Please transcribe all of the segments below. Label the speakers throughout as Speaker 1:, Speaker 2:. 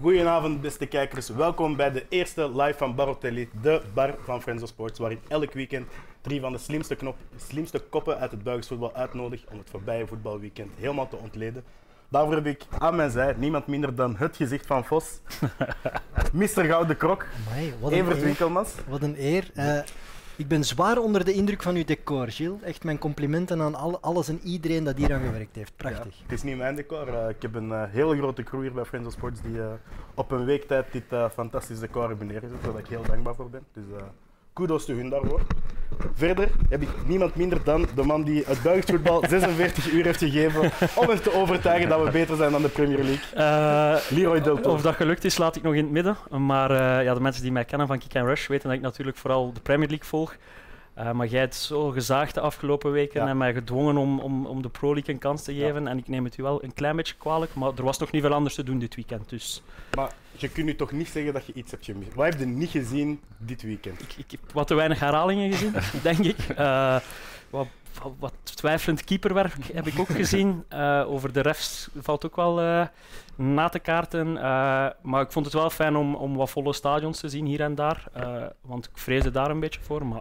Speaker 1: Goedenavond, beste kijkers. Welkom bij de eerste live van Barotelli, de bar van Friends of Sports, waarin elk weekend drie van de slimste, knop, slimste koppen uit het Belgisch voetbal uitnodig om het voorbije voetbalweekend helemaal te ontleden. Daarvoor heb ik aan mijn zij niemand minder dan het gezicht van Vos, Mr. Gouden Krok,
Speaker 2: Amai, wat een
Speaker 1: Evert
Speaker 2: eer.
Speaker 1: Winkelmans.
Speaker 2: Wat een eer. Eh, ik ben zwaar onder de indruk van uw decor, Gilles. Echt mijn complimenten aan al, alles en iedereen dat hier aan gewerkt heeft. Prachtig.
Speaker 1: Het is niet mijn decor. eh, ik heb een eh, hele grote crew hier bij Friends of Sports die eh, op een week tijd dit fantastische decor hebben neergezet, waar ik heel dankbaar voor ben. Dus kudos te hun daarvoor. Verder heb ik niemand minder dan de man die het Belgisch voetbal 46 uur heeft gegeven om hem te overtuigen dat we beter zijn dan de Premier League.
Speaker 3: Eh,
Speaker 1: Leroy Delto.
Speaker 3: of dat gelukt is, laat ik nog in het midden. Maar eh, ja, de mensen die mij kennen van Kick and Rush weten dat ik natuurlijk vooral de Premier League volg. Eh, maar jij hebt zo gezaagd de afgelopen weken
Speaker 1: Ja.
Speaker 3: en mij gedwongen om, om, om de Pro League een kans te geven. En ik neem het u wel een klein beetje kwalijk, maar er was nog niet veel anders te doen dit weekend. Dus
Speaker 1: Maar je kunt nu toch niet zeggen dat je iets hebt gemist. Wat heb je niet gezien dit weekend?
Speaker 3: ik, ik heb wat te weinig herhalingen gezien, denk ik. Eh, wat, wat, wat twijfelend keeperwerk heb ik ook gezien. Eh, over de refs valt ook wel na te kaarten. Maar ik vond het wel fijn om, om wat volle stadions te zien hier en daar. Want ik vreesde daar een beetje voor. Maar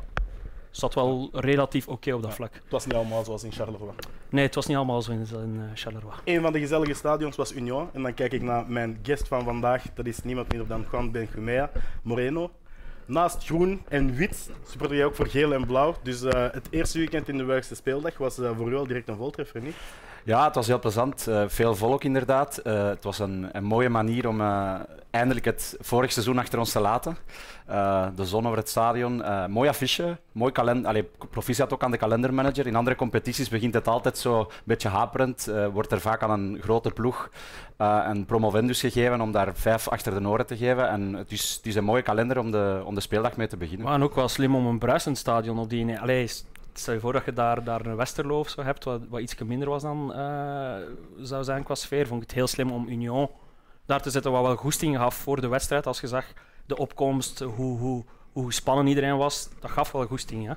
Speaker 3: zat wel relatief oké op dat vlak.
Speaker 1: Het was niet allemaal zoals in Charleroi.
Speaker 3: Nee, het was niet allemaal zo in, in eh, Charleroi.
Speaker 1: Een van de gezellige stadions was Union. En dan kijk ik naar mijn guest van vandaag. Dat is niemand minder dan Juan Benjumea Moreno. Naast groen en wit supporter jij ook voor geel en blauw. Dus eh, het eerste weekend in de Belgische speeldag was eh, voor u al direct een voltreffer, niet?
Speaker 4: Ja, het was heel plezant. Eh, veel volk inderdaad. Eh, het was een, een mooie manier om eh, eindelijk het vorig seizoen achter ons te laten. De zon over het stadion. Mooi affiche. Mooi kalender. Proficiat ook aan de kalendermanager. In andere competities begint het altijd zo een beetje haperend. Wordt er vaak aan een grote ploeg een promovendus gegeven om daar vijf achter de oren te geven. En het is, het is een mooie kalender om de, om de speeldag mee te beginnen.
Speaker 3: Maar ook wel slim om een bruisend stadion op die... Allee, stel je voor dat je daar, daar een Westerlo of zo hebt, wat, wat iets minder was dan eh, zou zijn qua sfeer. Vond ik het heel slim om Union daar te zetten, wat wel goesting gaf voor de wedstrijd. Als je zag de opkomst, hoe, hoe, hoe spannend iedereen was, dat gaf wel goesting. Hè?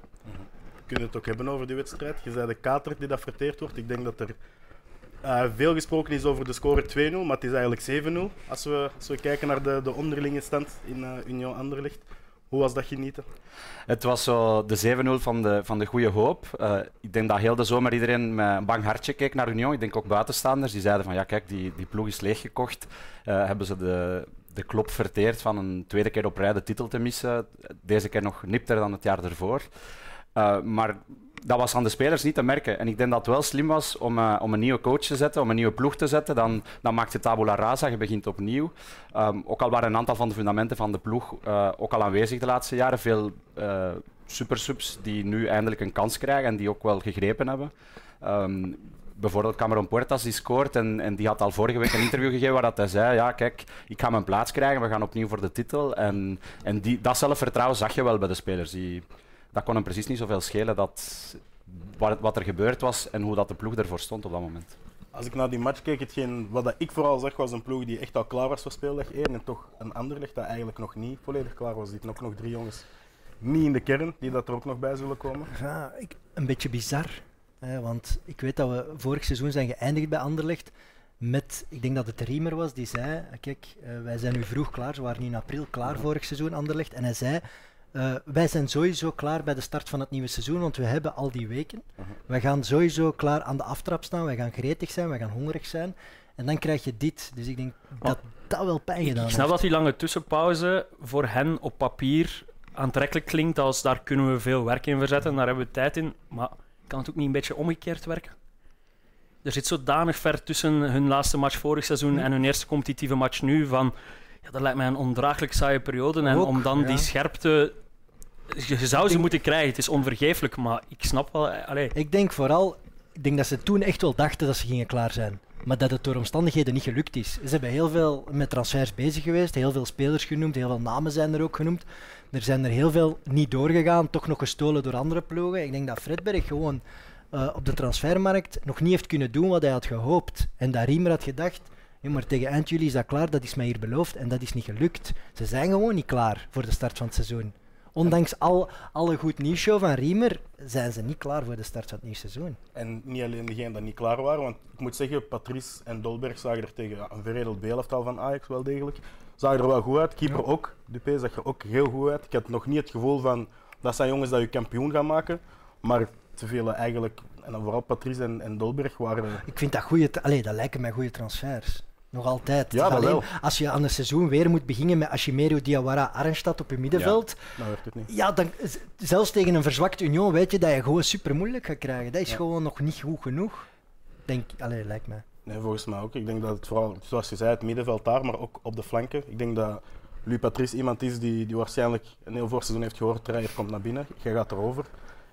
Speaker 1: We kunnen het ook hebben over die wedstrijd. Je zei de kater die dat verteerd wordt. Ik denk dat er eh, veel gesproken is over de score 2-0, maar het is eigenlijk 7-0. Als we, als we kijken naar de, de onderlinge stand in eh, Union Anderlecht. Hoe was dat genieten?
Speaker 4: Het was zo de 7-0 van de, van de goede hoop. Eh, ik denk dat heel de zomer iedereen met een bang hartje keek naar Union. Ik denk ook buitenstaanders. Die zeiden van ja, kijk, die, die ploeg is leeggekocht. Eh hebben ze de, de klop verteerd van een tweede keer op rij de titel te missen. Deze keer nog nipter dan het jaar ervoor. Eh, maar dat was aan de spelers niet te merken. En ik denk dat het wel slim was om, eh, om een nieuwe coach te zetten, om een nieuwe ploeg te zetten. Dan, dan maakt je tabula rasa, je begint opnieuw. Ehm, ook al waren een aantal van de fundamenten van de ploeg eh, ook al aanwezig de laatste jaren. Veel eh supersubs die nu eindelijk een kans krijgen en die ook wel gegrepen hebben. Ehm, bijvoorbeeld Cameron Puertas die scoort en, en die had al vorige week een interview gegeven waar dat hij zei, ja kijk, ik ga mijn plaats krijgen, we gaan opnieuw voor de titel. En, en die, dat zelfvertrouwen zag je wel bij de spelers. Die, dat kon hem precies niet zoveel schelen dat, wat, wat er gebeurd was en hoe dat de ploeg ervoor stond op dat moment.
Speaker 1: Als ik naar die match keek, hetgeen, wat dat ik vooral zag, was een ploeg die echt al klaar was voor speeldag 1. En toch een Anderlecht dat eigenlijk nog niet volledig klaar was. Er zitten ook nog drie jongens niet in de kern, die dat er ook nog bij zullen komen.
Speaker 2: Ja, ik, een beetje bizar. Hè, want ik weet dat we vorig seizoen zijn geëindigd bij Anderlecht met, ik denk dat het Riemer was, die zei, eh, kijk, eh, wij zijn nu vroeg klaar, ze waren in april klaar vorig seizoen Anderlecht. En hij zei, eh, wij zijn sowieso klaar bij de start van het nieuwe seizoen, want we hebben al die weken.
Speaker 1: Mhm.
Speaker 2: Wij gaan sowieso klaar aan de aftrap staan, wij gaan gretig zijn, wij gaan hongerig zijn. En dan krijg je dit. Dus ik denk dat dat wel pijn gedaan
Speaker 3: ik snap
Speaker 2: heeft.
Speaker 3: dat die lange tussenpauze voor hen op papier aantrekkelijk klinkt als daar kunnen we veel werk in verzetten, daar hebben we tijd in. Maar kan het ook niet een beetje omgekeerd werken? Er zit zodanig ver tussen hun laatste match vorig seizoen en hun eerste competitieve match nu van... Ja, dat lijkt mij een ondraaglijk saaie periode. En
Speaker 2: Ook,
Speaker 3: om dan
Speaker 2: ja.
Speaker 3: die scherpte... Je, zou ze moeten krijgen, het is onvergeeflijk, maar ik snap wel... eh,
Speaker 2: Ik denk vooral, ik denk dat ze toen echt wel dachten dat ze gingen klaar zijn. Maar dat het door omstandigheden niet gelukt is. Ze hebben heel veel met transfers bezig geweest, heel veel spelers genoemd, heel veel namen zijn er ook genoemd. Er zijn er heel veel niet doorgegaan, toch nog gestolen door andere ploegen. Ik denk dat Fredberg gewoon eh, op de transfermarkt nog niet heeft kunnen doen wat hij had gehoopt. En dat Riemer had gedacht, "Ja, maar tegen eind juli is dat klaar, dat is mij hier beloofd en dat is niet gelukt. Ze zijn gewoon niet klaar voor de start van het seizoen. Ondanks al, alle goed nieuwsshow van Riemer zijn ze niet klaar voor de start van het nieuwe seizoen.
Speaker 1: En niet alleen degenen die niet klaar waren, want ik moet zeggen, Patrice en Dolberg zagen er tegen ja, een veredeld B-elftal van Ajax wel degelijk. Zagen er wel goed uit. Keeper ook. Dupé zag er ook heel goed uit. Ik had nog niet het gevoel van, dat zijn jongens dat je kampioen gaan maken. Maar te veel eigenlijk, en dan vooral Patrice en, en Dolberg waren...
Speaker 2: Ik vind dat goede, allee, dat lijken mij goede transfers. Nog altijd.
Speaker 1: Ja,
Speaker 2: Alleen
Speaker 1: wel.
Speaker 2: als je aan het seizoen weer moet beginnen met Ashimeru Diawara Arnstad op je middenveld,
Speaker 1: Nou werkt het niet.
Speaker 2: ja. dan, zelfs tegen een verzwakt Union weet je dat je gewoon super moeilijk gaat krijgen. Dat is
Speaker 1: Ja.
Speaker 2: gewoon nog niet goed genoeg. Denk, allee, lijkt mij.
Speaker 1: Nee, volgens mij ook. Ik denk dat het vooral, zoals je zei, het middenveld daar, maar ook op de flanken. Ik denk dat Louis Patrice iemand is die, die waarschijnlijk een heel voorseizoen heeft gehoord. Dreyer komt naar binnen, jij gaat erover.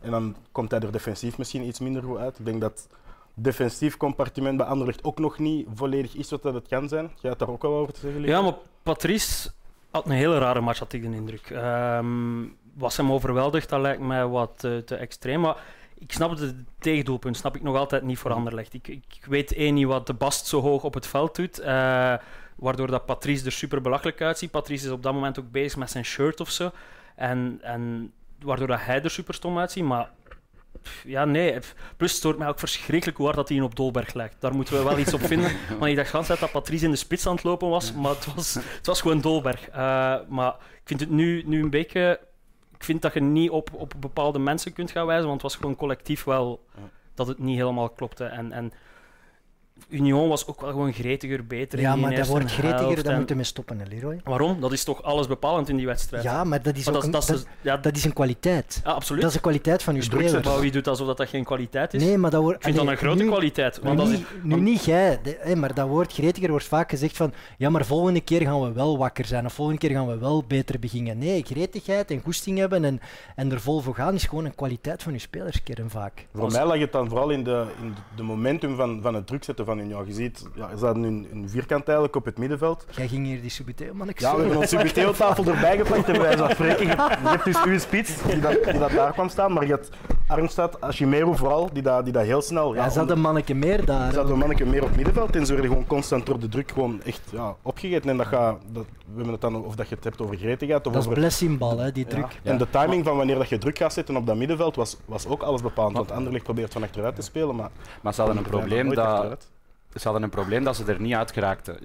Speaker 1: En dan komt hij er defensief misschien iets minder goed uit. Ik denk dat defensief compartiment bij Anderlecht ook nog niet volledig is wat dat het kan zijn. Jij hebt daar ook wel over te zeggen?
Speaker 3: Ja, maar Patrice had een hele rare match, had ik de indruk. Ehm, was hem overweldigd, dat lijkt mij wat eh, te extreem. Maar ik snap het, tegendoelpunt, snap ik nog altijd niet voor Anderlecht. Ik, ik weet één niet wat de Bast zo hoog op het veld doet, eh, waardoor dat Patrice er super belachelijk uitziet. Patrice is op dat moment ook bezig met zijn shirt of zo. En, en waardoor dat hij er super stom uitziet. Maar ja, nee. Plus het stoort mij ook verschrikkelijk hoe hard dat hij op Dolberg lijkt. Daar moeten we wel iets op vinden. Want ik dacht de hele tijd dat Patrice in de spits aan het lopen was, maar het was, het was gewoon Dolberg. Eh, maar ik vind het nu, nu een beetje... Ik vind dat je niet op, op bepaalde mensen kunt gaan wijzen, want het was gewoon collectief wel dat het niet helemaal klopte. En, en Union was ook wel gewoon gretiger, beter
Speaker 2: Ja,
Speaker 3: in
Speaker 2: maar dat wordt gretiger, daar
Speaker 3: En
Speaker 2: moeten we stoppen, hè, Leroy.
Speaker 3: Waarom? Dat is toch alles bepalend in die wedstrijd?
Speaker 2: Ja, maar dat is
Speaker 3: Maar
Speaker 2: ook
Speaker 3: dat,
Speaker 2: een,
Speaker 3: dat,
Speaker 2: dat,
Speaker 3: is- ja,
Speaker 2: dat is een kwaliteit.
Speaker 3: ja, absoluut.
Speaker 2: Dat is een kwaliteit van uw spelers.
Speaker 3: Maar wie doet alsof dat, dat geen kwaliteit is?
Speaker 2: Nee, maar dat wordt...
Speaker 3: ik vind dat
Speaker 2: allee,
Speaker 3: een grote
Speaker 2: nu-
Speaker 3: kwaliteit.
Speaker 2: Nu
Speaker 3: Want dat is,
Speaker 2: niet, nu niet jij, maar dat woord gretiger wordt vaak gezegd van ja, maar volgende keer gaan we wel wakker zijn of volgende keer gaan we wel beter beginnen. Nee, gretigheid en goesting hebben en, en er vol voor gaan is gewoon een kwaliteit van je spelerskern vaak.
Speaker 1: Voor
Speaker 3: Als-
Speaker 1: mij lag het dan vooral in de, in de momentum van, van het druk zetten Union. Je ziet, ja, er staat nu een, een vierkant eigenlijk op het middenveld.
Speaker 2: Jij ging hier die Subiteo man ik
Speaker 1: Ja, we hebben onze Subiteo-tafel erbij gepakt en wij spreken. Je, hebt dus uw spits die dat, die dat daar kwam staan, maar je hebt Arnstad, Ashimeru vooral, die dat, die dat heel snel...
Speaker 2: Ja,
Speaker 1: Ja,
Speaker 2: zat een manneke meer daar.
Speaker 1: er zat een manneke meer op middenveld en ze werden gewoon constant door de druk gewoon echt ja, opgegeten. En dat gaat, dat, we hebben het dan of dat je het hebt over gretigheid of
Speaker 2: dat is
Speaker 1: over...
Speaker 2: blessingbal, hè, die
Speaker 1: Ja.
Speaker 2: druk.
Speaker 1: En de timing van wanneer dat je druk gaat zetten op dat middenveld was, was ook alles bepalend. Want Anderlecht probeert van achteruit te spelen, maar...
Speaker 4: Maar ze hadden een probleem dat,
Speaker 1: achteruit.
Speaker 4: Ze hadden een probleem dat ze er niet uit geraakten.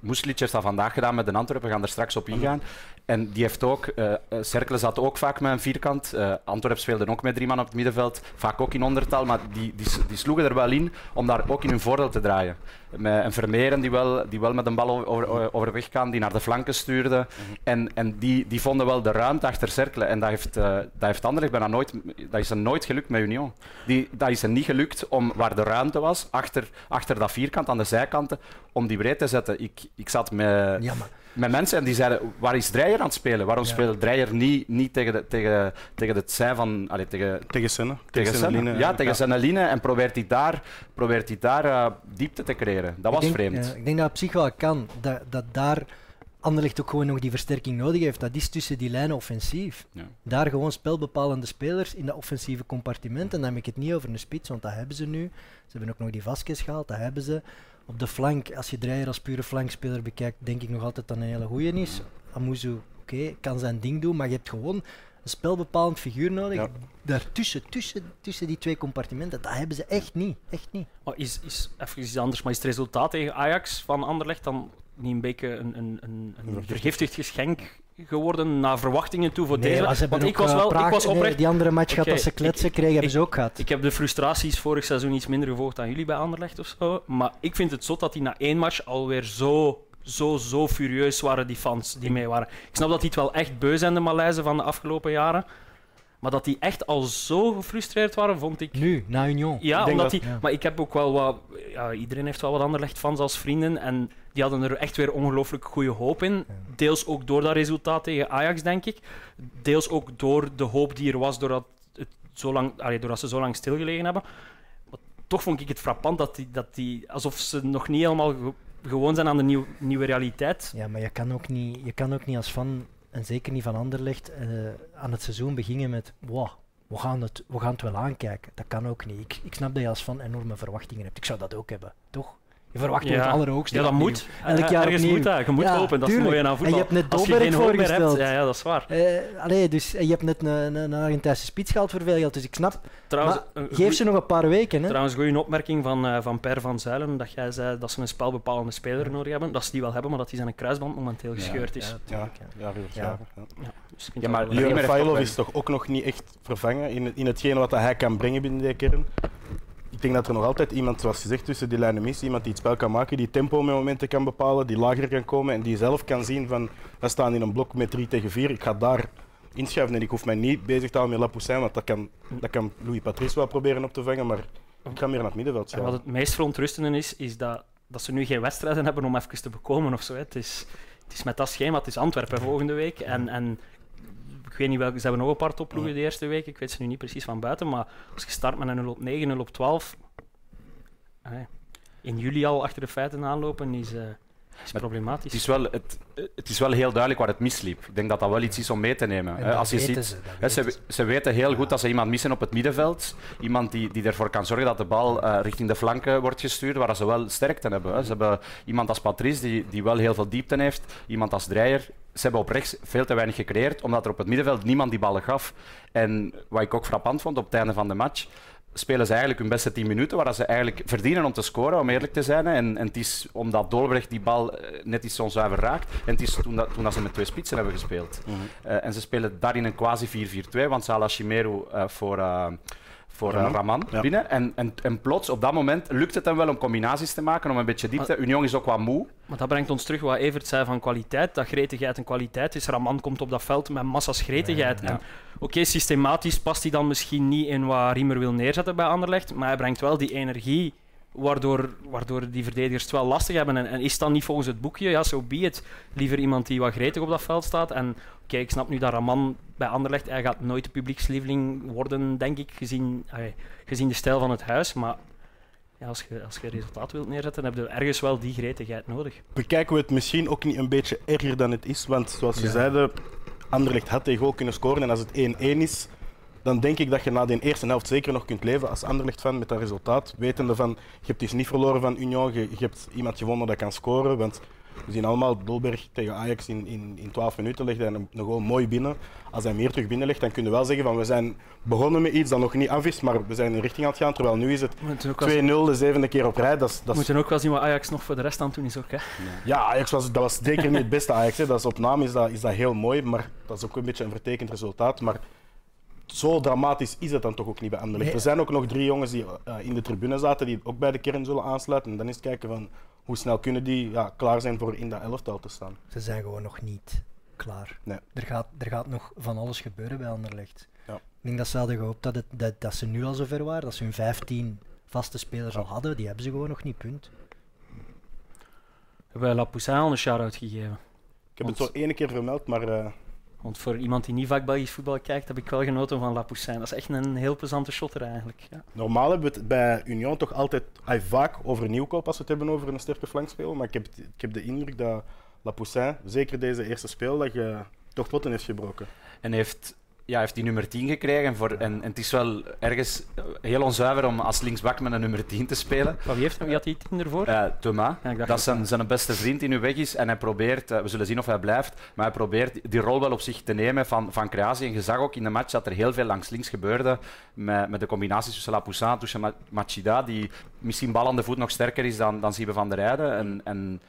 Speaker 4: Moeslic heeft dat vandaag gedaan met de Antwerpen, we gaan er straks op ingaan. En die heeft ook, Cercle zat ook vaak met een vierkant. Eh Antwerpen speelde ook met drie man op het middenveld, vaak ook in ondertal, maar die, die, die sloegen er wel in om daar ook in hun voordeel te draaien. Met een Vermeeren die wel, die wel met een bal over, over, overweg kan, die naar de flanken stuurde. En, en die, die vonden wel de ruimte achter Cercle. En dat heeft, eh dat heeft Anderlecht bijna nooit, dat is er nooit gelukt met Union. Die, dat is er niet gelukt om waar de ruimte was, achter, achter dat vierkant aan de zijkanten, om die breed te zetten. Ik, ik zat met,
Speaker 2: Ja, maar
Speaker 4: met mensen en die zeiden, waar is Dreyer aan het spelen? Waarom
Speaker 2: Ja.
Speaker 4: speelt Dreyer niet, niet tegen, de, tegen, tegen het zij van... Allee, tegen,
Speaker 1: Tegen Senne.
Speaker 4: tegen
Speaker 1: Senneline,
Speaker 4: Senne. Ja, tegen
Speaker 1: ja.
Speaker 4: Senneline en probeert hij daar, probeert hij daar eh, diepte te creëren. Dat was
Speaker 2: ik denk,
Speaker 4: vreemd.
Speaker 2: ja, ik denk dat op zich wel kan, dat, dat daar Anderlecht ook gewoon nog die versterking nodig heeft. Dat is tussen die lijnen offensief.
Speaker 4: Ja.
Speaker 2: Daar gewoon spelbepalende spelers in dat offensieve compartiment. En dan heb ik het niet over een spits, want dat hebben ze nu. Ze hebben ook nog die Vasquez gehaald, dat hebben ze. Op de flank, als je Dreyer als pure flankspeler bekijkt, denk ik nog altijd dat een hele goeie is. Amuzu, oké, kan zijn ding doen, maar je hebt gewoon een spelbepalend figuur nodig.
Speaker 1: Ja.
Speaker 2: Daartussen, tussen, tussen die twee compartimenten, dat hebben ze echt niet. Echt niet.
Speaker 3: Maar is, is even iets anders, maar is het resultaat tegen Ajax van Anderlecht dan niet een beetje een, een, een, een vergiftigd geschenk geworden naar verwachtingen toe voor
Speaker 2: Nee,
Speaker 3: deze? Want ik was
Speaker 2: eh,
Speaker 3: wel, ik was
Speaker 2: nee,
Speaker 3: oprecht.
Speaker 2: die andere match
Speaker 3: Oké,
Speaker 2: dat ze
Speaker 3: ik-
Speaker 2: kletsen kregen, hebben ze ook gehad.
Speaker 3: Ik heb de frustraties vorig seizoen iets minder gevolgd dan jullie bij Anderlecht of zo. Maar ik vind het zot dat die na één match alweer zo, zo, zo furieus waren, die fans die mee waren. Ik snap dat die het wel echt beu zijn, de Maleizen van de afgelopen jaren. Maar dat die echt al zo gefrustreerd waren, vond ik.
Speaker 2: Nu, na Union.
Speaker 3: Ja,
Speaker 1: Ik
Speaker 3: omdat
Speaker 1: dat-
Speaker 3: die,
Speaker 2: ja.
Speaker 3: maar ik heb ook wel wat. Ja, iedereen heeft wel wat Anderlecht-fans als vrienden. En die hadden er echt weer ongelooflijk goede hoop in. Deels ook door dat resultaat tegen Ajax, denk ik. Deels ook door de hoop die er was doordat, het zo lang, allee, doordat ze zo lang stilgelegen hebben. Maar toch vond ik het frappant dat die, dat die alsof ze nog niet helemaal ge- gewoon zijn aan de nieuw, nieuwe realiteit.
Speaker 2: Ja, maar je kan ook niet, je kan ook niet als fan, en zeker niet van Anderlecht, eh, aan het seizoen beginnen met wow, we gaan, het, we gaan het wel aankijken. Dat kan ook niet. Ik, ik snap dat je als fan enorme verwachtingen hebt. Ik zou dat ook hebben, toch? Je verwacht
Speaker 3: Ja.
Speaker 2: het allerhoogste.
Speaker 3: Ja, dat
Speaker 2: opnieuw.
Speaker 3: moet.
Speaker 2: Elk
Speaker 3: Eh,
Speaker 2: jaar
Speaker 3: Ergens
Speaker 2: opnieuw.
Speaker 3: moet dat. Je moet
Speaker 2: Ja,
Speaker 3: hopen. Dat is mooie aan
Speaker 2: En je
Speaker 3: voetbal.
Speaker 2: hebt net
Speaker 3: Als je
Speaker 2: Dolberg
Speaker 3: geen hoop meer hebt,
Speaker 2: voorgesteld.
Speaker 3: ja, ja, dat is waar.
Speaker 2: Eh, allee, dus, en je hebt net een, een, een Argentijnse spits gehaald voor veel geld, dus ik snap.
Speaker 3: Trouwens,
Speaker 2: maar geef
Speaker 3: goeie-
Speaker 2: ze nog een paar weken. Hè?
Speaker 3: Trouwens, goede opmerking van, eh, van Per van Zuilen, dat jij zei dat ze een spelbepalende speler nodig hebben. Dat ze die wel hebben, maar dat die zijn kruisband momenteel
Speaker 4: Ja.
Speaker 3: gescheurd is.
Speaker 2: Ja,
Speaker 1: Ja,
Speaker 2: ja.
Speaker 1: ja, Rivers,
Speaker 2: Ja.
Speaker 1: ja. ja.
Speaker 3: Ja, dus ik vind
Speaker 4: Ja, maar
Speaker 1: Rafailov
Speaker 4: wel-
Speaker 1: is toch ook nog niet echt vervangen in, in hetgene wat hij kan brengen binnen die kern. Ik denk dat er nog altijd iemand, zoals gezegd, tussen die lijnen mist. Iemand die het spel kan maken, die tempo met momenten kan bepalen, die lager kan komen en die zelf kan zien van, we staan in een blok met 3 tegen 4, ik ga daar inschuiven en ik hoef mij niet bezig te houden met Lapoussin, want dat kan, dat kan Louis Patrice wel proberen op te vangen, maar ik ga meer naar het middenveld
Speaker 3: En wat het meest verontrustende is, is dat, dat ze nu geen wedstrijden hebben om even te bekomen of zo. hè. Het is, het is met dat schema, het is Antwerpen volgende week. En, en ik weet niet welke, ze hebben nog een paar topploegen de eerste week. Ik weet ze nu niet precies van buiten. Maar als je start met een 0 op 9, 0 op 12. eh, in juli al achter de feiten aanlopen is, eh, is problematisch.
Speaker 4: Het is, wel, het, het is wel heel duidelijk waar het misliep. Ik denk dat dat wel iets is om mee te nemen. Hè. Als je ziet,
Speaker 2: ze,
Speaker 4: hè, ze,
Speaker 2: weten
Speaker 4: ze weten heel goed dat ze iemand missen op het middenveld. Iemand die, die ervoor kan zorgen dat de bal eh, richting de flanken wordt gestuurd, waar ze wel sterkte hebben. Hè. Ze hebben iemand als Patrice, die, die wel heel veel diepte heeft. Iemand als Dreyer. Ze hebben op rechts veel te weinig gecreëerd, omdat er op het middenveld niemand die ballen gaf. En wat ik ook frappant vond op het einde van de match, spelen ze eigenlijk hun beste 10 minuten, waar ze eigenlijk verdienen om te scoren, om eerlijk te zijn. En, en het is omdat Dolberg die bal eh, net iets zo zuiver raakt. En het is toen, dat, toen dat ze met twee spitsen hebben gespeeld. Eh, en ze spelen daarin een quasi 4-4-2, want Salah Chimero eh, voor, voor
Speaker 1: Raman.
Speaker 4: Raman
Speaker 1: Ja.
Speaker 4: binnen. En, en, en plots, op dat moment, lukt het hem wel om combinaties te maken, om een beetje diepte. Union is ook wat moe.
Speaker 3: Maar dat brengt ons terug wat Evert zei van kwaliteit. Dat gretigheid een kwaliteit is. Raman komt op dat veld met massa's gretigheid.
Speaker 4: Ja.
Speaker 3: En Oké, systematisch past hij dan misschien niet in wat Riemer wil neerzetten bij Anderlecht, maar hij brengt wel die energie waardoor, waardoor die verdedigers het wel lastig hebben. En, en is dan niet volgens het boekje, ja, zo be it. Liever iemand die wat gretig op dat veld staat. En oké, ik snap nu dat Raman bij Anderlecht, hij gaat nooit de publiekslieveling worden, denk ik, gezien, allee, gezien de stijl van het huis. Maar ja, als, je, als je resultaat wilt neerzetten, heb je ergens wel die gretigheid nodig.
Speaker 1: Bekijken we het misschien ook niet een beetje erger dan het is, want zoals we
Speaker 2: Ja.
Speaker 1: zeiden, Anderlecht had tegen ook kunnen scoren en als het 1-1 is, dan denk ik dat je na de eerste helft zeker nog kunt leven als Anderlecht-fan met dat resultaat. Wetende van, je hebt dus niet verloren van Union, je, je hebt iemand gewonnen dat kan scoren. Want we zien allemaal, Dolberg tegen Ajax in, in, in 12 minuten legde hij hem nog gewoon mooi binnen. Als hij meer terug binnenlegt, dan kun je wel zeggen van we zijn begonnen met iets dat nog niet af is, maar we zijn in richting aan het gaan. Terwijl nu is het 2-0
Speaker 3: We moeten ook wel,
Speaker 1: de zevende keer op rij. Dat is,
Speaker 3: we
Speaker 1: dat is,
Speaker 3: moeten ook wel zien wat Ajax nog voor de rest aan het doen is. Ook, hè.
Speaker 1: ja, Ajax was, dat was zeker niet het beste Ajax. Hè. Dat is, op naam is dat, is dat heel mooi, maar dat is ook een beetje een vertekend resultaat. Maar zo dramatisch is het dan toch ook niet bij Anderlecht.
Speaker 2: Nee.
Speaker 1: Er zijn ook nog drie jongens die eh, in de tribune zaten, die ook bij de kern zullen aansluiten. En dan is het kijken van hoe snel kunnen die ja, klaar zijn voor in dat elftal te staan.
Speaker 2: Ze zijn gewoon nog niet klaar.
Speaker 1: Nee.
Speaker 2: Er, gaat, er gaat nog van alles gebeuren bij Anderlecht.
Speaker 1: Ja.
Speaker 2: Ik denk dat ze hadden gehoopt dat, het, dat, dat ze nu al zover waren, dat ze hun 15 vaste spelers al hadden. Die hebben ze gewoon nog niet, punt.
Speaker 3: Hebben wij La Poussin al een shout-out gegeven.
Speaker 1: Ik heb het zo ene keer vermeld, maar eh,
Speaker 3: Want voor iemand die niet vaak Belgisch voetbal kijkt, heb ik wel genoten van La Poussin. Dat is echt een heel plezante shotter eigenlijk. Ja.
Speaker 1: normaal hebben we het bij Union toch altijd ay, vaak over nieuwkoop als we het hebben over een sterke flankspeler. Maar ik heb, ik heb de indruk dat Lapoussin, zeker deze eerste speeldag, eh, toch potten heeft gebroken.
Speaker 4: En heeft, ja, heeft die nummer 10 gekregen. Voor, en, en het is wel ergens heel onzuiver om als linksbak met een nummer 10 te spelen.
Speaker 3: Maar wie, heeft, wie had die tien ervoor?
Speaker 4: Eh Thomas,
Speaker 3: Ja,
Speaker 4: dat is zijn, zijn beste vriend die nu weg is. En hij probeert, eh, we zullen zien of hij blijft, maar hij probeert die rol wel op zich te nemen van, van creatie. En je zag ook in de match dat er heel veel langs links gebeurde. Met, met de combinaties tussen Lapoussin, tussen Ma- Machida, die misschien bal aan de voet nog sterker is dan, dan Siebe van der Rijden. En, en,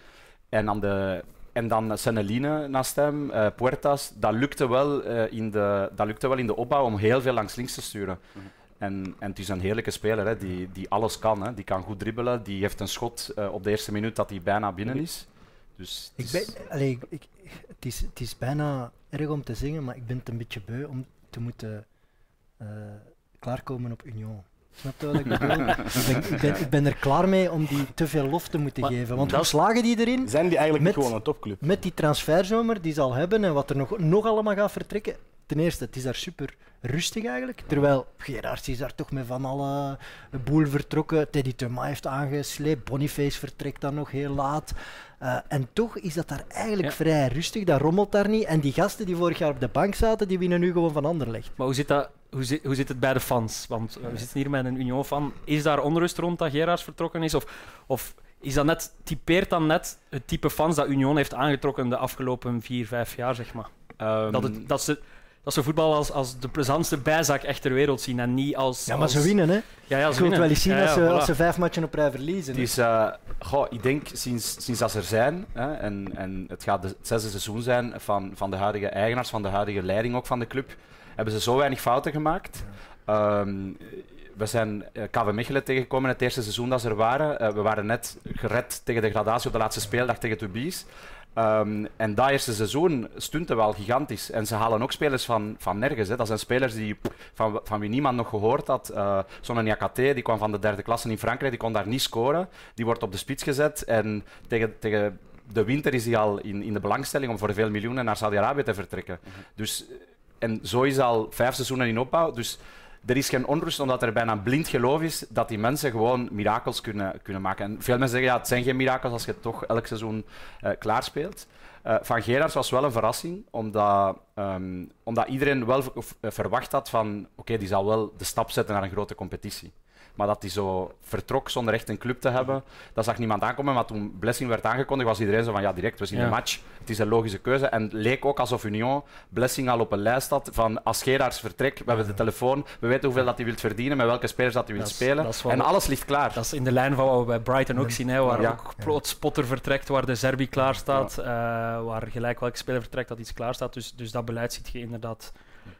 Speaker 4: en, aan de, en dan Seneline naast hem, eh, Puertas. Dat lukte, wel, eh, in de, dat lukte wel in de opbouw om heel veel langs links te sturen. En, en het is een heerlijke speler hè, die, die alles kan. Hè. Die kan goed dribbelen. Die heeft een schot eh, op de eerste minuut dat hij bijna binnen is. Dus het
Speaker 2: Ik
Speaker 4: is-
Speaker 2: ben, allee, ik, het, is, het is bijna erg om te zeggen, maar ik ben het een beetje beu om te moeten eh, klaarkomen op Union. Snap je wat ik bedoel? ik, ben, ik, ben, ik ben er klaar mee om die te veel lof te moeten
Speaker 3: Maar
Speaker 2: geven. Want hoe slagen die erin?
Speaker 1: Zijn die eigenlijk
Speaker 2: Met-
Speaker 1: gewoon een topclub?
Speaker 2: Met die transferzomer die ze al hebben en wat er nog, nog allemaal gaat vertrekken. Ten eerste, het is daar super rustig eigenlijk. Terwijl Gerards is daar toch met van alle boel vertrokken. Teddy Thomas heeft aangesleept. Boniface vertrekt dan nog heel laat. Eh, en toch is dat daar eigenlijk
Speaker 3: Ja.
Speaker 2: vrij rustig. Dat rommelt daar niet. En die gasten die vorig jaar op de bank zaten, die winnen nu gewoon van Anderlecht.
Speaker 3: Maar hoe zit, dat, hoe, zit, hoe zit het bij de fans? Want eh, we zitten hier met een Union-fan. Is daar onrust rond dat Gerards vertrokken is? Of, of is dat net, typeert dan net het type fans dat Union heeft aangetrokken de afgelopen vier, vijf jaar, zeg maar.
Speaker 4: Ehm,
Speaker 3: Dat, het, dat, ze, dat ze voetbal als, als de plezantste bijzaak echt ter wereld zien en niet als...
Speaker 2: Ja, maar
Speaker 3: als-
Speaker 2: ze winnen, hè.
Speaker 3: Ja, ja, ze winnen.
Speaker 2: wel eens zien
Speaker 3: Ja,
Speaker 2: als, ze,
Speaker 3: voilà.
Speaker 2: als ze vijf matchen op rij verliezen.
Speaker 4: Eh, goh, ik denk sinds, sinds dat ze er zijn, hè, en, en het gaat de- het zesde seizoen zijn van, van de huidige eigenaars, van de huidige leiding ook van de club, hebben ze zo weinig fouten gemaakt. Ehm, we zijn eh, KV Mechelen tegengekomen het eerste seizoen dat ze er waren. Eh, we waren net gered tegen de gradatie op de laatste speeldag tegen Tubies. Ehm, en dat eerste seizoen stunte wel gigantisch. En ze halen ook spelers van, van nergens. Hè. Dat zijn spelers die, van, van wie niemand nog gehoord had. Uh, Zo'n Niakate, die kwam van de derde klasse in Frankrijk, die kon daar niet scoren. Die wordt op de spits gezet. En tegen, tegen de winter is hij al in, in de belangstelling om voor veel miljoenen naar Saudi-Arabië te vertrekken. Dus, en zo is al vijf seizoenen in opbouw. Dus er is geen onrust, omdat er bijna blind geloof is dat die mensen gewoon mirakels kunnen, kunnen maken. En veel mensen zeggen, ja, het zijn geen mirakels als je toch elk seizoen uh, klaarspeelt. Uh, van Gerards was wel een verrassing, omdat, um, omdat iedereen wel verwacht had van, oké, die zal wel de stap zetten naar een grote competitie. Maar dat hij zo vertrok zonder echt een club te hebben, dat zag niemand aankomen. Maar toen Blessing werd aangekondigd, was iedereen zo van ja, direct, we zien ja. de match. Het is een logische keuze. En het leek ook alsof Union Blessing al op een lijst had van als Gerards vertrekt, we hebben de telefoon, we weten hoeveel dat hij wilt verdienen, met welke spelers dat hij wil
Speaker 3: Dat is-
Speaker 4: spelen.
Speaker 3: dat
Speaker 4: en alles ligt klaar.
Speaker 3: Dat is in de lijn van wat we bij Brighton ook zien, hè, waar
Speaker 4: Ja.
Speaker 3: ook plots Potter vertrekt, waar de Serbi klaar staat, eh, waar gelijk welke speler vertrekt dat iets klaar staat. Dus, dus dat beleid ziet je inderdaad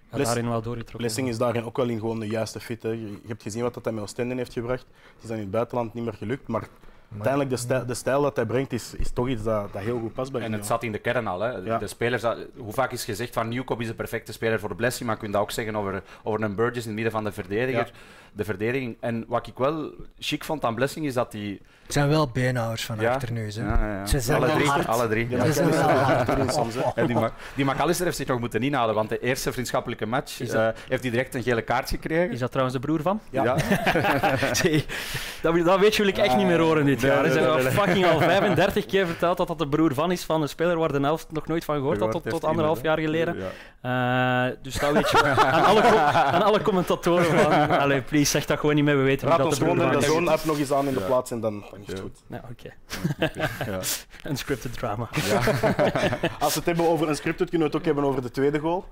Speaker 3: ja,
Speaker 1: Bless-
Speaker 3: daarin wel doorgetrokken.
Speaker 1: Blessing is daarin ook wel in gewoon de juiste fit. Hè. Je hebt gezien wat dat met Oostende heeft gebracht. Het is dan in het buitenland niet meer gelukt, maar uiteindelijk de stijl, de stijl dat hij brengt is, is toch iets dat, dat heel goed past bij
Speaker 4: En het zat in de kern al. Hè.
Speaker 1: Ja.
Speaker 4: De spelers, hoe vaak is gezegd van Newcop is de perfecte speler voor Blessing, maar je kunt dat ook zeggen over, over een Burgess in het midden van de verdediger. De verdediging. En wat ik wel chic vond aan Blessing is dat hij...
Speaker 2: Het zijn wel beenhouwers van
Speaker 4: Ja.
Speaker 2: achter nu. Hè.
Speaker 4: Ja, ja, ja.
Speaker 2: Ze zijn
Speaker 4: alle drie.
Speaker 2: hard.
Speaker 4: Alle drie.
Speaker 1: Ja,
Speaker 4: Ja.
Speaker 2: Ze zijn wel hard.
Speaker 1: erin soms, hè.
Speaker 4: En die, die McAllister heeft zich nog moeten inhalen, want de eerste vriendschappelijke match
Speaker 3: Is
Speaker 4: eh, heeft hij direct een gele kaart gekregen.
Speaker 3: Is dat trouwens de broer van?
Speaker 1: Ja.
Speaker 3: Dat, dat weet je wil ik echt niet meer horen dit
Speaker 4: Nee,
Speaker 3: jaar. Ze hebben al fucking al 35 keer verteld dat dat de broer van is van een speler waar de helft nog nooit van gehoord had tot, tot anderhalf jaar geleden.
Speaker 4: Ja.
Speaker 3: Eh, dus dat weet je aan alle, com- aan alle commentatoren van, allee, please, zeg dat gewoon niet meer, we weten
Speaker 1: Raad
Speaker 3: niet
Speaker 1: ons
Speaker 3: dat de
Speaker 1: gewoon
Speaker 3: broer
Speaker 1: de
Speaker 3: van is.
Speaker 1: zoon-app nog eens aan in de
Speaker 4: Ja.
Speaker 1: plaats en dan, dan is het
Speaker 4: Ja.
Speaker 1: goed.
Speaker 3: Ja, oké.
Speaker 4: Ja.
Speaker 3: Unscripted drama.
Speaker 1: Als we het hebben over een scripted, kunnen we het ook hebben over de tweede goal.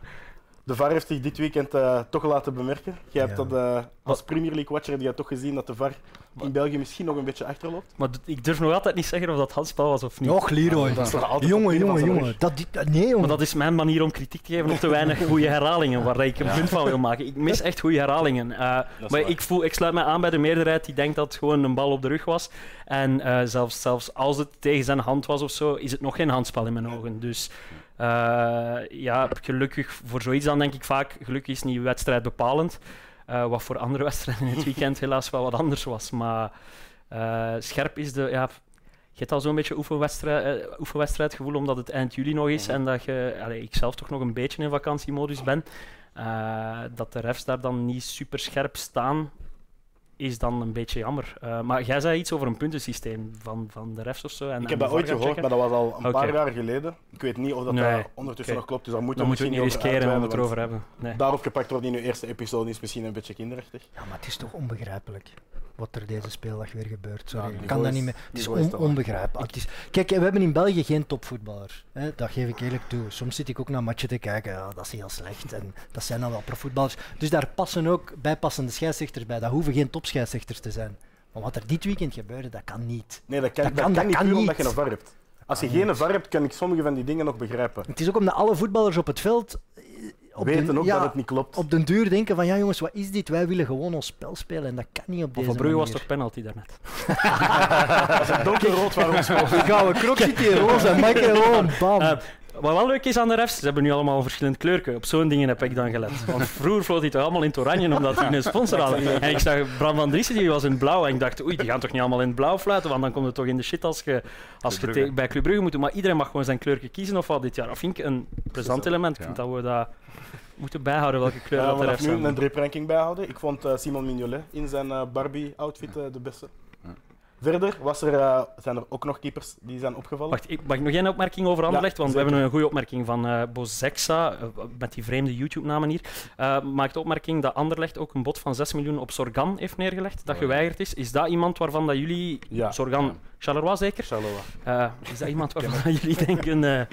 Speaker 1: De VAR heeft zich dit weekend eh, toch laten bemerken. Jij hebt
Speaker 2: Ja.
Speaker 1: dat eh, als Premier League watcher heb jij toch gezien dat de VAR in België misschien nog een beetje achterloopt.
Speaker 3: Maar ik durf nog altijd niet zeggen of dat handspel was of niet.
Speaker 2: Och, Leroy.
Speaker 1: Dat is toch altijd op
Speaker 2: jongen, jongen, jongen. Dat, nee, jongen.
Speaker 3: Maar dat is mijn manier om kritiek te geven op te weinig goede herhalingen, waar ik een punt van wil maken. Ik mis echt goede herhalingen. Eh, maar
Speaker 1: waar.
Speaker 3: ik, voel, ik sluit mij aan bij de meerderheid die denkt dat het gewoon een bal op de rug was. En eh, zelfs, zelfs als het tegen zijn hand was of zo, is het nog geen handspel in mijn ogen. Dus eh, ja, gelukkig voor zoiets dan denk ik vaak, gelukkig is niet wedstrijd bepalend. Eh, wat voor andere wedstrijden in het weekend helaas wel wat anders was. Maar eh, scherp is de... Ja, je hebt al zo'n beetje oefenwedstrijd, oefenwedstrijdgevoel omdat het eind juli nog is
Speaker 1: Mhm.
Speaker 3: en dat je, allee, ik zelf toch nog een beetje in vakantiemodus ben. Dat de refs daar dan niet super scherp staan, is dan een beetje jammer. Eh, maar jij zei iets over een puntensysteem van, van de refs of zo. En,
Speaker 1: Ik heb dat ooit gehoord,
Speaker 3: checken.
Speaker 1: maar dat was al een paar jaar geleden. Ik weet niet of dat,
Speaker 3: Nee,
Speaker 1: dat ondertussen nog klopt, dus daar moeten
Speaker 3: Dan
Speaker 1: we misschien
Speaker 3: niet riskeren om het erover hebben. Nee.
Speaker 1: Daarop gepakt wordt in uw eerste episode is misschien een beetje kinderachtig.
Speaker 2: Ja, maar het is toch onbegrijpelijk wat er deze speeldag weer gebeurt. Sorry,
Speaker 1: Ja,
Speaker 2: ik kan dat niet meer. Het is on- onbegrijpelijk. Het is, kijk, we hebben in België geen topvoetballers. Hè? Dat geef ik eerlijk toe. Soms zit ik ook naar matchen te kijken. Ja, dat is heel slecht. En dat zijn dan wel profvoetballers. Dus daar passen ook bijpassende scheidsrechters bij. Dat hoeven geen topscheidsrechters te zijn. Maar wat er dit weekend gebeurde, dat kan niet.
Speaker 1: Nee, dat kan,
Speaker 2: Dat
Speaker 1: dat
Speaker 2: kan-
Speaker 1: kan,
Speaker 2: dat
Speaker 1: niet omdat
Speaker 2: niet.
Speaker 1: je een VAR hebt. Als je
Speaker 2: kan
Speaker 1: geen VAR hebt, kan ik sommige van die dingen nog begrijpen.
Speaker 2: Het is ook omdat alle voetballers op het veld eh, op
Speaker 1: Weten
Speaker 2: den,
Speaker 1: ook
Speaker 2: ja,
Speaker 1: dat het niet klopt.
Speaker 2: op den duur denken van ja jongens, wat is dit? Wij willen gewoon ons spel spelen en dat kan niet op deze
Speaker 3: voor Brugge was toch penalty daarnet?
Speaker 1: Donkerrood waarom
Speaker 2: De gouden krok zit hier roze en maak je gewoon bam.
Speaker 3: Eh, wat wel leuk is aan de refs, ze hebben nu allemaal een verschillend kleurke. Op zo'n dingen heb ik dan gelet. Want vroeger vloot hij toch allemaal in het oranje omdat hij een sponsor had. En ik zag Bram van Driessen, die was in het blauw. En ik dacht, oei, die gaan toch niet allemaal in het blauw fluiten, want dan komt het toch in de shit als je, als je bij Club Brugge moet doen. Maar iedereen mag gewoon zijn kleurke kiezen of wat dit jaar. Dat vind ik een plezant element. Ik vind
Speaker 4: Ja.
Speaker 3: dat we dat moeten bijhouden, welke kleur
Speaker 1: Ja,
Speaker 3: dat de refs
Speaker 1: nu een drip-ranking bijhouden. Ik vond eh, Simon Mignolet in zijn eh, Barbie-outfit eh, de beste. Verder was er, eh, zijn er ook nog keepers die zijn opgevallen.
Speaker 3: Wacht, ik, mag ik nog één opmerking over Anderlecht? want we hebben een goede opmerking van eh Bozexa, eh, met die vreemde YouTube-namen hier. Maakt de opmerking dat Anderlecht ook een bod van 6 miljoen op Sorgan heeft neergelegd, dat
Speaker 4: Oh,
Speaker 3: geweigerd is. Is dat iemand waarvan dat jullie...
Speaker 1: Ja.
Speaker 3: Sorgan. Charleroi zeker?
Speaker 1: Charleroi.
Speaker 3: Is dat iemand waarvan dat jullie denken...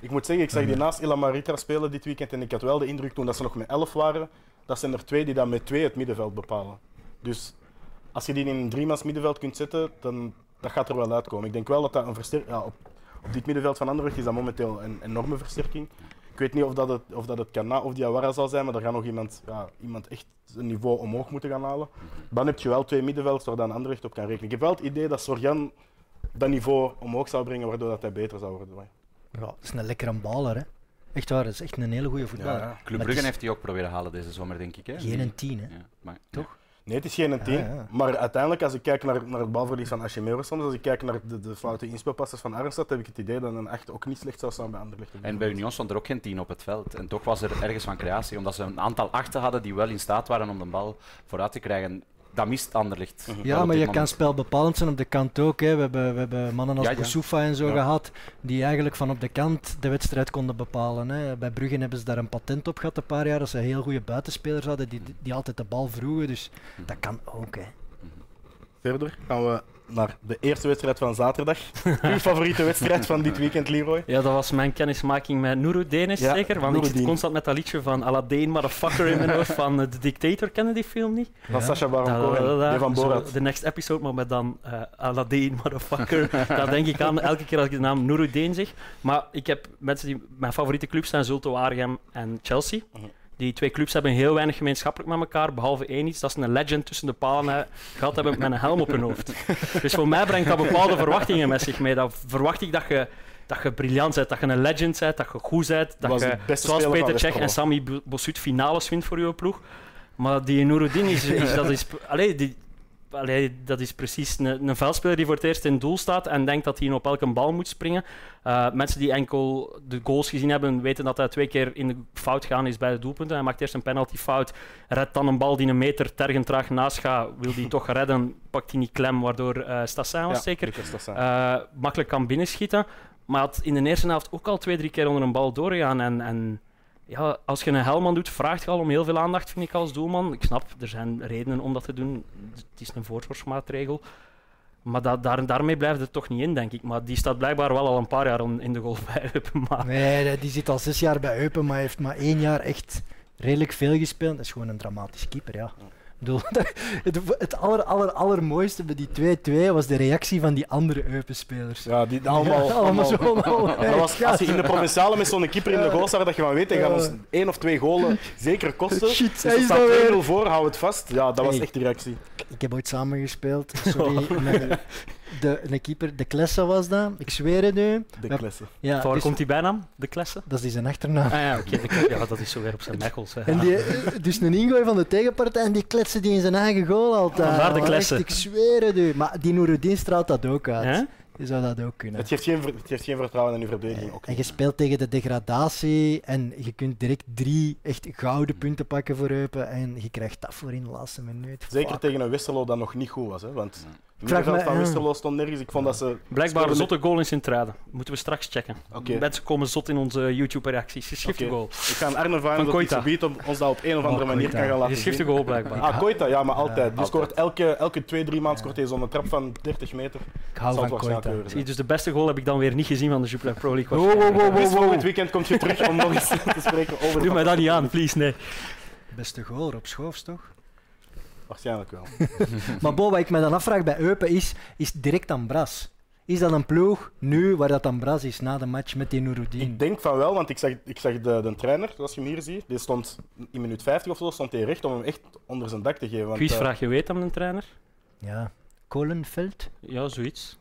Speaker 1: Ik moet zeggen, ik zag die naast Ila Maritra spelen dit weekend en ik had wel de indruk toen dat ze nog met 11 waren, dat zijn er twee die dan met twee het middenveld bepalen. Dus als je die in een driemans middenveld kunt zetten, dan dat gaat er wel uitkomen. Ik denk wel dat dat een versterking... Ja, op, op dit middenveld van Anderlecht is dat momenteel een enorme versterking. Ik weet niet of dat het, of dat het Kana of Diawara zal zijn, maar er gaat nog iemand, ja, iemand echt een niveau omhoog moeten gaan halen. Dan heb je wel twee middenvelders waar dan Anderlecht op kan rekenen. Ik heb wel het idee dat Sorgan dat niveau omhoog zou brengen, waardoor dat hij beter zou worden.
Speaker 2: Ja, dat is een lekkere baller, hè. Echt waar, dat is echt een hele goede voetballer.
Speaker 1: Ja, ja.
Speaker 2: Maar
Speaker 4: Club Brugge
Speaker 2: is
Speaker 4: heeft die ook proberen halen deze zomer, denk ik. Hè?
Speaker 2: Geen een tien, hè.
Speaker 4: Ja, maar,
Speaker 2: Toch?
Speaker 1: Nee, het is geen 10.
Speaker 2: Ja, ja.
Speaker 1: Maar uiteindelijk, als ik kijk naar, naar het balverlies van Ashimero soms, als ik kijk naar de, de foute inspelpassers van Arnstad, heb ik het idee dat een 8 ook niet slecht zou staan bij Anderlecht.
Speaker 4: En bij Union stond er ook geen tien op het veld. En toch was er ergens van creatie, omdat ze een aantal achten hadden die wel in staat waren om de bal vooruit te krijgen. Dat mist Anderlecht.
Speaker 1: Mhm.
Speaker 2: Ja, maar je kan spelbepalend zijn op de kant ook. Hè. We, hebben, we hebben mannen als
Speaker 4: Ja, ja.
Speaker 2: Boussoufa en zo
Speaker 1: Ja.
Speaker 2: gehad, die eigenlijk van op de kant de wedstrijd konden bepalen. Hè. Bij Brugge hebben ze daar een patent op gehad een paar jaar, dat ze heel goede buitenspelers hadden die, die altijd de bal vroegen. Dus dat kan ook. Hè.
Speaker 1: Verder gaan we naar de eerste wedstrijd van zaterdag. Uw favoriete wedstrijd van dit weekend, Leroy?
Speaker 3: Ja, dat was mijn kennismaking met Denis,
Speaker 1: Ja,
Speaker 3: zeker. Want ik zit constant met dat liedje van Aladdin, motherfucker in mijn hoofd van eh, The Dictator. Kennen die film niet?
Speaker 1: Van Sacha Baron
Speaker 3: Da, da,
Speaker 1: Cohen,
Speaker 3: da, da.
Speaker 1: die van Borat.
Speaker 3: De next episode, maar met dan eh Aladdin, motherfucker. Daar denk ik aan elke keer als ik de naam Nuruddin zeg. Maar ik heb mensen die... Mijn favoriete clubs zijn Zulte Waregem en Chelsea.
Speaker 1: Mhm.
Speaker 3: Die twee clubs hebben heel weinig gemeenschappelijk met elkaar, behalve één iets, dat ze een legend tussen de palen eh, gehad hebben met een helm op hun hoofd. Dus voor mij brengt dat bepaalde verwachtingen met zich mee. Dan verwacht ik dat je, dat je briljant bent, dat je een legend bent, dat je goed bent, dat je, zoals Peter Cech en Bo- Bossut finales wint voor uw ploeg. Maar die Nuruddin is, is, dat, is, allee, die, allee, dat is precies een, een veldspeler die voor het eerst in doel staat en denkt dat hij op elke bal moet springen. Uh, mensen die enkel de goals gezien hebben, weten dat hij twee keer in de fout gaan is bij de doelpunten. Hij maakt eerst een penaltyfout, redt dan een bal die een meter tergend traag naast gaat, wil hij toch redden, pakt hij niet klem, waardoor uh, Stassin was
Speaker 1: Ja,
Speaker 3: zeker uh, makkelijk kan binnenschieten. Maar had in de eerste helft ook al twee, drie keer onder een bal doorgegaan. En, en ja, als je een helman doet, vraagt je al om heel veel aandacht, vind ik als doelman. Ik snap, er zijn redenen om dat te doen. Het is een voorzorgsmaatregel. Maar dat, daar, daarmee blijft het toch niet in, denk ik. Maar die staat blijkbaar wel al een paar jaar in de golf bij Eupen. Maar
Speaker 2: Nee, die zit al zes jaar bij Eupen, maar heeft maar één jaar echt redelijk veel gespeeld. Dat is gewoon een dramatische keeper, ja. Bedoel, het het aller, aller, allermooiste bij die 2-2 was de reactie van die andere Eupen-spelers.
Speaker 1: Ja, die allemaal...
Speaker 2: Ja, allemaal
Speaker 1: Dat was, als je in de provinciale met zo'n keeper in de goal zag, dat je van weet, hij gaat ons één of twee golen zeker kosten.
Speaker 2: Shit,
Speaker 1: Dus
Speaker 2: hij
Speaker 1: er staat
Speaker 2: dat
Speaker 1: 2-0
Speaker 2: weer.
Speaker 1: voor, hou het vast. Ja, dat was echt die reactie.
Speaker 2: Ik heb ooit samengespeeld, sorry, met de, een keeper, de Klesse was dat, ik zweer het nu.
Speaker 1: De
Speaker 2: Ja.
Speaker 1: klasse.
Speaker 2: Ja,
Speaker 3: waar
Speaker 2: dus-
Speaker 3: komt die bijnaam? De Klesse?
Speaker 2: dat is zijn achternaam.
Speaker 3: Ah ja, oké. ja, dat is zo weer op zijn mekkels. hè.
Speaker 2: En die, eh, dus een ingooi van de tegenpartij en die kletsen die in zijn eigen goal altijd.
Speaker 3: Vandaar de
Speaker 2: Echt,
Speaker 3: klessen.
Speaker 2: Ik zweer het u. Maar die Noorudin straalt dat ook uit.
Speaker 3: Hè?
Speaker 2: Je zou dat ook kunnen.
Speaker 1: Het geeft, geen, ver- het geeft geen vertrouwen in uw verdediging. Ook
Speaker 2: En je speelt tegen de degradatie en je kunt direct drie echt gouden punten pakken voor Eupen en je krijgt dat voor in de laatste minuut.
Speaker 1: Zeker
Speaker 2: Fuck.
Speaker 1: tegen een Westerlo dat nog niet goed was. Hè? Want
Speaker 2: vraag
Speaker 1: middenveld
Speaker 2: me-
Speaker 1: van. Westerlo stond nergens. Ik vond dat ze...
Speaker 3: Blijkbaar een zotte goal in Sint-Truiden. Moeten we straks checken.
Speaker 1: Oké.
Speaker 3: Mensen komen zot in onze YouTube-reacties. Geschifte goal.
Speaker 1: Ik ga aan Arne vragen
Speaker 3: Van
Speaker 1: dat subiet om ons dat op een of andere
Speaker 2: Oh,
Speaker 1: manier
Speaker 2: Koita.
Speaker 1: kan gaan laten
Speaker 3: Geschifte
Speaker 1: zien.
Speaker 3: goal, blijkbaar.
Speaker 1: Ah, Koita, ja, maar altijd. Die
Speaker 4: altijd.
Speaker 1: scoort elke, elke twee, drie maanden scoort hij zo'n trap van 30 meter.
Speaker 2: Ik hou
Speaker 1: het
Speaker 2: van Koita.
Speaker 3: dus de beste goal heb ik dan weer niet gezien van de Jupiler Pro League.
Speaker 2: Wow, wow, wow, wow,
Speaker 1: Dus
Speaker 2: wow.
Speaker 1: weekend komt je terug om nog eens te spreken over
Speaker 3: Doe mij dat niet aan, please, nee.
Speaker 2: Beste goal op Schoofs, toch?
Speaker 1: Waarschijnlijk wel.
Speaker 2: maar Bo, wat ik me dan afvraag bij Eupen is, is direct Ambras. Is dat een ploeg nu waar dat Ambras is na de match met die Nouroudin?
Speaker 1: Ik denk van wel, want ik zag, ik zag de, de trainer, zoals je hem hier ziet, die stond in minuut 50 of zo, stond hij recht om hem echt onder zijn dak te geven. Want, eh,
Speaker 3: Quizvraag, je weet hem, een trainer?
Speaker 2: Ja. Kolenveld?
Speaker 3: Ja, zoiets.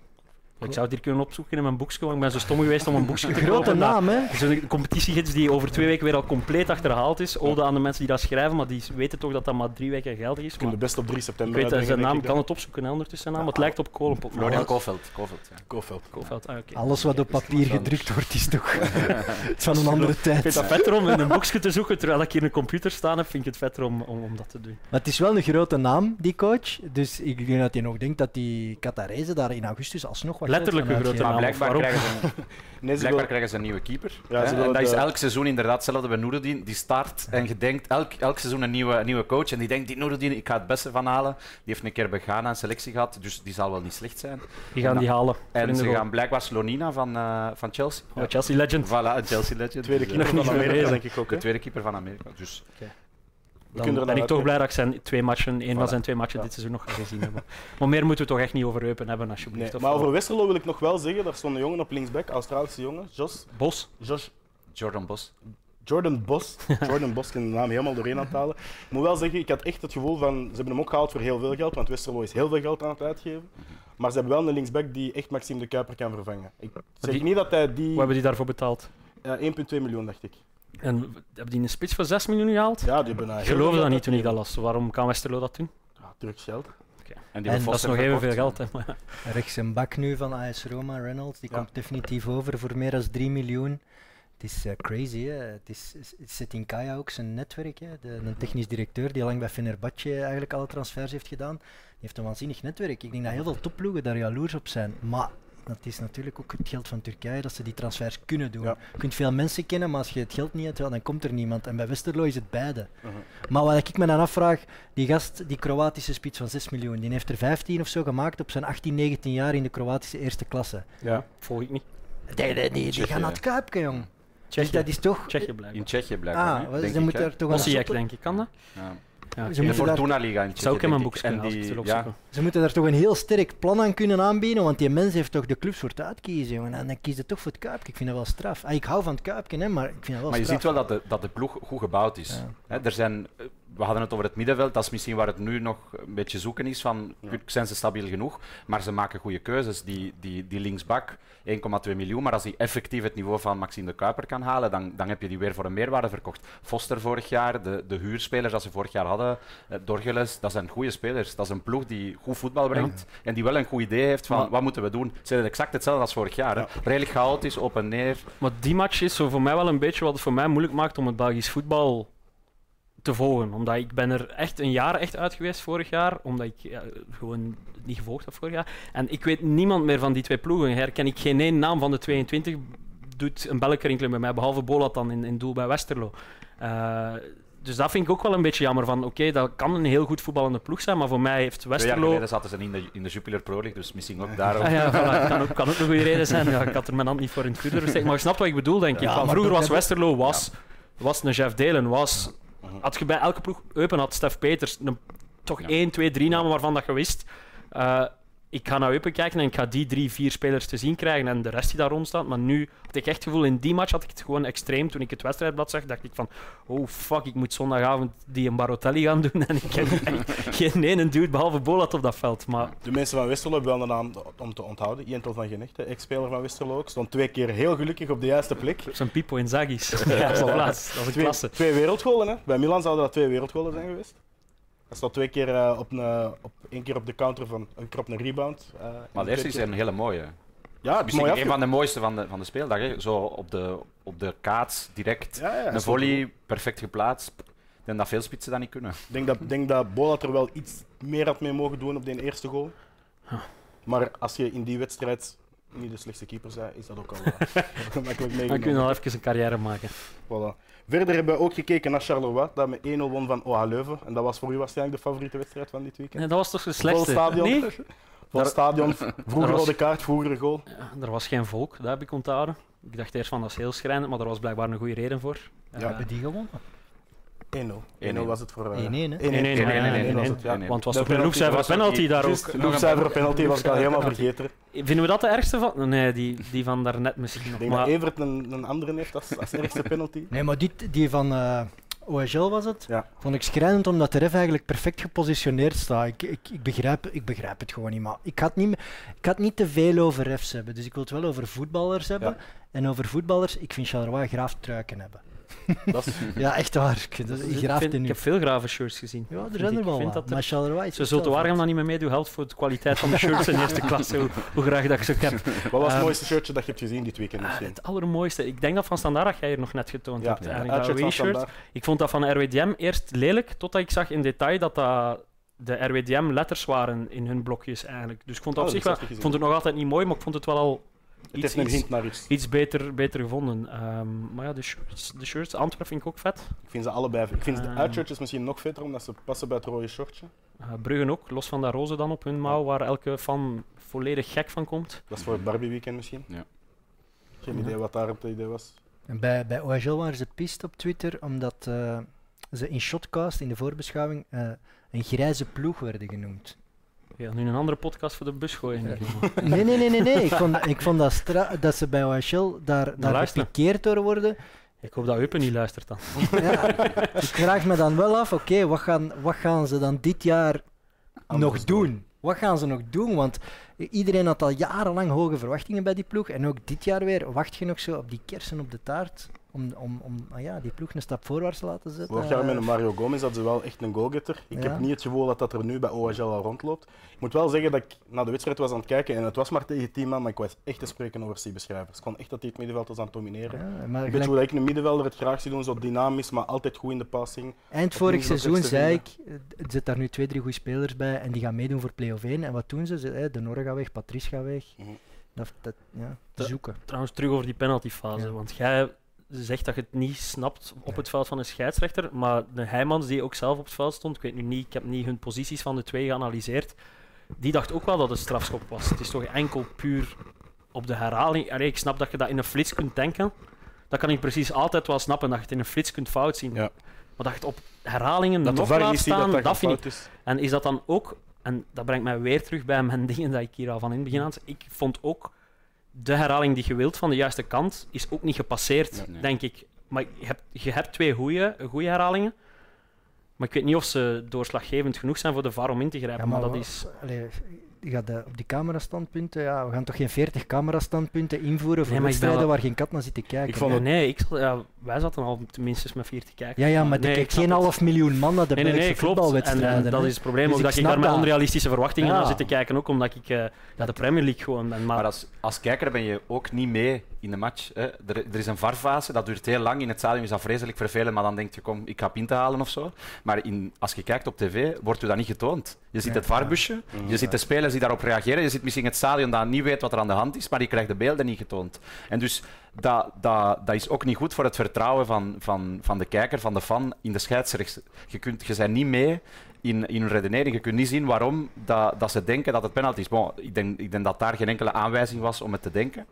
Speaker 3: Ik zou het hier kunnen opzoeken in mijn boekje, want ik ben zo stom geweest om een boekje te
Speaker 2: Grote
Speaker 3: kopen. dat-
Speaker 2: naam, hè?
Speaker 3: Zo'n competitiegids die over twee weken weer al compleet achterhaald is. Ode aan de mensen die dat schrijven, maar die weten toch dat dat maar drie weken geldig is.
Speaker 1: Je de best op 3
Speaker 3: ik
Speaker 1: september
Speaker 3: weet zijn naam, kan het opzoeken hè, ondertussen zijn naam. Het lijkt op Kolenpot.
Speaker 4: Florian
Speaker 2: Alles-
Speaker 4: Kofeld. Kofeld
Speaker 3: ah, oké.
Speaker 2: Alles wat op papier gedrukt wordt, is toch het is van een andere
Speaker 3: Ik vind
Speaker 2: tijd.
Speaker 3: dat vetter om in een boekje te zoeken terwijl ik hier een computer staan heb. Vind ik het vetter om, om, om dat te doen.
Speaker 2: Maar het is wel een grote naam, die coach. Dus ik denk dat hij nog denkt dat die Qatarese daar in augustus alsnog wat
Speaker 3: Letterlijk een grote naam,
Speaker 4: blijkbaar krijgen, ze een,
Speaker 1: Nee, ze
Speaker 4: blijkbaar krijgen ze een nieuwe keeper.
Speaker 1: Ja,
Speaker 4: hè.
Speaker 1: ze
Speaker 4: en dat is elk seizoen inderdaad hetzelfde bij Noorudin. Die start en je denkt elk, elk seizoen een nieuwe, een nieuwe coach. En die denkt, die ik ga het beste van halen. Die heeft een keer bij Ghana een selectie gehad, dus die zal wel niet slecht zijn.
Speaker 3: Die gaan
Speaker 4: En
Speaker 3: die halen.
Speaker 4: En ze gaan blijkbaar Slonina van, eh, van Chelsea.
Speaker 3: Oh, Chelsea legend.
Speaker 4: Voilà, een Chelsea legend.
Speaker 1: tweede
Speaker 4: Dus,
Speaker 1: keeper
Speaker 4: eh,
Speaker 3: nog
Speaker 1: van
Speaker 3: niet
Speaker 1: Amerika, denk ik ook.
Speaker 4: De tweede keeper van Amerika. Dus
Speaker 3: Dan
Speaker 1: er
Speaker 3: ben ik toch blij dat ik zijn twee matchen, één van zijn twee matchen
Speaker 4: Ja.
Speaker 3: dit seizoen nog gezien heb. Maar meer moeten we toch echt niet over Eupen hebben, alsjeblieft.
Speaker 1: Nee, maar over Westerlo wil ik nog wel zeggen, daar stond een jongen op linksback, Australische jongen, Jos,
Speaker 3: Bos.
Speaker 1: Josh,
Speaker 4: Jordan Bos.
Speaker 1: Jordan Bos. Jordan Bos, ik kan de naam helemaal doorheen aan het halen. Ik moet wel zeggen, ik had echt het gevoel van, ze hebben hem ook gehaald voor heel veel geld, want Westerlo is heel veel geld aan het uitgeven. Maar ze hebben wel een linksback die echt Maxime de Kuiper kan vervangen. Ik zeg
Speaker 3: die-
Speaker 1: niet dat hij die...
Speaker 3: Wat hebben die daarvoor betaald?
Speaker 1: Ja, 1,2 miljoen, dacht ik.
Speaker 3: En hebben die een spits voor 6 miljoen gehaald?
Speaker 1: Ja, die hebben,
Speaker 3: Ik geloofde dat niet toen ik dat las. Waarom kan Westerlo dat doen?
Speaker 1: Ja, Drugsgeld.
Speaker 4: En die
Speaker 2: En
Speaker 3: Dat is nog evenveel
Speaker 4: verkocht.
Speaker 3: geld. Hè. maar ja.
Speaker 2: Rechts een bak nu van AS Roma, Reynolds, die
Speaker 1: Ja.
Speaker 2: komt definitief over voor meer dan 3 miljoen. Het is eh, crazy, hè. Het is, het zit in Kaya ook zijn netwerk. Hè. De, een technisch directeur die lang bij Fenerbahce eigenlijk alle transfers heeft gedaan. Die heeft een waanzinnig netwerk. Ik denk dat heel veel topploegen daar jaloers op zijn. Maar dat is natuurlijk ook het geld van Turkije dat ze die transfers kunnen doen.
Speaker 1: Ja.
Speaker 2: Je kunt veel mensen kennen, maar als je het geld niet hebt, dan komt er niemand. En bij Westerlo is het beide.
Speaker 1: Mhm.
Speaker 2: Maar wat ik me dan afvraag, die gast, die Kroatische spits van 6 miljoen, die heeft er 15 of zo gemaakt op zijn 18, 19 jaar in de Kroatische eerste klasse.
Speaker 1: Ja.
Speaker 3: Volg ik niet.
Speaker 2: Die, die, die, gaan naar het Kuipke, jong. Dus
Speaker 3: Tsjechië.
Speaker 2: dat is toch...
Speaker 3: Tsjechië blijkbaar.
Speaker 4: In Tsjechië blijkbaar.
Speaker 2: Ah, wat-
Speaker 4: denk
Speaker 2: ze moeten er toch een
Speaker 3: Osijek, denk ik. Kan dat?
Speaker 4: Ja.
Speaker 3: Ja,
Speaker 2: Ze moeten
Speaker 4: De Fortuna Liga in
Speaker 3: Ik zou ook in mijn
Speaker 4: ik.
Speaker 3: boekje
Speaker 4: En
Speaker 3: als ik het
Speaker 4: die- ja.
Speaker 2: Ze moeten daar toch een heel sterk plan aan kunnen aanbieden, want die mens heeft toch de clubs voor het uitkiezen, jongen. En dan kiest hij toch voor het Kuipke. Ik vind dat wel straf. Ah, ik hou van het Kuipke, hè, maar ik vind dat wel
Speaker 4: Maar je
Speaker 2: straf.
Speaker 4: ziet wel dat de, dat de ploeg goed gebouwd is.
Speaker 2: Ja.
Speaker 4: Hè, er zijn, eh, we hadden het over het middenveld, dat is misschien waar het nu nog een beetje zoeken is. Van,
Speaker 1: Ja.
Speaker 4: Zijn ze stabiel genoeg? Maar ze maken goede keuzes. Die, die, die linksbak, 1,2 miljoen. Maar als hij effectief het niveau van Maxime de Kuiper kan halen, dan, dan heb je die weer voor een meerwaarde verkocht. Foster vorig jaar, de, de huurspelers dat ze vorig jaar hadden, eh, Dorgeles, dat zijn goede spelers. Dat is een ploeg die goed voetbal brengt en die wel een goed idee heeft van
Speaker 3: Maar-
Speaker 4: wat moeten we doen. Ze zijn exact hetzelfde als vorig jaar. Hè. Redelijk chaotisch, op en neer.
Speaker 3: Maar die match is zo voor mij wel een beetje wat het voor mij moeilijk maakt om het Belgisch voetbal te volgen. Omdat ik ben er echt een jaar echt uit geweest vorig jaar, omdat ik ja, gewoon niet gevolgd heb vorig jaar. En ik weet niemand meer van die twee ploegen. Herken ik geen één naam van de 22, doet een belletje rinkelen bij mij, behalve Bolat dan in, in doel bij Westerlo. Eh, dus dat vind ik ook wel een beetje jammer. Van oké, dat kan een heel goed voetballende ploeg zijn, maar voor mij heeft
Speaker 4: Twee jaar
Speaker 3: Westerlo.
Speaker 4: geleden zaten ze in de, in de Jupiler Pro League, dus misschien ook daarom.
Speaker 3: Ah ja, voilà. kan, ook, kan ook een goede reden zijn. Ja, ik had er mijn hand niet voor in het vuur. Maar je snapt wat ik bedoel, denk ik.
Speaker 2: Ja,
Speaker 3: vroeger was Westerlo was, was een Jeff Delen. Was. Had je bij elke ploeg Eupen had Stef Peters een, toch
Speaker 4: Ja.
Speaker 3: één, twee, drie namen waarvan dat je wist. eh, ik ga naar Eupen kijken en ik ga die drie, vier spelers te zien krijgen en de rest die daar rond staat. Maar nu had ik echt het gevoel, in die match had ik het gewoon extreem. Toen ik het wedstrijdblad zag, dacht ik van, oh fuck, ik moet zondagavond die een Barotelli gaan doen. En ik heb echt geen ene dude behalve Bolat op dat veld. Maar
Speaker 1: De mensen van Westerlo hebben wel een naam om te onthouden. Jentel van Genecht, de ex-speler van Westerlo ook. Stond twee keer heel gelukkig op de juiste plek.
Speaker 3: Zo'n Pipo in Zagis. Ja. Dat is een
Speaker 1: Twee, twee wereldgolen, hè. Bij Milan zouden dat twee wereldgolen zijn geweest. Hij staat twee keer eh, op, een, op één keer op de counter van een keer op een rebound. eh,
Speaker 4: Maar de eerste is een hele mooie.
Speaker 1: Ja, het is
Speaker 4: Misschien
Speaker 1: mooi
Speaker 4: een van de mooiste van de, van de speeldag. Hè. Zo op de, op de kaats, direct.
Speaker 1: Ja, ja,
Speaker 4: een volley, perfect geplaatst. Ik denk dat veel spitsen dat niet kunnen.
Speaker 1: Ik denk dat, denk dat Bolat er wel iets meer had mee mogen doen op die eerste goal. Maar als je in die wedstrijd niet de slechtste keeper bent, is dat ook al eh, gemakkelijk
Speaker 3: Dan kun je
Speaker 1: meegenomen.
Speaker 3: al even een carrière maken.
Speaker 1: Voilà. Verder hebben we ook gekeken naar Charleroi, dat met 1-0 won van OH Leuven. En dat was voor u waarschijnlijk de favoriete wedstrijd van dit weekend.
Speaker 3: Nee, dat was toch de
Speaker 1: Vol
Speaker 3: slechtste?
Speaker 1: stadion.
Speaker 3: Nee?
Speaker 1: Vol
Speaker 3: Daar-
Speaker 1: stadion, vroeger
Speaker 3: was-
Speaker 1: rode kaart, vroegere goal.
Speaker 3: Ja, er was geen volk, dat heb ik onthouden. Ik dacht eerst van dat is heel schrijnend, maar er was blijkbaar een goede reden voor.
Speaker 1: Ja.
Speaker 3: Eh,
Speaker 2: Hebben die gewonnen?
Speaker 1: 1-0. 1-0
Speaker 4: 1-0
Speaker 1: was het voor... eh,
Speaker 2: 1-1, hè?
Speaker 1: 1-1
Speaker 3: Nee, nee, nee,
Speaker 1: was
Speaker 3: nee, nee,
Speaker 1: het, ja.
Speaker 4: nee.
Speaker 3: want was
Speaker 1: De
Speaker 3: toch een
Speaker 1: penalty
Speaker 3: loopcijfer
Speaker 4: was ook
Speaker 3: penalty daar ook.
Speaker 1: Juist, loopcijfer penalty was ik al helemaal vergeten.
Speaker 3: Vinden we dat de ergste van? Nee, die, die van daarnet misschien
Speaker 1: Ik
Speaker 3: nog.
Speaker 1: denk
Speaker 3: Maar
Speaker 1: dat Evert een, een andere heeft als, als ergste penalty.
Speaker 2: Nee, maar die, die van, eh OHL was het.
Speaker 1: Ja.
Speaker 2: Vond ik schrijnend omdat de ref eigenlijk perfect gepositioneerd staat. Ik, ik, ik, begrijp, ik begrijp het gewoon niet. Maar ik het niet, ik het niet te veel over refs hebben. Dus ik wil het wel over voetballers hebben.
Speaker 1: Ja.
Speaker 2: En over voetballers, ik vind Charleroi graaf truiken hebben.
Speaker 1: Dat is,
Speaker 2: Ja, echt waar. Ik, vind dat,
Speaker 3: Ik,
Speaker 2: graaf
Speaker 3: vind-
Speaker 2: ten
Speaker 3: ik
Speaker 2: nu.
Speaker 3: heb veel grave shirts gezien.
Speaker 2: Ja, er zijn
Speaker 3: ik.
Speaker 2: er wel wat. Maar Charleroi wel
Speaker 3: Waregem
Speaker 2: vet.
Speaker 3: dan niet meer meedoet, helpt voor de kwaliteit van de shirts in eerste klasse. Hoe, hoe graag dat ik ze heb.
Speaker 1: wat was het
Speaker 3: Ehm,
Speaker 1: mooiste shirtje dat je hebt gezien dit weekend
Speaker 3: Ah,
Speaker 1: misschien?
Speaker 3: het allermooiste. Ik denk dat van Standaard dat jij hier nog net getoond
Speaker 1: Ja,
Speaker 3: hebt. Eigenlijk, shirt. Ik vond dat van RWDM eerst lelijk, totdat ik zag in detail dat dat de RWDM-letters waren in hun blokjes eigenlijk. Dus ik vond dat
Speaker 1: Oh,
Speaker 3: op zich
Speaker 1: dat
Speaker 3: wel...
Speaker 1: ik
Speaker 3: vond het nog altijd niet mooi, maar ik vond het wel al
Speaker 1: Het
Speaker 3: iets,
Speaker 1: heeft
Speaker 3: iets,
Speaker 1: hint naar iets.
Speaker 3: iets beter, beter gevonden. Ehm, maar ja, de shirts, de shirts Antwerp vind ik ook vet.
Speaker 1: Ik vind ze allebei. Ik vind de
Speaker 3: Ehm.
Speaker 1: uitshirtjes misschien nog vetter, omdat ze passen bij het rode shortje.
Speaker 3: Uh, Bruggen ook, los van dat roze dan op hun mouw, waar elke fan volledig gek van komt.
Speaker 1: Dat is voor het Barbie weekend misschien.
Speaker 4: Ja.
Speaker 1: Geen
Speaker 3: Ja.
Speaker 1: idee wat daar het idee was.
Speaker 2: En bij, bij OHL waren ze pist op Twitter omdat eh, ze in Shotcast, in de voorbeschouwing, eh, een grijze ploeg werden genoemd.
Speaker 3: Ja, nu een andere podcast voor de bus gooien.
Speaker 2: Ja. Nee, nee, nee, nee. nee. Ik, vond, ik vond dat, dat ze bij OHL daar, daar gepikeerd door worden.
Speaker 3: Ik hoop dat Eupen niet luistert dan.
Speaker 2: Ja, ik vraag me dan wel af, oké, wat, gaan, wat gaan ze dan dit jaar
Speaker 1: Anders
Speaker 2: nog doen? Wat gaan ze nog doen? Want iedereen had al jarenlang hoge verwachtingen bij die ploeg. En ook dit jaar weer wacht je nog zo op die kersen op de taart. Om, om, om ah ja, die ploeg een stap voorwaarts te laten zetten.
Speaker 1: Vorig jaar met een Mario Gomez hadden ze wel echt een goalgetter. Ik
Speaker 2: Ja.
Speaker 1: heb niet het gevoel dat dat er nu bij OHL al rondloopt. Ik moet wel zeggen dat ik naar de wedstrijd was aan het kijken en het was maar tegen 10 man, maar ik was echt te spreken over Siebe Schrijvers. Ik vond echt dat hij het middenveld was aan het domineren.
Speaker 2: Ja, maar
Speaker 1: Een beetje
Speaker 2: gelijk-
Speaker 1: hoe ik een middenvelder het graag zie doen, zo dynamisch, maar altijd goed in de passing.
Speaker 2: eind vorig seizoen zei ik, eh, er zitten daar nu twee, drie goede spelers bij en die gaan meedoen voor play-off 1. En wat doen ze? ze eh, de Norre gaat weg, Patrice gaat weg.
Speaker 1: Mhm.
Speaker 2: Dat, dat, ja, te zoeken.
Speaker 3: Trouwens, terug over die penaltyfase.
Speaker 2: Ja.
Speaker 3: Want jij zegt dat je het niet snapt op het veld van een scheidsrechter. Maar de Heijmans, die ook zelf op het veld stond, ik weet nu niet, ik heb niet hun posities van de twee geanalyseerd. Die dacht ook wel dat het strafschop was. Het is toch enkel puur op de herhaling. Allee, ik snap dat je dat in een flits kunt denken. Dat kan ik precies altijd wel snappen, dat je het in een flits kunt fout zien.
Speaker 1: Ja.
Speaker 3: Maar dat je het op herhalingen
Speaker 1: Dat
Speaker 3: nog laat staan,
Speaker 1: dat dat,
Speaker 3: vind ik en is dat dan ook, en dat brengt mij weer terug bij mijn dingen dat ik hier al van in het begin aan ik vond ook de herhaling die je wilt van de juiste kant is ook niet gepasseerd,
Speaker 4: Nee, nee.
Speaker 3: denk ik. Maar je hebt, je hebt twee goede herhalingen, maar ik weet niet of ze doorslaggevend genoeg zijn voor de VAR om in te grijpen. maar, dat is...
Speaker 2: allee, gaat op die camerastandpunten, ja, we gaan toch geen 40 camerastandpunten invoeren voor
Speaker 3: Nee,
Speaker 2: wedstrijden
Speaker 3: wel-
Speaker 2: waar geen kat naar zit te kijken.
Speaker 1: Ik vond
Speaker 3: Ja, nee, ik, ja, wij zaten al tenminste met vier te kijken.
Speaker 2: Ja, ja, maar er
Speaker 3: nee,
Speaker 2: kijkt geen
Speaker 3: het.
Speaker 2: half miljoen man naar de
Speaker 3: Nee, nee,
Speaker 2: voetbalwedstrijden.
Speaker 3: en dat is het probleem,
Speaker 2: Dus
Speaker 3: ook
Speaker 2: ik
Speaker 3: dat ik daar met onrealistische verwachtingen
Speaker 2: Ja.
Speaker 3: naar zit te kijken, ook omdat ik eh ja, de Premier League gewoon ben. Maar,
Speaker 4: Maar als, als kijker ben je ook niet mee in de match. Hè. Er, er is een VAR-fase, dat duurt heel lang. In het stadion is dat vreselijk vervelend, maar dan denk je, kom, ik ga pinten halen of zo. Maar in, als je kijkt op tv, wordt u dat niet getoond. Je ziet het VAR-busje, je ziet de spelers die daarop reageren, je ziet misschien het stadion dat niet weet wat er aan de hand is, maar die krijgt de beelden niet getoond. En dus dat, dat, dat is ook niet goed voor het vertrouwen van, van, van de kijker, van de fan in de scheidsrechter. Je, kunt, je bent niet mee in, in hun redenering. Je kunt niet zien waarom dat, dat ze denken dat het penalty is. Bon, ik, denk, ik denk dat daar geen enkele aanwijzing was om het te denken.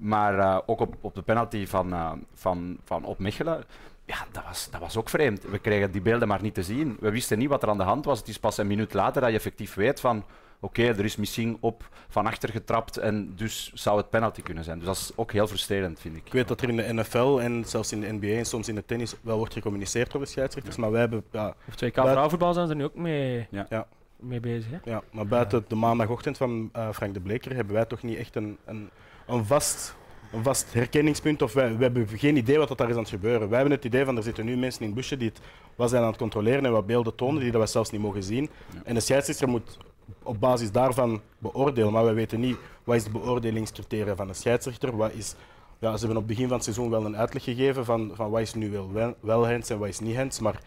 Speaker 4: Maar eh, ook op, op de penalty van, eh, van, van op Mechelen, ja, dat was, dat was ook vreemd. We kregen die beelden maar niet te zien. We wisten niet wat er aan de hand was. Het is pas een minuut later dat je effectief weet van oké, er is misschien op van achter getrapt en dus zou het penalty kunnen zijn. Dus dat is ook heel frustrerend, vind ik.
Speaker 1: Ik weet dat er in de NFL en zelfs in de NBA en soms in de tennis wel wordt gecommuniceerd door de scheidsrechters, maar wij hebben, ja,
Speaker 3: op 2K
Speaker 1: Buiten-
Speaker 3: vrouwenvoetbal zijn ze er nu ook mee,
Speaker 4: Ja.
Speaker 1: Ja.
Speaker 3: mee bezig. Hè?
Speaker 1: ja, maar buiten de maandagochtend van eh, Frank de Bleker hebben wij toch niet echt een, een, een, vast, een vast herkenningspunt of wij, we hebben geen idee wat dat daar is aan het gebeuren. Wij hebben het idee van er zitten nu mensen in het busje die het wat zijn aan het controleren en wat beelden tonen die dat wij zelfs niet mogen zien.
Speaker 4: Ja.
Speaker 1: En de scheidsrechter moet op basis daarvan beoordelen, maar wij weten niet wat is de beoordelingscriteria van de scheidsrechter, wat is ja, ze hebben op het begin van het seizoen wel een uitleg gegeven van, van wat is nu wel, wel, wel hands en wat is niet hands. Maar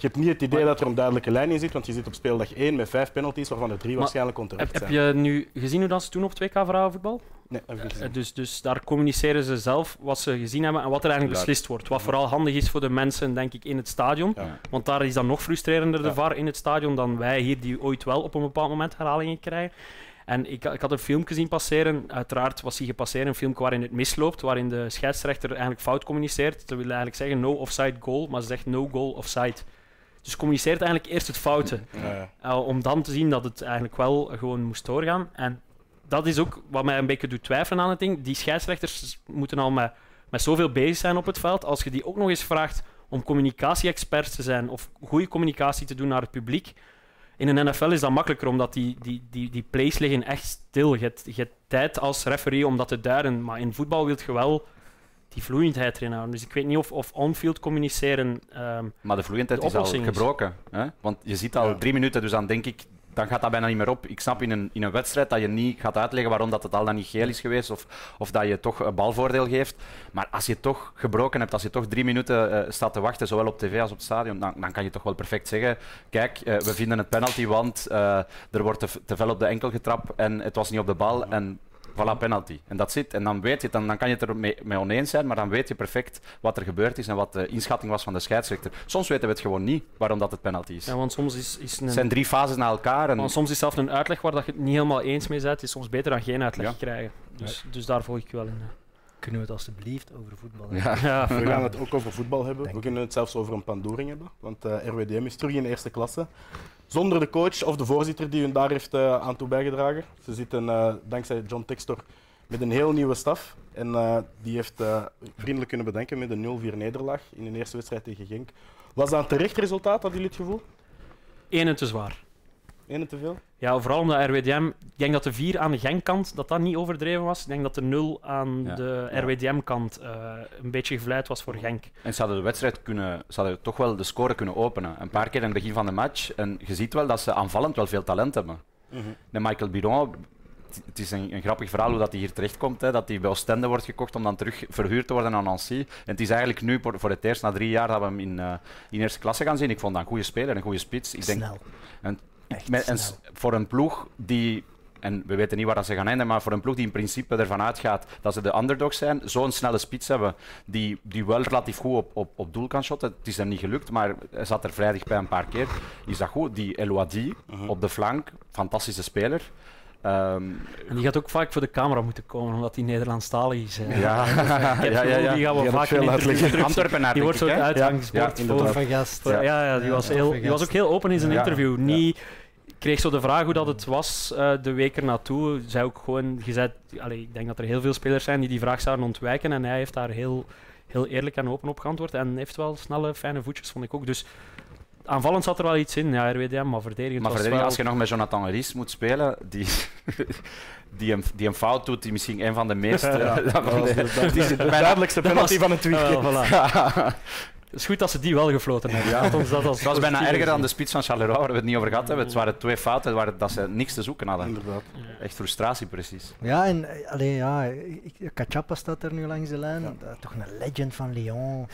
Speaker 1: je hebt niet het idee dat er een duidelijke lijn in zit, want je zit op speeldag 1 met vijf penalties, waarvan er drie
Speaker 3: Maar
Speaker 1: waarschijnlijk
Speaker 3: Heb,
Speaker 1: onterecht
Speaker 3: heb
Speaker 1: zijn.
Speaker 3: je nu gezien hoe dat ze doen op 2K vrouwenvoetbal?
Speaker 1: Nee, heb ik niet gezien.
Speaker 3: Eh, Dus, dus daar communiceren ze zelf wat ze gezien hebben en wat er eigenlijk beslist wordt. Wat vooral handig is voor de mensen, denk ik, in het stadion.
Speaker 1: Ja.
Speaker 3: Want daar is dan nog frustrerender de
Speaker 1: Ja.
Speaker 3: VAR in het stadion dan wij hier, die ooit wel op een bepaald moment herhalingen krijgen. En ik, ik had een filmpje zien passeren. Uiteraard was hij gepasseerd, een filmpje waarin het misloopt, waarin de scheidsrechter eigenlijk fout communiceert. Ze willen eigenlijk zeggen no offside goal, maar ze zegt no goal offside. Dus communiceert eigenlijk eerst het foute.
Speaker 1: Ja.
Speaker 3: Uh, om dan te zien dat het eigenlijk wel gewoon moest doorgaan. En dat is ook wat mij een beetje doet twijfelen aan het ding. Die scheidsrechters moeten al met, met zoveel bezig zijn op het veld. Als je die ook nog eens vraagt om communicatie-experts te zijn of goede communicatie te doen naar het publiek. In een NFL is dat makkelijker, omdat die, die, die, die plays liggen echt stil. Je hebt, je hebt tijd als referee om dat te duiden, maar in voetbal wil je wel die vloeiendheid erin houden. Dus ik weet niet of, of on-field communiceren... ehm,
Speaker 4: Maar de vloeiendheid
Speaker 3: De
Speaker 4: is al gebroken. Hè? Want je ziet al
Speaker 1: Ja.
Speaker 4: drie minuten, dus dan denk ik, dan gaat dat bijna niet meer op. Ik snap in een, in een wedstrijd dat je niet gaat uitleggen waarom dat het al dan niet geel is geweest of, of dat je toch een balvoordeel geeft. Maar als je toch gebroken hebt, als je toch drie minuten eh, staat te wachten, zowel op tv als op het stadion, dan, dan kan je toch wel perfect zeggen, kijk, eh, we vinden het penalty, want eh, er wordt te, te veel op de enkel getrapt en het was niet op de bal. En Voilà, penalty. En dat zit. En dan weet je het, dan, dan kan je het er mee, mee oneens zijn, maar dan weet je perfect wat er gebeurd is en wat de inschatting was van de scheidsrechter. Soms weten we het gewoon niet waarom dat het penalty is.
Speaker 3: ja, want soms is, is een,
Speaker 4: Het zijn drie fases na elkaar. En,
Speaker 3: want soms is zelfs een uitleg waar dat je het niet helemaal eens mee bent, is soms beter dan geen uitleg
Speaker 4: Ja.
Speaker 3: krijgen. Dus, dus daar volg ik wel in.
Speaker 2: Kunnen we het alstublieft over voetbal hebben?
Speaker 4: ja.
Speaker 3: Ja,
Speaker 1: We gaan het ook over voetbal hebben.
Speaker 2: Denk
Speaker 1: We kunnen het zelfs over een pandoering hebben. Want eh, RWDM is terug in de eerste klasse. Zonder de coach of de voorzitter die hun daar heeft eh, aan toe bijgedragen. Ze zitten eh, dankzij John Textor met een heel nieuwe staf. En eh, die heeft vriendelijk kunnen bedenken met een 0-4 nederlaag in de eerste wedstrijd tegen Genk. Was dat een terecht resultaat, hadden jullie het gevoel?
Speaker 3: Eén en te zwaar.
Speaker 1: Eén te veel?
Speaker 3: Ja, vooral omdat RWDM... Ik denk dat de 4 aan de Genk-kant dat dat niet overdreven was. Ik denk dat de 0 aan
Speaker 4: Ja.
Speaker 3: de. RWDM-kant eh, een beetje gevleid was voor Genk.
Speaker 4: En ze hadden de wedstrijd kunnen, ze hadden toch wel de score kunnen openen. Een paar keer in het begin van de match. En je ziet wel dat ze aanvallend wel veel talent hebben. De Michael Biron, het- is een, een grappig verhaal hoe dat hij hier terechtkomt. Hè, dat hij bij Oostende wordt gekocht om dan terug verhuurd te worden aan Nancy. En het is eigenlijk nu voor, voor het eerst na drie jaar dat we hem in, eh, in eerste klasse gaan zien. Ik vond dat een goede speler, een goede spits. Ik denk,
Speaker 2: Snel.
Speaker 4: En,
Speaker 2: Echt
Speaker 4: met- en voor een ploeg die, en we weten niet waar dat ze gaan eindigen, maar voor een ploeg die in principe ervan uitgaat dat ze de underdog zijn, zo'n snelle spits hebben, die, die wel relatief goed op, op, op doel kan shotten. Het is hem niet gelukt, maar hij zat er vrij dichtbij een paar keer. Is dat goed? Die Eloadi op de flank, fantastische speler. Ehm,
Speaker 3: En die gaat ook vaak voor de camera moeten komen, omdat hij Nederlandstalig is. hè.
Speaker 4: ja, ja, ja, ja.
Speaker 3: Die gaan we
Speaker 1: Die
Speaker 3: vaak
Speaker 1: veel uitleggen.
Speaker 4: Antwerpenaar,
Speaker 3: Die wordt zo'n uitgangsbord
Speaker 1: Ja,
Speaker 3: voor.
Speaker 2: Van gast.
Speaker 3: voor- ja, ja, die,
Speaker 2: Ja,
Speaker 3: was heel, die was ook heel open in zijn
Speaker 4: Ja.
Speaker 3: interview.
Speaker 1: Ja.
Speaker 3: Niet, kreeg zo de vraag hoe dat het was eh, de week ernaartoe. Zei ook gewoon, je zei, allee, ik denk dat er heel veel spelers zijn die die vraag zouden ontwijken. En hij heeft daar heel, heel eerlijk en open op geantwoord. En heeft wel snelle, fijne voetjes, vond ik ook. Dus aanvallend zat er wel iets in, ja, RWDM, maar verdedigend
Speaker 4: Maar
Speaker 3: was
Speaker 4: verdediging,
Speaker 3: wel...
Speaker 4: als je nog met Jonathan Ries moet spelen, die, die, een, die een fout doet, die misschien een van de meest...
Speaker 1: Ja,
Speaker 4: eh,
Speaker 1: dat
Speaker 4: de,
Speaker 1: dat is de duidelijkste penalty van het weekend.
Speaker 3: Ah, voilà. Het is goed dat ze die wel gefloten hebben.
Speaker 4: Ja.
Speaker 3: Ons dat als
Speaker 4: was bijna erger dan de spits van Charleroi, waar we het niet over gehad hebben. Het waren twee fouten waar dat ze niks te zoeken hadden.
Speaker 1: Inderdaad.
Speaker 4: Echt frustratie, precies.
Speaker 2: Ja, en eh, allee, ja, Cachapa staat er nu langs de lijn. Toch een legend van Lyon.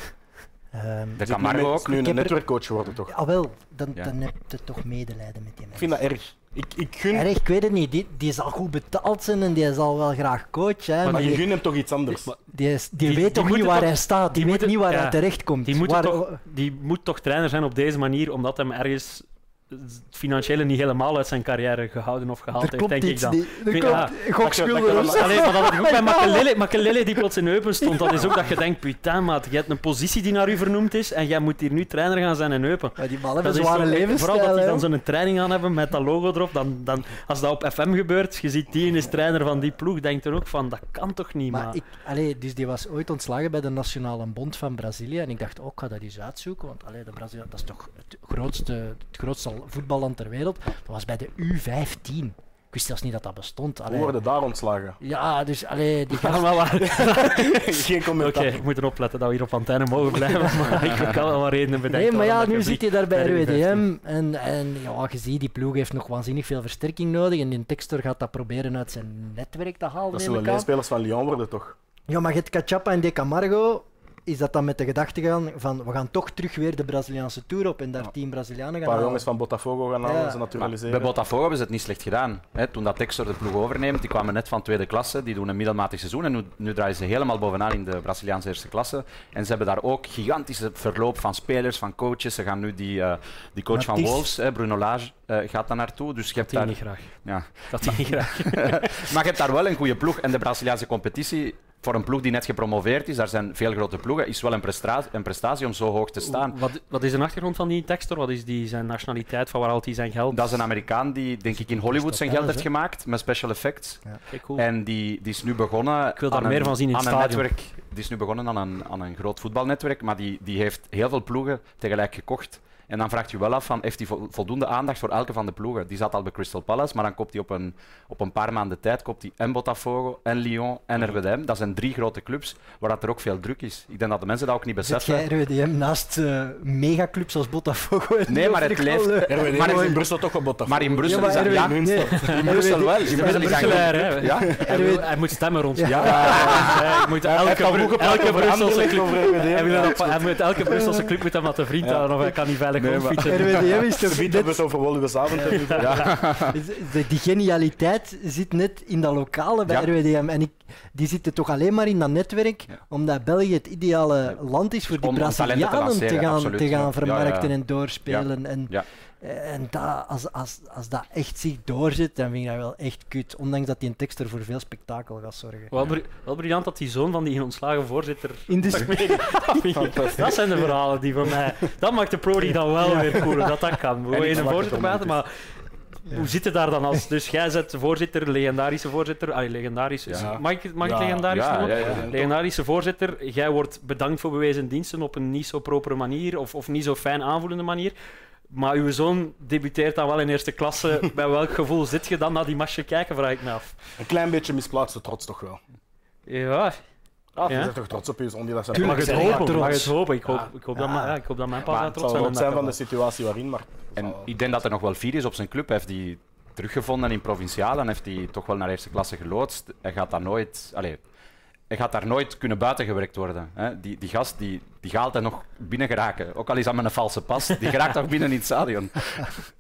Speaker 2: Ehm,
Speaker 4: De
Speaker 1: Zit
Speaker 4: Camargo
Speaker 1: nu,
Speaker 4: ook.
Speaker 1: nu
Speaker 2: Ik
Speaker 1: een
Speaker 2: er-
Speaker 1: netwerkcoach geworden, toch?
Speaker 2: ah, wel, dan,
Speaker 4: Ja.
Speaker 2: dan heb je toch medelijden met die
Speaker 1: Ik
Speaker 2: mensen.
Speaker 1: vind dat erg. Ik, ik gun,
Speaker 2: Erg, ik weet het niet. Die, die zal goed betaald zijn en die zal wel graag coach. Hè,
Speaker 3: Maar
Speaker 1: je
Speaker 2: die,
Speaker 1: gun hem toch iets anders.
Speaker 2: die, is- die
Speaker 3: die-
Speaker 2: weet
Speaker 3: die
Speaker 2: toch niet waar
Speaker 3: toch-
Speaker 2: hij staat. Die,
Speaker 3: die
Speaker 2: weet niet waar
Speaker 3: ja.
Speaker 2: hij terechtkomt.
Speaker 3: Die moet,
Speaker 2: Waar-
Speaker 3: toch, die moet toch trainer zijn op deze manier, omdat hem ergens het financiële niet helemaal uit zijn carrière gehouden of gehaald
Speaker 2: er
Speaker 3: heeft, denk ik dan.
Speaker 2: niet. Er
Speaker 3: vind-
Speaker 2: komt
Speaker 3: ja,
Speaker 2: gokschulden of.
Speaker 3: Allee, maar dat had ik ook bij
Speaker 2: Ja.
Speaker 3: Makelele, Makelele die plots in Eupen stond. Dat is ook dat je denkt, putain maat, je hebt een positie die naar u vernoemd is en jij moet hier nu trainer gaan zijn in Eupen.
Speaker 2: Maar die mannen hebben zware levensstijl.
Speaker 3: Vooral dat die dan zo'n training aan hebben met dat logo erop. Dan, dan, als dat op FM gebeurt, je ziet die is trainer van die ploeg, denkt er ook van, dat kan toch niet,
Speaker 2: Maar
Speaker 3: maar...
Speaker 2: ik, allee, dus die was ooit ontslagen bij de Nationale Bond van Brazilië. En ik dacht, ook, ik ga dat eens uitzoeken. Want allee, de Brazilië, dat is toch het grootste, het grootste voetballand ter wereld. Dat was bij de U15. Ik wist zelfs niet dat dat bestond. Allee.
Speaker 1: worden daar ontslagen?
Speaker 2: Ja, dus allee, die gast,
Speaker 3: maar waar-
Speaker 1: Geen
Speaker 3: Oké,
Speaker 1: commentaar.
Speaker 3: ik moet erop letten dat we hier op antenne mogen blijven, maar ik kan wel wat redenen bedenken.
Speaker 2: Nee, maar ja, nu
Speaker 3: je
Speaker 2: zit hij daar bij RWDM. En, en ja, je ziet, die ploeg heeft nog waanzinnig veel versterking nodig. En die Textor gaat dat proberen uit zijn netwerk te halen.
Speaker 1: Dat zullen leenspelers van Lyon worden, toch?
Speaker 2: Ja, maar je hebt Cachapa en De Camargo. Is dat dan met de gedachte gaan van we gaan toch terug weer de Braziliaanse Tour op en daar tien Brazilianen
Speaker 1: Een
Speaker 2: gaan
Speaker 1: paar
Speaker 2: halen?
Speaker 1: jongens van Botafogo gaan halen,
Speaker 2: Ja.
Speaker 1: ze
Speaker 4: Maar
Speaker 1: naturaliseren.
Speaker 4: bij Botafogo hebben ze het niet slecht gedaan. Hè, toen dat Textor de ploeg overneemt, die kwamen net van tweede klasse, die doen een middelmatig seizoen en nu, nu draaien ze helemaal bovenaan in de Braziliaanse eerste klasse. En ze hebben daar ook gigantische verloop van spelers, van coaches. Ze gaan nu die, eh, die coach van. Wolves, hè, Bruno Lage, eh, gaat daar naartoe. Dus je hebt
Speaker 3: Dat
Speaker 4: daar,
Speaker 3: niet graag.
Speaker 4: ja.
Speaker 3: Dat niet graag.
Speaker 4: maar je hebt daar wel een goede ploeg. En de Braziliaanse competitie, voor een ploeg die net gepromoveerd is, daar zijn veel grote ploegen, is wel een, prestra- een prestatie om zo hoog te staan.
Speaker 3: Wat, wat is de achtergrond van die Textor? Wat is die, zijn nationaliteit? Van waar haalt hij zijn geld?
Speaker 4: Dat is een Amerikaan die, denk ik, in Hollywood zijn geld heeft gemaakt met special effects.
Speaker 3: Oké, cool.
Speaker 4: En die, die is nu begonnen
Speaker 3: Ik wil daar
Speaker 4: aan
Speaker 3: meer
Speaker 4: een,
Speaker 3: van zien in
Speaker 4: aan
Speaker 3: het
Speaker 4: een
Speaker 3: stadion.
Speaker 4: netwerk die is nu begonnen aan een, aan een groot voetbalnetwerk, maar die, die heeft heel veel ploegen tegelijk gekocht. En dan vraagt je wel af van, heeft hij vo- voldoende aandacht voor elke van de ploegen? Die zat al bij Crystal Palace, maar dan koopt hij op een, op een paar maanden tijd koopt hij en Botafogo, en Lyon, en RWDM. Dat zijn drie grote clubs waar dat er ook veel druk is. Ik denk dat de mensen dat ook niet
Speaker 2: Zet
Speaker 4: beseffen.
Speaker 2: jij RWDM naast eh, megaclubs als Botafogo?
Speaker 4: Nee, maar het leeft.
Speaker 2: leuk.
Speaker 1: RWDM
Speaker 4: Maar
Speaker 1: is
Speaker 4: in-
Speaker 1: in Brussel toch een Botafogo.
Speaker 4: Maar in Brussel
Speaker 2: Ja,
Speaker 4: is dat... Ja,
Speaker 2: nee.
Speaker 4: in Brussel wel. In Brussel
Speaker 3: Brusselaar?
Speaker 4: Ja?
Speaker 3: Hij, moet stemmen rond.
Speaker 2: Ja.
Speaker 3: Ja. Hij moet elke, Brusselse club... Hij, op- moet elke Brusselse club moet hem laten vriend houden of hij kan niet veilig
Speaker 4: Nee, maar-.
Speaker 2: RWDM is toch
Speaker 1: hebben het over
Speaker 2: de- Die genialiteit zit net in dat lokale bij
Speaker 4: Ja.
Speaker 2: RWDM. En ik, die zitten toch alleen maar in dat netwerk,
Speaker 4: Ja.
Speaker 2: omdat België het ideale land is voor die
Speaker 4: Om- te
Speaker 2: Brazilianen te,
Speaker 4: lanceren,
Speaker 2: gaan, te gaan
Speaker 4: ja.
Speaker 2: vermarkten
Speaker 4: Ja, ja.
Speaker 2: en doorspelen. En,
Speaker 4: Ja.
Speaker 2: En dat, als, als, als dat echt zich doorzet, dan vind ik dat wel echt kut. Ondanks dat die een tekst er voor veel spektakel gaat zorgen.
Speaker 3: Wel, bri- wel briljant dat die zoon van die ontslagen voorzitter...
Speaker 2: In de
Speaker 3: Dat zijn de verhalen die voor mij... Dat maakt de Pro League dan wel weer cooler, dat dat kan.
Speaker 1: Iets
Speaker 3: een voorzitter praten, maar... Hoe zit het daar dan als... Dus jij zet voorzitter, legendarische voorzitter... Allee, legendarisch...
Speaker 1: Ja.
Speaker 3: Mag ik, mag ik
Speaker 1: Ja,
Speaker 3: legendarisch
Speaker 4: ja,
Speaker 3: noemen?
Speaker 4: ja, ja.
Speaker 3: Legendarische voorzitter, jij wordt bedankt voor bewezen diensten op een niet zo propere manier of, of niet zo fijn aanvoelende manier. Maar uw zoon debuteert dan wel in eerste klasse. Bij welk gevoel zit je dan naar die match kijken, vraag ik me af.
Speaker 1: Een klein beetje misplaatste trots toch wel.
Speaker 3: Ja,
Speaker 1: Ah,
Speaker 3: Ja.
Speaker 1: je bent toch trots op je zoon die dat zijn
Speaker 3: mag het hopen.
Speaker 2: trots.
Speaker 3: Mag het hopen. Ik hoop,
Speaker 1: Ja.
Speaker 3: ik hoop, dat, mijn- ja, ik hoop dat mijn pa
Speaker 1: Het
Speaker 3: trots
Speaker 1: zal
Speaker 3: zijn.
Speaker 1: rot zijn van de situatie waarin, maar...
Speaker 4: En ik denk dat hij nog wel fier is op zijn club. Hij heeft die teruggevonden in Provinciaal en heeft die toch wel naar eerste klasse geloodst. Hij gaat daar nooit, allez, hij gaat daar nooit kunnen buitengewerkt worden. Hè. Die, die gast die, die gaat altijd nog binnen geraken. Ook al is dat met een valse pas, die geraakt toch binnen in het stadion.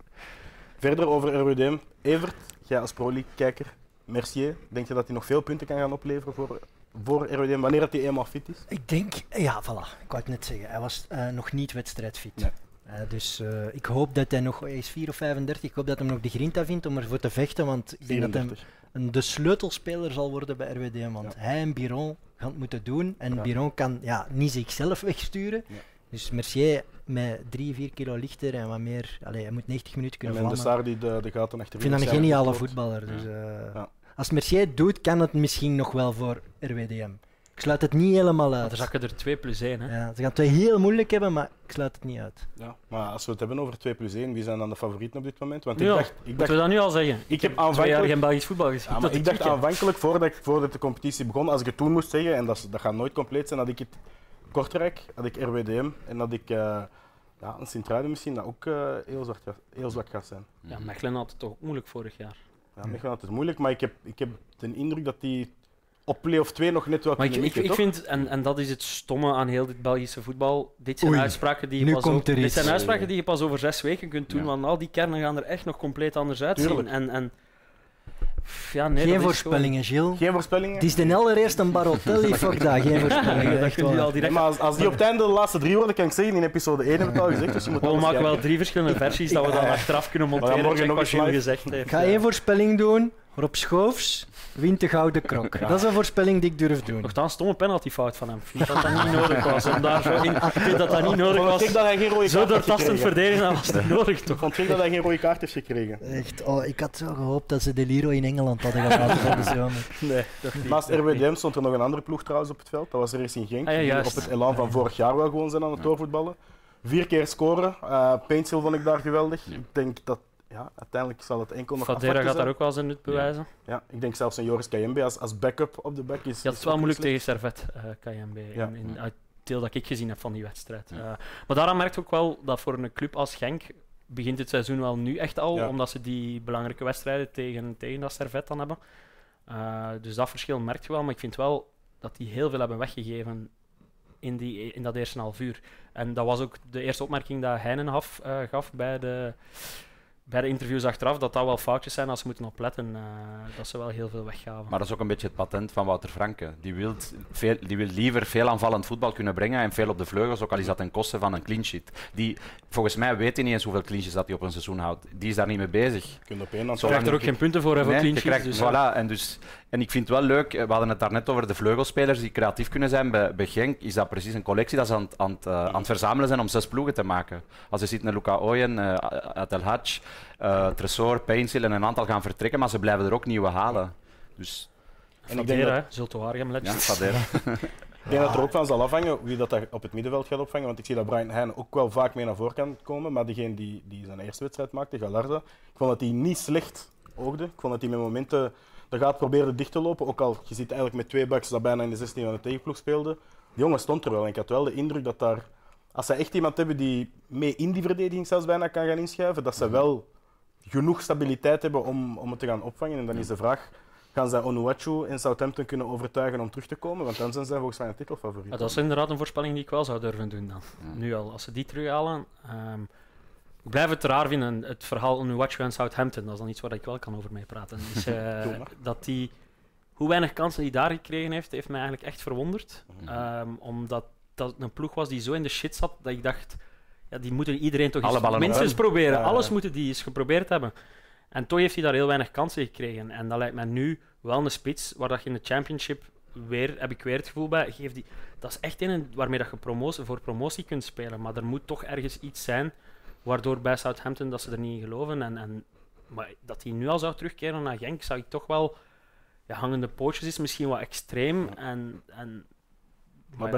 Speaker 1: Verder over RWDM. Evert, jij als Pro League-kijker, Mercier, denk je dat hij nog veel punten kan gaan opleveren voor, voor RWDM, wanneer dat hij eenmaal fit is?
Speaker 2: Ik denk, ja, voilà, ik wou het net zeggen. Hij was eh, nog niet wedstrijdfit.
Speaker 1: Nee.
Speaker 2: Eh, dus eh, ik hoop dat hij nog, hij is 4 of 35, ik hoop dat hij nog de grinta vindt om ervoor te vechten. Want ik denk dat hij
Speaker 1: 34.
Speaker 2: Een, de sleutelspeler zal worden bij RWDM. Want
Speaker 1: Ja.
Speaker 2: hij en Biron gaan het moeten doen. En
Speaker 1: Ja.
Speaker 2: Biron kan ja, niet zichzelf wegsturen.
Speaker 1: Ja.
Speaker 2: Dus Mercier met 3, 4 kilo lichter en wat meer. Allee, hij moet 90 minuten
Speaker 1: En
Speaker 2: kunnen.
Speaker 1: Saar die de, de gaten achterin
Speaker 2: Ik vind dat een geniale voetballer. Dus, eh,
Speaker 1: Ja.
Speaker 2: Als Mercier het doet, kan het misschien nog wel voor RWDM. Ik sluit het niet helemaal uit.
Speaker 3: Er zakken er 2 plus 1. Hè.
Speaker 2: Ja, ze gaan het wel heel moeilijk hebben, maar ik sluit het niet uit.
Speaker 1: Ja, maar als we het hebben over 2 plus 1, wie zijn dan de favorieten op dit moment? Want ik
Speaker 3: Ja,
Speaker 1: dacht, ik
Speaker 3: Moeten
Speaker 1: dacht,
Speaker 3: we dat nu al zeggen?
Speaker 1: ik heb
Speaker 3: Twee jaar
Speaker 1: aanvankelijk,
Speaker 3: geen Belgisch voetbal gezien.
Speaker 1: ja, maar ik dacht aanvankelijk, voordat, ik, voordat de competitie begon, als ik het toen moest zeggen, en dat, dat gaat nooit compleet zijn, dat ik het Kortrijk, dat ik RWDM en dat ik eh ja, een Sint-Truiden misschien, dat ook eh, heel, zwak, gaat- heel zwak gaat zijn.
Speaker 3: Ja, Mechelen had het toch ook moeilijk vorig jaar.
Speaker 1: Ja, Mechelen had het moeilijk, maar ik heb, ik heb de indruk dat die op play-off 2 nog net wel
Speaker 3: Maar ik,
Speaker 1: kunnen
Speaker 3: ik,
Speaker 1: mikken,
Speaker 3: ik vind, en, en dat is het stomme aan heel dit Belgische voetbal, dit zijn
Speaker 2: Oei,
Speaker 3: uitspraken die je pas over-
Speaker 2: er
Speaker 3: dit zijn uitspraken die je pas over zes weken kunt doen,
Speaker 4: Ja.
Speaker 3: want al die kernen gaan er echt nog compleet anders uitzien. En, en, ja, nee,
Speaker 2: Geen voorspellingen, Gilles.
Speaker 1: Geen voorspellingen?
Speaker 2: Het is de allereerste Barotelli, fuck dat. Geen voorspellingen. echt
Speaker 3: al direct...
Speaker 1: maar als, als die op het einde de laatste drie worden, kan ik zeggen, in episode 1 hebben we het al gezegd, dus je moet
Speaker 3: We maken wel drie verschillende versies dat we dan achteraf kunnen monteren.
Speaker 1: morgen
Speaker 3: Check
Speaker 1: nog
Speaker 3: wat
Speaker 1: eens
Speaker 3: gezegd heeft.
Speaker 2: Ik ga één voorspelling doen. Rob Schoofs wint de gouden krok. Dat is een voorspelling die ik durf doen.
Speaker 3: Nochtans, stomme penaltyfout van hem. Ik vind dat dat niet nodig was. Om daar zo in, ik vind dat dat niet nodig was.
Speaker 1: ik dat hij geen rode
Speaker 3: Zo
Speaker 1: kaart heeft
Speaker 3: doortastend
Speaker 1: gekregen.
Speaker 3: verdedigen, dat was niet nodig toch?
Speaker 1: Vond ik dat hij geen rode kaart heeft gekregen.
Speaker 2: Echt, oh, ik had zo gehoopt dat ze de Liro in Engeland hadden gehad van de zomer.
Speaker 3: Nee, dat niet.
Speaker 1: Naast
Speaker 3: Dat.
Speaker 1: RWDM stond er nog een andere ploeg trouwens op het veld. Dat was Racing Genk.
Speaker 3: Ah, ja,
Speaker 1: die
Speaker 3: juist.
Speaker 1: op het elan van vorig jaar wel gewoon zijn aan het doorvoetballen. Vier keer scoren. Uh, Paintsil vond ik daar geweldig. Ik denk dat ja, uiteindelijk zal het enkel nog
Speaker 3: Fadera gaat daar ook wel zijn nut bewijzen.
Speaker 1: Ja, ik denk zelfs een Joris Kayembe als, als backup op de back is.
Speaker 3: Ja, het
Speaker 1: is
Speaker 3: wel moeilijk tegen Servet, eh KMB,
Speaker 1: Ja.
Speaker 3: in, in, uit het deel dat ik gezien heb van die wedstrijd.
Speaker 4: Ja.
Speaker 3: Eh, maar daaraan merkt ook wel dat voor een club als Genk begint het seizoen wel nu echt al,
Speaker 1: Ja.
Speaker 3: omdat ze die belangrijke wedstrijden tegen, tegen dat Servet dan hebben. Eh, dus dat verschil merk je wel, maar ik vind wel dat die heel veel hebben weggegeven in, die, in dat eerste half uur. En dat was ook de eerste opmerking dat Heinen eh, gaf bij de, bij de interviews achteraf, dat dat wel foutjes zijn als ze moeten opletten. eh dat ze wel heel veel weggaven.
Speaker 4: Maar dat is ook een beetje het patent van Wouter Franke. Die wil, veel, die wil liever veel aanvallend voetbal kunnen brengen en veel op de vleugels, ook al is dat ten koste van een clean sheet. Die, volgens mij weet hij niet eens hoeveel clean sheets dat hij op een seizoen houdt. Die is daar niet mee bezig.
Speaker 1: Je kunt op één
Speaker 3: Je krijgt er ook geen punten voor, hè, voor
Speaker 4: Nee,
Speaker 3: clean sheets,
Speaker 4: krijgt-
Speaker 3: dus, ja.
Speaker 4: voilà, en, dus, en ik vind het wel leuk, eh, we hadden het daarnet over de vleugelspelers die creatief kunnen zijn. Bij, bij Genk is dat precies een collectie dat ze aan, het- aan, het, eh, aan het verzamelen zijn om zes ploegen te maken. Als je ziet naar Luca Oyen, uh, Atel Hadj, eh, Tresor, Painsil en een aantal gaan vertrekken, maar ze blijven er ook nieuwe halen. Dus
Speaker 1: En ik denk dat-
Speaker 3: Zulte Waregem
Speaker 4: ja.
Speaker 1: Ik denk dat er ook van zal afhangen wie dat daar op het middenveld gaat opvangen. Want ik zie dat Brian Heijn ook wel vaak mee naar voren kan komen. Maar degene die, die zijn eerste wedstrijd maakte, Galarza, ik vond dat hij niet slecht oogde. Ik vond dat hij met momenten de gaat proberen dicht te lopen. Ook al je ziet eigenlijk met twee backs dat bijna in de 16 van de tegenploeg speelde. Die jongen stond er wel. En ik had wel de indruk dat daar, als ze echt iemand hebben die mee in die verdediging zelfs bijna kan gaan inschuiven, dat ze wel genoeg stabiliteit hebben om, om het te gaan opvangen. En dan is de vraag, gaan zij Onuachu en Southampton kunnen overtuigen om terug te komen? Want dan zijn zij volgens mij een titelfavoriet.
Speaker 3: Ja, dat is inderdaad een voorspelling die ik wel zou durven doen dan. Nu al, als ze die terughalen. Ehm, ik blijf het raar vinden, het verhaal Onuachu en Southampton. Dat is dan iets waar ik wel kan over mee praten. Dus, eh, dat die, hoe weinig kansen hij daar gekregen heeft, heeft mij eigenlijk echt verwonderd.
Speaker 1: Mhm.
Speaker 3: Ehm, omdat dat een ploeg was die zo in de shit zat, dat ik dacht, ja, die moeten iedereen toch eens minstens proberen.
Speaker 1: Ja.
Speaker 3: Alles moeten die eens geprobeerd hebben. En toch heeft hij daar heel weinig kansen gekregen. En dat lijkt mij nu wel een spits, waar dat je in de championship weer, heb ik weer het gevoel bij, geef die, dat is echt een waarmee dat je promotie, voor promotie kunt spelen. Maar er moet toch ergens iets zijn waardoor bij Southampton dat ze er niet in geloven. En, en, maar dat hij nu al zou terugkeren naar Genk, zou ik toch wel... Ja, hangende pootjes is misschien wat extreem. En, en, maar,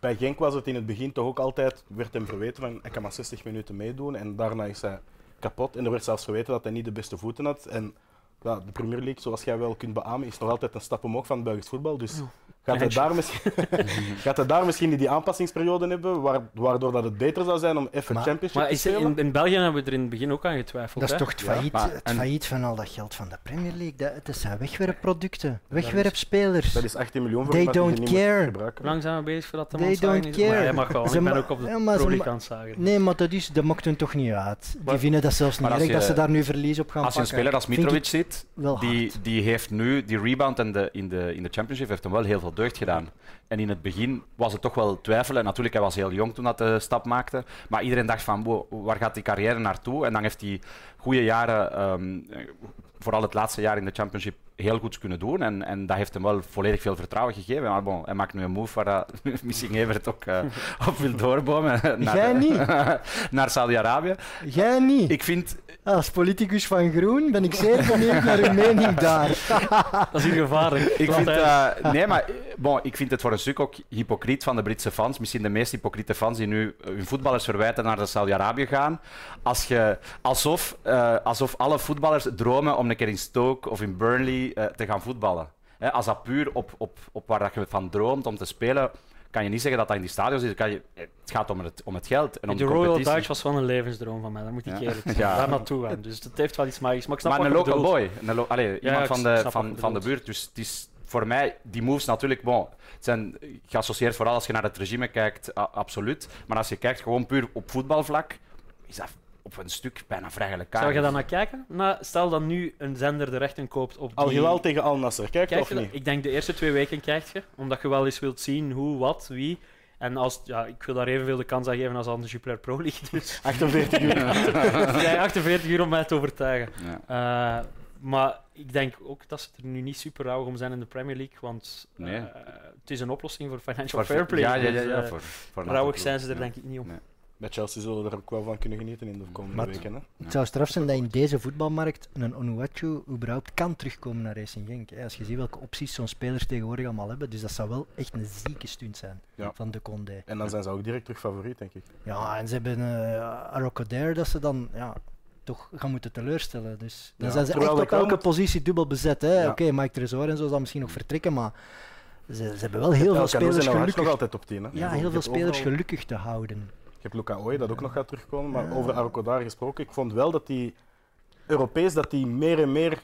Speaker 1: bij- Genk was het in het begin toch ook altijd, werd hem verweten van hij kan maar 60 minuten meedoen en daarna is hij kapot. En er werd zelfs verweten dat hij niet de beste voeten had. En ja, de Premier League, zoals jij wel kunt beamen, is nog altijd een stap omhoog van het Belgisch voetbal. Dus gaat, hij daar misschien, gaat hij daar misschien niet die aanpassingsperiode hebben, waar- waardoor dat het beter zou zijn om even
Speaker 2: Maar-
Speaker 1: Championship
Speaker 3: maar
Speaker 1: te
Speaker 3: is,
Speaker 1: spelen?
Speaker 3: in, in België hebben we er in het begin ook aan getwijfeld.
Speaker 2: Dat is
Speaker 3: hè?
Speaker 2: toch het
Speaker 1: Ja,
Speaker 2: failliet,
Speaker 4: maar-
Speaker 2: het
Speaker 4: en-
Speaker 2: failliet van al dat geld van de Premier League. Dat, het zijn wegwerpproducten, wegwerpspelers.
Speaker 1: Dat is 18 miljoen voor
Speaker 2: They don't care.
Speaker 3: lang zijn we bezig voordat de
Speaker 2: They
Speaker 3: man zagen
Speaker 2: don't
Speaker 3: is? Maar
Speaker 2: care.
Speaker 3: jij mag wel,
Speaker 2: Ze
Speaker 3: ik ben ook op de
Speaker 2: Ja, maar
Speaker 3: het zagen.
Speaker 2: Nee, maar dat, is, dat maakt hun toch niet uit. Die
Speaker 3: Maar-
Speaker 2: vinden dat zelfs niet erg dat ze daar nu verlies op gaan
Speaker 4: Als je een speler als Mitrovic ziet, die, die heeft nu die rebound in de, in, de, in de Championship heeft hem wel heel veel deugd gedaan. En in het begin was het toch wel twijfelen. Natuurlijk, hij was heel jong toen dat de stap maakte. Maar iedereen dacht van, waar gaat die carrière naartoe? En dan heeft hij goede jaren, ehm, vooral het laatste jaar in de Championship, heel goed kunnen doen. En, en dat heeft hem wel volledig veel vertrouwen gegeven. Maar bon, hij maakt nu een move waar dat misschien Evert ook eh, op wil doorbomen. naar,
Speaker 2: Jij niet.
Speaker 4: naar Saudi-Arabië.
Speaker 2: Jij niet.
Speaker 4: Ik vind,
Speaker 2: Als politicus van Groen ben ik zeer benieuwd naar uw mening daar.
Speaker 3: Dat is hier gevaarlijk.
Speaker 4: Ik vind, eh, nee, maar bon, ik vind het voor een stuk ook hypocriet van de Britse fans. Misschien de meest hypocriete fans die nu hun voetballers verwijten naar de Saudi-Arabië gaan. Als je, alsof, eh, alsof alle voetballers dromen om een keer in Stoke of in Burnley eh, te gaan voetballen. Hè, als dat puur op, op, op waar dat je van droomt om te spelen, kan je niet zeggen dat dat in die stadions is. Kan je, het gaat om het, om het geld en om
Speaker 3: de
Speaker 4: de
Speaker 3: Royal
Speaker 4: competitie.
Speaker 3: Dutch was wel een levensdroom van mij, daar moet ik eerlijk zijn.
Speaker 4: Ja.
Speaker 3: Daar naartoe gaan. Dus het heeft wel iets magisch. Maar ik snap
Speaker 4: Maar een local
Speaker 3: bedoelt.
Speaker 4: boy. Een lo- allee, iemand van, de, van, van de buurt. Dus het is voor mij, die moves natuurlijk, bon, het zijn geassocieerd vooral als je naar het regime kijkt, absoluut. Maar als je kijkt gewoon puur op voetbalvlak, is dat op een stuk bijna vrij gelijkaardig.
Speaker 3: Zou je daar naar kijken? Nou, stel dat nu een zender de rechten koopt op die...
Speaker 1: Al Hilal tegen Al Nasser, kijk
Speaker 3: Kijk
Speaker 1: of
Speaker 3: je dat?
Speaker 1: niet?
Speaker 3: Ik denk de eerste twee weken krijg je, omdat je wel eens wilt zien hoe, wat, wie. En als, ja, ik wil daar evenveel de kans aan geven als aan de Jupiler Pro League. Dus
Speaker 1: 48 uur.
Speaker 3: jij 48 uur om mij te overtuigen.
Speaker 4: Ja.
Speaker 3: Eh, maar ik denk ook dat ze er nu niet super rauw om zijn in de Premier League, want eh,
Speaker 4: Nee.
Speaker 3: het is een oplossing voor financial
Speaker 4: Voor-
Speaker 3: fair play.
Speaker 4: Ja, ja, ja.
Speaker 3: dus,
Speaker 4: ja,
Speaker 3: eh,
Speaker 4: voor,
Speaker 3: rauwig zijn ze er denk ik niet om.
Speaker 4: Nee.
Speaker 1: Bij Chelsea zullen we er ook wel van kunnen genieten in de komende
Speaker 2: Maar-
Speaker 1: weken. Hè?
Speaker 2: Het zou straf zijn dat in deze voetbalmarkt een Onuachu überhaupt kan terugkomen naar Racing Genk. hè. Als je ziet welke opties zo'n spelers tegenwoordig allemaal hebben. Dus dat zou wel echt een zieke stunt zijn
Speaker 1: Ja.
Speaker 2: van de Condé.
Speaker 1: En dan zijn ze ook direct terug favoriet, denk ik.
Speaker 2: Ja, en ze hebben uh, Arrocodair dat ze dan ja, toch gaan moeten teleurstellen. Dus dan
Speaker 1: Ja,
Speaker 2: zijn ze echt op elke
Speaker 1: moet-
Speaker 2: positie dubbel bezet. hè. Oké, Mike Tresor en zo zal misschien nog vertrekken, maar ze, ze hebben wel heel veel spelers gelukkig,
Speaker 1: altijd op 10. Hè?
Speaker 2: ja, heel veel spelers gelukkig te houden.
Speaker 1: Je hebt Luca Ooi, dat ook nog gaat terugkomen. Maar
Speaker 2: Ja.
Speaker 1: over Arrokodar gesproken, ik vond wel dat hij Europees dat hij meer en meer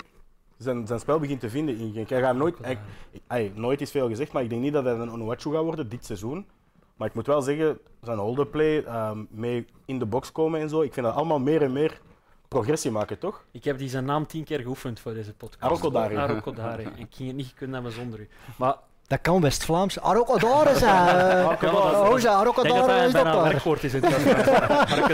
Speaker 1: zijn, zijn spel begint te vinden in Genk. Hij gaat nooit, hij- hij- nooit is veel gezegd, maar ik denk niet dat hij een Onuachu gaat worden dit seizoen. Maar ik moet wel zeggen, zijn holderplay, ehm mee in de box komen en zo, ik vind dat allemaal meer en meer progressie maken, toch?
Speaker 3: Ik heb die zijn naam tien keer geoefend voor deze podcast.
Speaker 1: Arrokodari.
Speaker 3: Arrokodari. Ik ging het niet kunnen hebben zonder u. Maar
Speaker 2: Dat kan West-Vlaams. Arrocodair zijn.
Speaker 1: Arrocodair.
Speaker 2: Oh, ja,
Speaker 3: ik denk dat
Speaker 2: Arrocodair
Speaker 3: hij
Speaker 2: is dat
Speaker 3: bijna een
Speaker 2: daar.
Speaker 3: werkwoord is in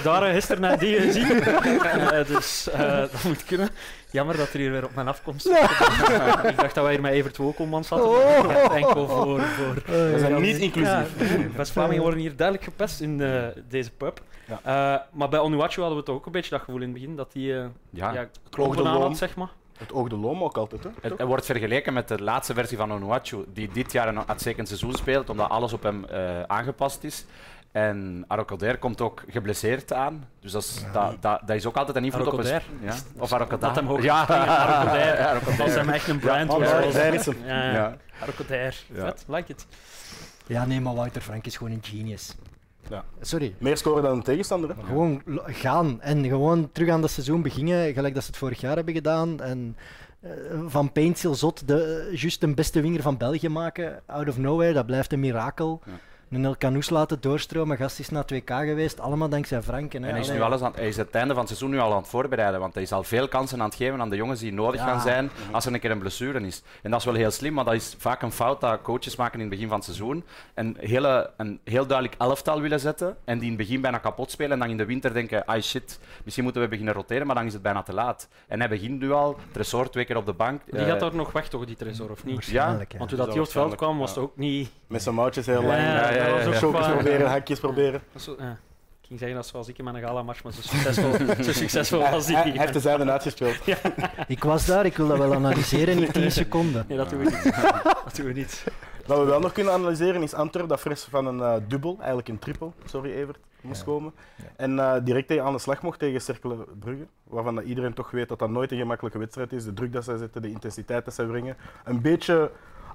Speaker 3: daar gisteren naar die gezien. Eh, dus eh, dat moet kunnen. Jammer dat er hier weer op mijn afkomst Ik dacht dat wij hier met Evert Wokelman zaten.
Speaker 2: Oh.
Speaker 3: Enkel voor... voor
Speaker 1: We zijn niet inclusief.
Speaker 3: Ja, West-Vlamingen worden hier duidelijk gepest in eh, deze pub.
Speaker 1: Ja.
Speaker 3: Eh, maar bij Onuachu hadden we toch ook een beetje dat gevoel in het begin, dat hij eh
Speaker 4: Ja,
Speaker 3: ja, had, zeg maar.
Speaker 1: Het oog de loom ook altijd, hè?
Speaker 4: Het, wordt vergeleken met de laatste versie van Onuachu, die dit jaar een uitstekend seizoen speelt, omdat alles op hem eh, aangepast is. En Arrocoder komt ook geblesseerd aan. Dus dat is, dat, dat, dat is ook altijd een invloed op een... Ja? Of Arrocoder.
Speaker 3: Dat hem hoog
Speaker 4: ja. Ja.
Speaker 3: Dat is hem echt een brand. Ja. Ja. Vet, like it.
Speaker 2: Ja, nee, maar Wouter Frank is gewoon een genius.
Speaker 1: Ja.
Speaker 2: Sorry.
Speaker 1: Meer scoren dan een tegenstander, hè?
Speaker 2: Gewoon gaan en gewoon terug aan dat seizoen beginnen, gelijk dat ze het vorig jaar hebben gedaan. En eh, van Paintsil Zot de, juist de beste winger van België maken, out of nowhere, dat blijft een mirakel.
Speaker 4: Ja.
Speaker 2: Een El Canoes laten doorstromen, gast is naar 2K geweest, allemaal dankzij Frank. En,
Speaker 4: En hij is, nu alles aan, hij is het einde van het seizoen nu al aan het voorbereiden, want hij is al veel kansen aan het geven aan de jongens die nodig
Speaker 2: Ja.
Speaker 4: gaan zijn als er een keer een blessure is. En dat is wel heel slim, maar dat is vaak een fout dat coaches maken in het begin van het seizoen. Een, hele, een heel duidelijk elftal willen zetten en die in het begin bijna kapot spelen en dan in de winter denken, ah shit, misschien moeten we beginnen roteren, maar dan is het bijna te laat. En hij begint nu al, Tresor twee keer op de bank.
Speaker 3: Die
Speaker 4: Eh,
Speaker 3: gaat daar nog weg, toch, die Tresor, of niet?
Speaker 2: Ja.
Speaker 3: Want toen dat hij op het veld kwam, was het ook niet...
Speaker 1: Met zijn mouwtjes heel
Speaker 3: Ja,
Speaker 1: lang.
Speaker 3: Ja, ja,
Speaker 4: ja,
Speaker 3: dat was ook.
Speaker 1: Chokers proberen, hakjes proberen.
Speaker 3: Zo, ja. Ik ging zeggen dat zoals ik in mijn gala-mars, maar zo succesvol, zo succesvol
Speaker 1: Hij,
Speaker 3: was die
Speaker 1: hij-
Speaker 3: niet.
Speaker 1: hij heeft de zijde uitgespeeld.
Speaker 2: Ik was daar, ik wil dat wel analyseren in 10 seconden.
Speaker 3: Nee, dat doen we niet. dat doen we niet.
Speaker 1: Wat we wel nog kunnen analyseren is Antwerp, dat fris van een eh, dubbel, eigenlijk een triple, sorry Evert, moest
Speaker 2: Ja.
Speaker 1: komen. En eh, direct tegen aan de slag mocht tegen Cercle Brugge, waarvan dat iedereen toch weet dat dat nooit een gemakkelijke wedstrijd is. De druk dat zij zetten, de intensiteit dat zij brengen. Een beetje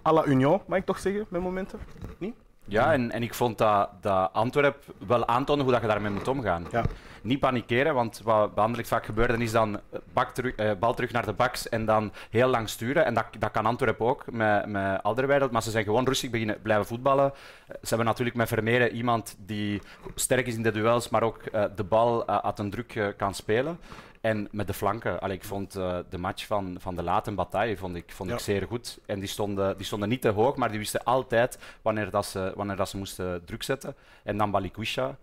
Speaker 1: à la Union, mag ik toch zeggen, met momenten? Niet?
Speaker 4: Ja, en, en ik vond dat, dat Antwerp wel aantoonde hoe dat je daarmee moet omgaan.
Speaker 1: Ja.
Speaker 4: Niet panikeren, want wat bij Anderlecht vaak gebeurde is dan eh, bak terug, eh, bal terug naar de baks en dan heel lang sturen. En dat, dat kan Antwerp ook met, met Alderweireld, maar ze zijn gewoon rustig beginnen blijven voetballen. Eh, Ze hebben natuurlijk met Vermeeren iemand die sterk is in de duels, maar ook eh, de bal eh, uit een druk eh, kan spelen. En met de flanken. Allee, ik vond eh, de match van, van de late bataille vond ik, vond ik zeer goed. En die stonden, die stonden niet te hoog, maar die wisten altijd wanneer, dat ze, wanneer dat ze moesten druk zetten. En dan Balikwisha,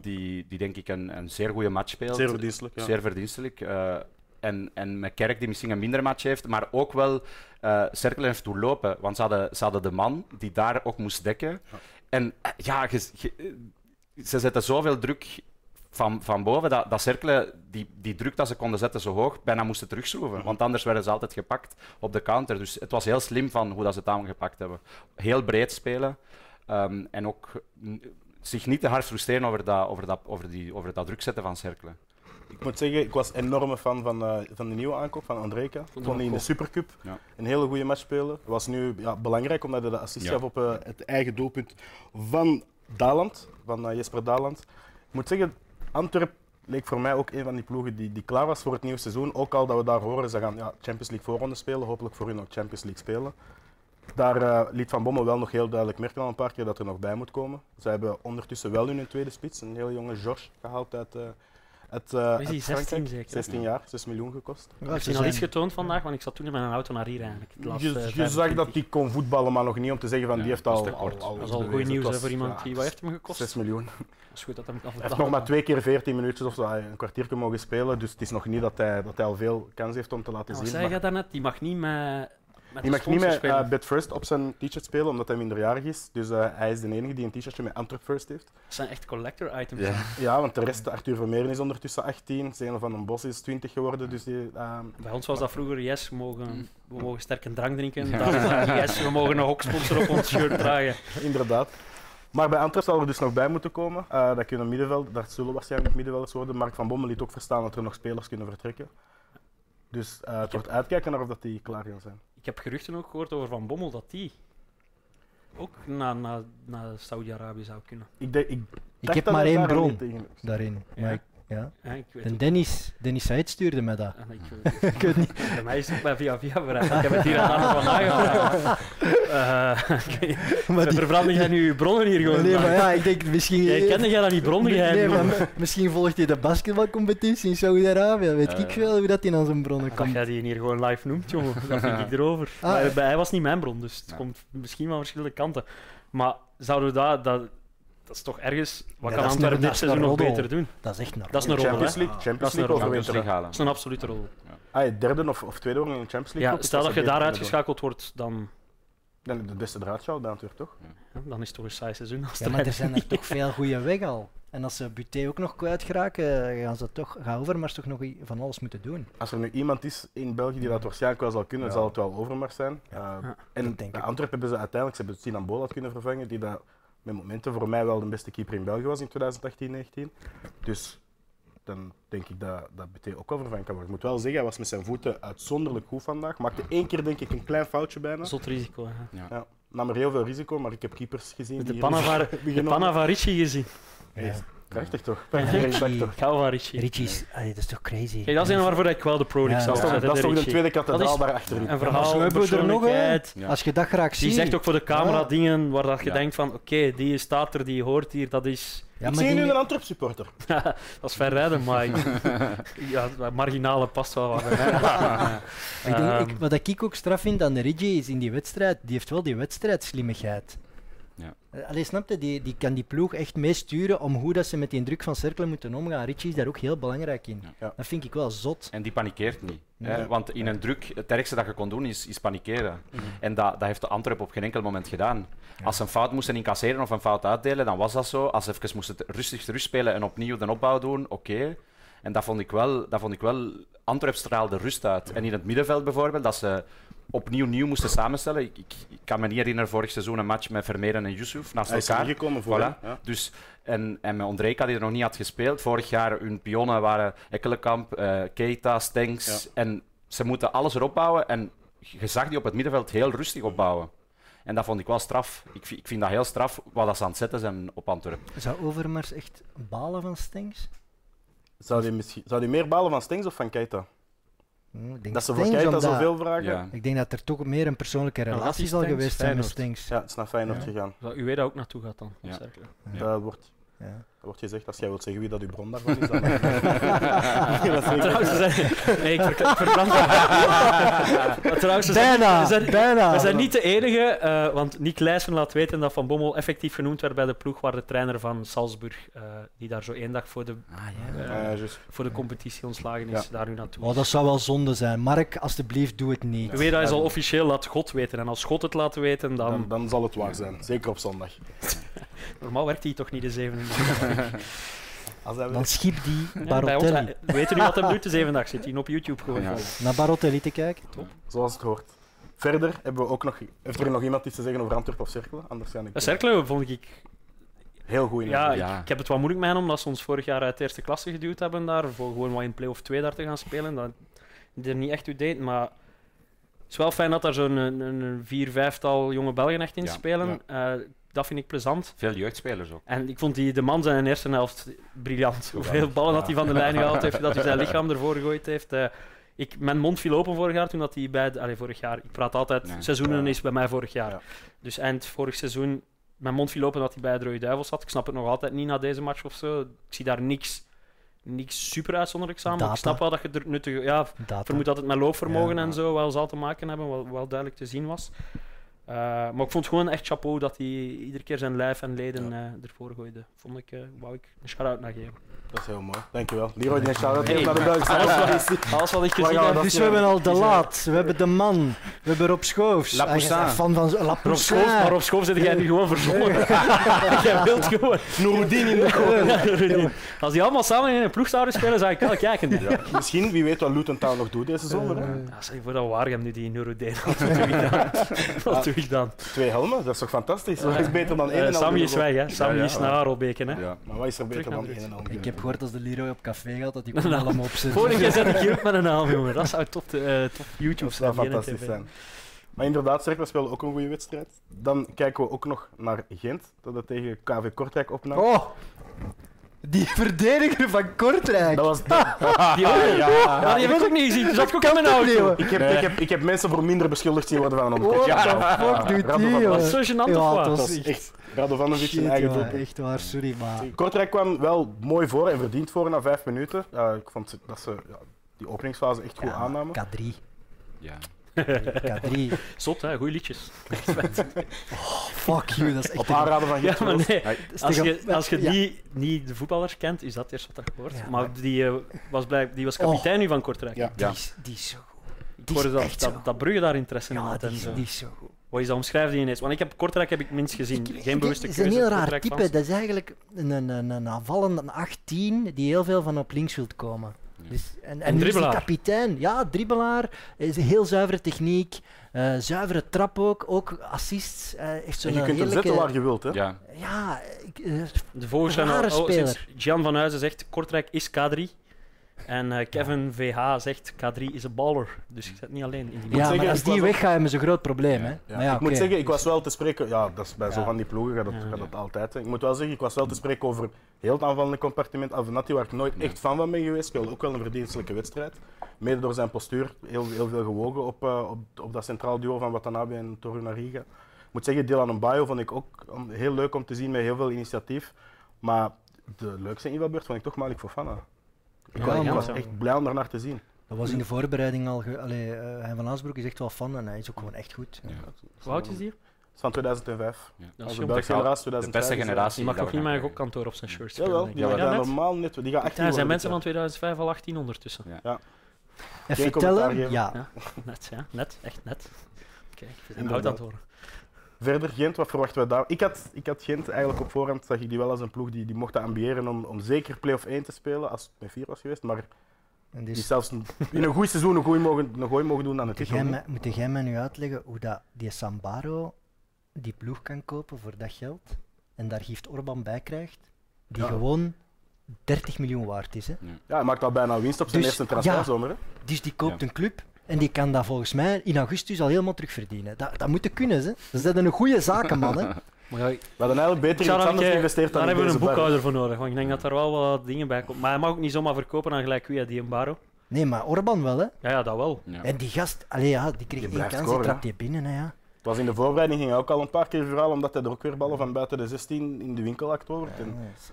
Speaker 4: die, die denk ik een, een zeer goede match speelt.
Speaker 1: Zeer verdienstelijk. Ja.
Speaker 4: Zeer verdienstelijk. eh, en, en met Kerk, die misschien een minder match heeft, maar ook wel eh cirkel heeft doorlopen. Want ze hadden, ze hadden de man die daar ook moest dekken. En ja, ge- ge- ze zetten zoveel druk van, van boven dat, dat Cercle die, die druk dat ze konden zetten zo hoog, bijna moesten terugschroeven. Want anders werden ze altijd gepakt op de counter. Dus het was heel slim van hoe dat ze het aangepakt hebben. Heel breed spelen. ehm, en ook zich niet te hard frustreren over dat, over dat, over die, over dat druk zetten van Cercle.
Speaker 1: Ik moet zeggen, ik was een enorme fan van, eh, van de nieuwe aankoop van Andreka. Ik vond die in de Supercup
Speaker 4: Ja.
Speaker 1: een hele goede match spelen. was nu ja, belangrijk omdat hij de assist
Speaker 4: Ja.
Speaker 1: gaf op eh, het eigen doelpunt van Daland, van eh, Jesper Daland. Ik moet zeggen, Antwerp leek voor mij ook een van die ploegen die, die klaar was voor het nieuwe seizoen. Ook al dat we daar horen, ze gaan ja, Champions League voorronde spelen, hopelijk voor hun ook Champions League spelen. Daar eh, liet Van Bommel wel nog heel duidelijk merken al een paar keer dat er nog bij moet komen. Ze hebben ondertussen wel hun tweede spits, een heel jonge George, gehaald uit, eh eh,
Speaker 3: hij
Speaker 1: uit
Speaker 3: 16
Speaker 1: Frankrijk.
Speaker 3: zeker?
Speaker 1: 16 jaar, 6 miljoen gekost.
Speaker 2: Ja,
Speaker 3: Heb
Speaker 2: ze
Speaker 3: je al iets getoond vandaag? Want ik zat toen in mijn auto naar hier eigenlijk. laatste
Speaker 1: Je, je
Speaker 3: 25.
Speaker 1: zag dat hij kon voetballen, maar nog niet om te zeggen van
Speaker 4: Ja,
Speaker 1: die heeft
Speaker 4: dat is
Speaker 1: al,
Speaker 3: Dat is al goed nieuws
Speaker 1: Het
Speaker 3: voor iemand
Speaker 1: ja,
Speaker 3: die... Wat heeft hem gekost?
Speaker 1: 6 miljoen.
Speaker 3: Dat is goed dat hem
Speaker 1: Hij heeft nog maar twee keer 14 minuutjes of zo, een kwartier mogen spelen. Dus het is nog niet dat hij, dat hij al veel kans heeft om te laten
Speaker 3: Wat
Speaker 1: zien.
Speaker 3: zei
Speaker 1: maar
Speaker 3: je daarnet? Die mag niet met, de
Speaker 1: mag niet met
Speaker 3: spelen.
Speaker 1: uh, Bed First op zijn t-shirt spelen, omdat hij minderjarig is. Dus eh, hij is de enige die een t-shirtje met Antwerp First heeft.
Speaker 3: Dat zijn echt collector items.
Speaker 4: Ja.
Speaker 1: Ja, want de rest, Arthur Vermeeren is ondertussen 18, Zeno van den Bos is 20 geworden. Dus die, ehm,
Speaker 3: Bij ons was dat vroeger, yes, we mogen, we mogen sterke drank drinken.
Speaker 4: Ja.
Speaker 3: Yes, we mogen een hoksponsor op ons shirt dragen.
Speaker 1: Inderdaad. Maar bij Antwerp zal er dus nog bij moeten komen. Eh, dat kunnen middenveld, dat zullen waarschijnlijk middenvelders worden. Mark van Bommel liet ook verstaan dat er nog spelers kunnen vertrekken. Dus eh, het wordt uitkijken naar of dat die klaar gaan zijn.
Speaker 3: Ik heb geruchten ook gehoord over Van Bommel dat die ook naar na, naar Saudi-Arabië zou kunnen.
Speaker 1: Ik, denk, ik,
Speaker 2: Ik
Speaker 1: dacht
Speaker 2: heb
Speaker 1: dat
Speaker 2: maar
Speaker 1: hij
Speaker 2: één
Speaker 1: daar
Speaker 2: bron
Speaker 1: niet tegen is.
Speaker 2: daarin. Maar. Ja,
Speaker 3: ik weet
Speaker 2: En Dennis, Dennis Said stuurde me dat.
Speaker 3: en ik,
Speaker 2: Ik weet niet.
Speaker 3: bij mij is het bij via via bereid. Ik heb het hier aan van. Eh, ik weet niet.
Speaker 2: Maar die-
Speaker 3: Verbranding jij nu je bronnen hier gewoon?
Speaker 2: Nee, maar ja, ik denk misschien...
Speaker 3: Jij kende jij dat niet bronnen?
Speaker 2: Nee,
Speaker 3: jij
Speaker 2: nee, maar misschien volgt hij de basketbalcompetitie in Saudi-Arabië. Weet
Speaker 4: Eh.
Speaker 2: ik veel hoe dat hij aan zijn bronnen
Speaker 3: Dat
Speaker 2: komt.
Speaker 3: jij die hier gewoon live noemt, jongen. Dat vind ik erover.
Speaker 2: Ah,
Speaker 3: Maar hij was niet mijn bron, dus het
Speaker 4: Ja.
Speaker 3: komt misschien van verschillende kanten. Maar zouden we dat... dat is toch ergens... Wat
Speaker 2: Ja,
Speaker 3: kan Antwerpen dit seizoen nog beter doen?
Speaker 2: Dat is echt een
Speaker 3: Dat is een roddel,
Speaker 1: Champions
Speaker 3: hè?
Speaker 1: League, Champions League overwinteren.
Speaker 4: Halen.
Speaker 3: Dat is een absolute rol.
Speaker 1: Ah, derde of, of tweede worden in de Champions League.
Speaker 3: Ja, stel dat je daar uitgeschakeld wordt, dan
Speaker 1: Dan de beste draadshow bij Antwerp, toch?
Speaker 3: Ja, dan is het toch een saai seizoen. Als
Speaker 2: Ja, maar er zijn er toch veel goede weg al. En als ze Buté ook nog kwijt geraken, gaan ze toch, gaan Overmars toch nog van alles moeten doen.
Speaker 1: Als er nu iemand is in België die dat waarschijnlijk wel zal kunnen,
Speaker 2: Ja.
Speaker 1: zal het wel Overmars zijn.
Speaker 2: Ja.
Speaker 1: Uh,
Speaker 3: Ja,
Speaker 1: en Antwerpen hebben ze uiteindelijk ze hebben Sinan Bolat kunnen vervangen, die dat met momenten voor mij wel de beste keeper in België was in 2018-19. Dus dan denk ik dat, dat BT ook wel vervangen kan worden. Ik moet wel zeggen, hij was met zijn voeten uitzonderlijk goed vandaag. Maakte één keer denk ik een klein foutje bijna.
Speaker 3: Zot risico. hè.
Speaker 1: Ja, nam er heel veel risico, maar ik heb keepers gezien
Speaker 3: van,
Speaker 1: hebben
Speaker 3: de van Ricci gezien.
Speaker 1: Hey, Prachtig toch? Prachtig toch?
Speaker 3: Van.
Speaker 2: Richie is, allee, dat is toch crazy.
Speaker 3: Kijk, dat is een waarvoor ik wel de Pro League
Speaker 2: Ja,
Speaker 3: zou
Speaker 2: dat is
Speaker 1: Dat is, toch de tweede kathedraal daarachter.
Speaker 3: Een verhaal, een
Speaker 2: hebben we er nog, hè.
Speaker 3: persoonlijkheid.
Speaker 4: Ja.
Speaker 2: Als je dat graag ziet.
Speaker 3: Die zegt ook voor de camera
Speaker 2: Ja.
Speaker 3: dingen waar dat je
Speaker 4: Ja.
Speaker 3: denkt van oké, die staat er, die hoort hier, dat is,
Speaker 2: Ja,
Speaker 1: ik
Speaker 2: maar
Speaker 1: zie
Speaker 2: die-
Speaker 1: nu een Antwerp supporter.
Speaker 3: dat is verrijden, maar ik- ja, marginale past wel wat.
Speaker 2: Ik denk, ik,
Speaker 3: Ehm,
Speaker 2: wat ik ook straf vind aan de Rigi is in die wedstrijd, die heeft wel die wedstrijdslimmigheid.
Speaker 4: Ja.
Speaker 2: Eh, Allee, snap je? Die, die kan die ploeg echt meesturen om hoe dat ze met die druk van cirkelen moeten omgaan. Richie is daar ook heel belangrijk in.
Speaker 4: Ja.
Speaker 2: Dat vind ik wel zot.
Speaker 4: En die panikeert niet. Hè?
Speaker 2: Nee.
Speaker 4: Want in een druk, het ergste dat je kon doen is, is panikeren.
Speaker 1: Mhm.
Speaker 4: En dat, dat heeft de Antwerp op geen enkel moment gedaan. Als ze een fout moesten incasseren of een fout uitdelen, dan was dat zo. Als ze even moesten rustig terug spelen en opnieuw de opbouw doen, oké. En dat vond ik wel, dat vond ik wel Antwerp straalde rust uit. En in het middenveld bijvoorbeeld, dat ze opnieuw nieuw moesten samenstellen. Ik, ik, ik kan me niet herinneren vorig seizoen een match met Vermeeren en Yusuf naast
Speaker 1: Hij is
Speaker 4: elkaar.
Speaker 1: gekomen voor
Speaker 4: Voilà.
Speaker 1: hem, ja.
Speaker 4: Dus, en, en met Ondrejka, die er nog niet had gespeeld. Vorig jaar hun pionnen waren Ekkelenkamp, eh, Keita, Stenks.
Speaker 1: Ja.
Speaker 4: En ze moeten alles erop bouwen. En je zag die op het middenveld heel rustig opbouwen. En dat vond ik wel straf. Ik, vind- ik vind dat heel straf wat dat ze aan het zetten zijn op Antwerpen.
Speaker 2: Zou Overmars echt balen van Stengs?
Speaker 1: Zou die, misschien, zou meer balen van Stengs of van Keita?
Speaker 2: Hm, ik denk
Speaker 1: Dat ze voor
Speaker 2: omdat-
Speaker 1: zoveel vragen?
Speaker 4: Ja.
Speaker 2: Ik denk dat er toch meer een persoonlijke relatie zal geweest zijn met. Stengs.
Speaker 1: Ja, het is naar Feyenoord
Speaker 2: Ja.
Speaker 1: gegaan.
Speaker 3: dat u weet dat ook naartoe gaat dan.
Speaker 4: Ja.
Speaker 1: Dat, wordt,
Speaker 2: Ja.
Speaker 1: dat wordt gezegd als jij wilt zeggen wie dat uw bron daarvan is. Dan... Dat is
Speaker 3: zijn, nee, ik, ver, ik verbrand Maar trouwens, we zijn,
Speaker 2: Bijna,
Speaker 3: we zijn,
Speaker 2: bijna.
Speaker 3: we zijn niet de enige, eh, want Nick Leijsen laat weten dat Van Bommel effectief genoemd werd bij de ploeg waar de trainer van Salzburg, eh, die daar zo één dag voor de,
Speaker 4: Ah, ja.
Speaker 3: eh,
Speaker 1: Ja, ja, juist.
Speaker 3: voor de competitie ontslagen is, daar nu naartoe.
Speaker 2: Oh, dat zou wel zonde zijn. Mark, alsjeblieft, doe het niet.
Speaker 3: Weet dat is al officieel, laat God weten. En als God het laat weten, dan...
Speaker 1: Dan, dan zal het waar zijn. Zeker op zondag.
Speaker 3: Normaal werkt hij toch niet de zeven
Speaker 1: Als hij
Speaker 2: Dan schiep die Barotelli.
Speaker 3: eh, we weten nu wat hij doet de zeven dag. Zit hij op YouTube gewoon.
Speaker 4: Ja.
Speaker 2: Naar Barotelli te kijken.
Speaker 1: Zoals het hoort. Verder hebben we ook nog... Heeft er nog iemand iets te zeggen over Antwerpen of Cerkelen? Anders ga ik...
Speaker 3: Uh, Cercle vond ik...
Speaker 1: Heel goed in
Speaker 3: Ja, ik,
Speaker 4: Ja.
Speaker 3: ik heb het wat moeilijk met hen, omdat ze ons vorig jaar uit de eerste klasse geduwd hebben daar. Voor gewoon wat in play-off 2 daar te gaan spelen. Dat er niet echt toe deed, maar... Het is wel fijn dat daar zo'n een, een, vier, vijftal jonge Belgen echt in
Speaker 4: Ja,
Speaker 3: spelen. Eh, dat vind ik plezant.
Speaker 4: Veel jeugdspelers ook.
Speaker 3: En ik vond die, de man zijn eerste helft briljant. Hoeveel ballen dat hij van de lijn gehaald heeft, dat hij zijn lichaam ervoor gegooid heeft. Eh, ik, mijn mond viel open vorig jaar toen dat hij bij... de- Allee, vorig jaar. Ik praat altijd...
Speaker 4: Nee.
Speaker 3: Seizoenen
Speaker 1: Ja.
Speaker 3: is bij mij vorig jaar.
Speaker 1: Ja.
Speaker 3: Dus eind vorig seizoen... Mijn mond viel open dat hij bij de Rode Duivels zat. Ik snap het nog altijd niet na deze match of zo. Ik zie daar niks, niks super uitzonderlijks aan. Maar ik snap wel dat je er nuttige... Ja,
Speaker 2: Data.
Speaker 3: vermoed dat het met loopvermogen
Speaker 2: Ja.
Speaker 3: en zo wel zal te maken hebben, wat wel duidelijk te zien was. Eh, maar ik vond gewoon echt chapeau dat hij iedere keer zijn lijf en leden eh, ervoor gooide. Vond ik, eh wou ik een shout-out naar geven.
Speaker 1: Dat is heel mooi. Dankjewel. Leroy, die een shout-out
Speaker 3: Hey.
Speaker 1: naar de Belgische
Speaker 3: Alles wat ik, alles wat ik
Speaker 1: Waar
Speaker 3: gezien heb.
Speaker 2: Dus we hebben al de Laat, we hebben de Man, we hebben Rob Schoofs.
Speaker 4: La Poussin.
Speaker 2: Van van La
Speaker 3: Rob Schoof,
Speaker 2: Poussin.
Speaker 3: maar Rob Schoof zit jij nu gewoon verzonnen. jij wilt gewoon.
Speaker 1: Nouroudine in de.
Speaker 3: Als die allemaal samen in een ploeg zouden spelen, zou ik wel kijken. Ja.
Speaker 1: Misschien, wie weet wat Luton Town nog doet deze zomer.
Speaker 3: Ja, je voor dat Waregem nu die Neurodeen had. Wat? Wat?
Speaker 1: Twee helmen, dat is toch fantastisch? Dat is beter dan één
Speaker 3: Eh,
Speaker 1: en
Speaker 3: Sammy is weg, hè. Sammy
Speaker 4: Ja, ja.
Speaker 3: is naar Harelbeke, hè.
Speaker 4: Ja.
Speaker 1: Maar wat is er beter
Speaker 3: Terug
Speaker 1: dan één en helm?
Speaker 2: Ik heb gehoord als de Leroy op café gaat, dat hij
Speaker 3: Een
Speaker 2: kon
Speaker 3: naam.
Speaker 2: allemaal opzetten.
Speaker 3: Vorige keer zet ik hier met een naam, jongen. Dat zou top, eh, top YouTube
Speaker 1: Dat zou
Speaker 3: zijn.
Speaker 1: fantastisch zijn. Maar inderdaad, Cercle speelde ook een goede wedstrijd. Dan kijken we ook nog naar Gent, dat het tegen KV Kortrijk opnam.
Speaker 2: Oh, die verdediger van Kortrijk.
Speaker 1: Dat was de-
Speaker 3: Die ook? Ja, die heb ik ook niet gezien. Die zat ook in mijn auto.
Speaker 1: ik, heb, ik, heb, ik heb mensen voor minder beschuldigd zien worden van een
Speaker 2: What
Speaker 1: onderkant.
Speaker 2: the fuck doet die,
Speaker 3: Dat is zo gênant,
Speaker 2: Ja,
Speaker 3: of
Speaker 2: dat
Speaker 3: wat?
Speaker 1: Dat
Speaker 2: is
Speaker 1: is echt Radovanovic zijn eigen doelpunt.
Speaker 2: echt waar, sorry, maar...
Speaker 1: Kortrijk kwam wel mooi voor en verdiend voor na vijf minuten. Ja, ik vond dat ze ja, die openingsfase echt goed
Speaker 2: Ja,
Speaker 1: aannamen.
Speaker 2: K3.
Speaker 4: Ja.
Speaker 2: K3.
Speaker 3: Zot, hè? Goeie liedjes.
Speaker 2: Fuck you, dat is echt...
Speaker 1: Op aanraden van
Speaker 3: Ja, maar nee. Als je, als je
Speaker 2: ja.
Speaker 3: die niet de voetballers kent, is dat eerst wat hoort.
Speaker 2: Ja,
Speaker 3: maar die, eh, was, blijk, die was kapitein nu van Kortrijk.
Speaker 1: Ja.
Speaker 2: Die is, die is zo goed.
Speaker 3: Ik
Speaker 2: Die
Speaker 3: hoorde dat, dat, dat Brugge daar interesse in
Speaker 2: Ja,
Speaker 3: had
Speaker 2: die is,
Speaker 3: zo.
Speaker 2: die is zo goed.
Speaker 3: Wat is dat? Omschrijf die ineens. Want ik heb Kortrijk heb ik minst gezien.
Speaker 2: Ik-
Speaker 3: Geen bewuste
Speaker 2: Het
Speaker 3: keuze.
Speaker 2: is een heel raar type. Dat is eigenlijk een, een, een, een aanvallende een 18 die heel veel van op links wilt komen. Dus, en, en nu is die
Speaker 3: dribbelaar.
Speaker 2: kapitein. Ja, dribbelaar. Is een heel zuivere techniek. eh, zuivere trap ook. Ook assists. eh heeft zo'n
Speaker 1: En je kunt hem
Speaker 2: heerlijke...
Speaker 1: zetten waar je wilt. Hè?
Speaker 4: Ja.
Speaker 2: Ja, ik, eh,
Speaker 3: De vogels zijn al... Oh, sinds Gian van Huizen zegt Kortrijk is K3. En eh, Kevin VH zegt K3 is een baller. Dus je zit niet alleen in die
Speaker 2: ja,
Speaker 1: zeggen,
Speaker 2: maar als
Speaker 1: ik
Speaker 2: die weggaat, hebben ze een groot probleem. Hè?
Speaker 1: Ja,
Speaker 2: maar ja,
Speaker 1: ik moet zeggen, ik was wel te spreken. Ja, dat is bij zo van die ploegen gaat dat,
Speaker 3: Ja.
Speaker 1: gaat dat altijd. Ik moet wel zeggen, ik was wel te spreken over heel het aanvallende compartiment. Avenatti, waar ik nooit echt fan van ben geweest, speelde ook wel een verdienstelijke wedstrijd. Mede door zijn postuur, heel, heel veel gewogen op, eh, op, op dat centraal duo van Watanabe en Torunariga. Ik moet zeggen, Dylan Mbayo vond ik ook um, heel leuk om te zien met heel veel initiatief. Maar de leukste invalbeurt vond ik toch Malik Fofana. Ik,
Speaker 2: Ja,
Speaker 1: was- ik echt blij om daarnaar te zien.
Speaker 2: Dat was in de voorbereiding al. Ge... Allee, eh, Hein van Aasbroek is echt wel fan en hij is ook gewoon echt goed.
Speaker 4: Ja.
Speaker 3: Hoe oud is die?
Speaker 1: Het is van 2005.
Speaker 4: Ja.
Speaker 3: Dat
Speaker 1: Als
Speaker 3: is
Speaker 1: de. Belgische generatie
Speaker 4: de
Speaker 1: 2005.
Speaker 4: beste generatie.
Speaker 3: Die mag
Speaker 4: we
Speaker 3: niet met
Speaker 4: gaan
Speaker 3: een
Speaker 4: krijgen.
Speaker 3: gokkantoor op zijn shirt spelen.
Speaker 1: Jawel, die
Speaker 3: ik.
Speaker 1: gaat
Speaker 3: Ja,
Speaker 1: normaal net. Die gaat echt
Speaker 3: Ja, er zijn mensen van 2005 al 18 ondertussen.
Speaker 2: Even
Speaker 1: Geen commentaar
Speaker 2: tellen.
Speaker 1: geven.
Speaker 2: Ja.
Speaker 3: Ja, net, ja, net, echt net. Kijk, oud aan het.
Speaker 1: Verder Gent, wat verwachten we daar? Ik had, ik had Gent eigenlijk op voorhand, zag ik die wel als een ploeg die, die mochten ambiëren om, om zeker play-off 1 te spelen, als het met 4 was geweest. Maar
Speaker 2: En
Speaker 1: die
Speaker 2: dus,
Speaker 1: zelfs een- in een goed seizoen een gooi mogen, een gooi mogen doen aan het titel.
Speaker 2: jij mij, moet jij mij nu uitleggen hoe dat die Sambaro die ploeg kan kopen voor dat geld en daar Gift Orban bij krijgt, die
Speaker 1: Ja.
Speaker 2: gewoon 30 miljoen waard is. Hè?
Speaker 1: Ja, hij maakt al bijna winst op zijn
Speaker 2: Dus,
Speaker 1: eerste transferzomer. hè.
Speaker 2: Dus die koopt
Speaker 4: Ja.
Speaker 2: een club en die kan dat volgens mij in augustus al helemaal terugverdienen. Dat, dat moet je kunnen. Hè? Dat is een goede zakenman. Hè?
Speaker 3: Maar ja,
Speaker 1: We hadden eigenlijk beter iets
Speaker 3: daar
Speaker 1: anders geïnvesteerd dan
Speaker 3: daar hebben we een boekhouder voor nodig, want ik denk dat er wel wat dingen bij komen. Maar hij mag ook niet zomaar verkopen aan gelijk wie, die Baro.
Speaker 2: Nee, maar Orban wel. Hè?
Speaker 3: Ja, ja, dat wel.
Speaker 4: Ja.
Speaker 2: En die gast, allee, ja, die kreeg
Speaker 1: Die
Speaker 2: één kans,
Speaker 1: scoren,
Speaker 2: die trapt die binnen. Hè, ja.
Speaker 1: Het was in de voorbereiding ging hij ook al een paar keer verhaal, omdat hij er ook weer ballen van buiten de 16 in de winkel
Speaker 2: Ja,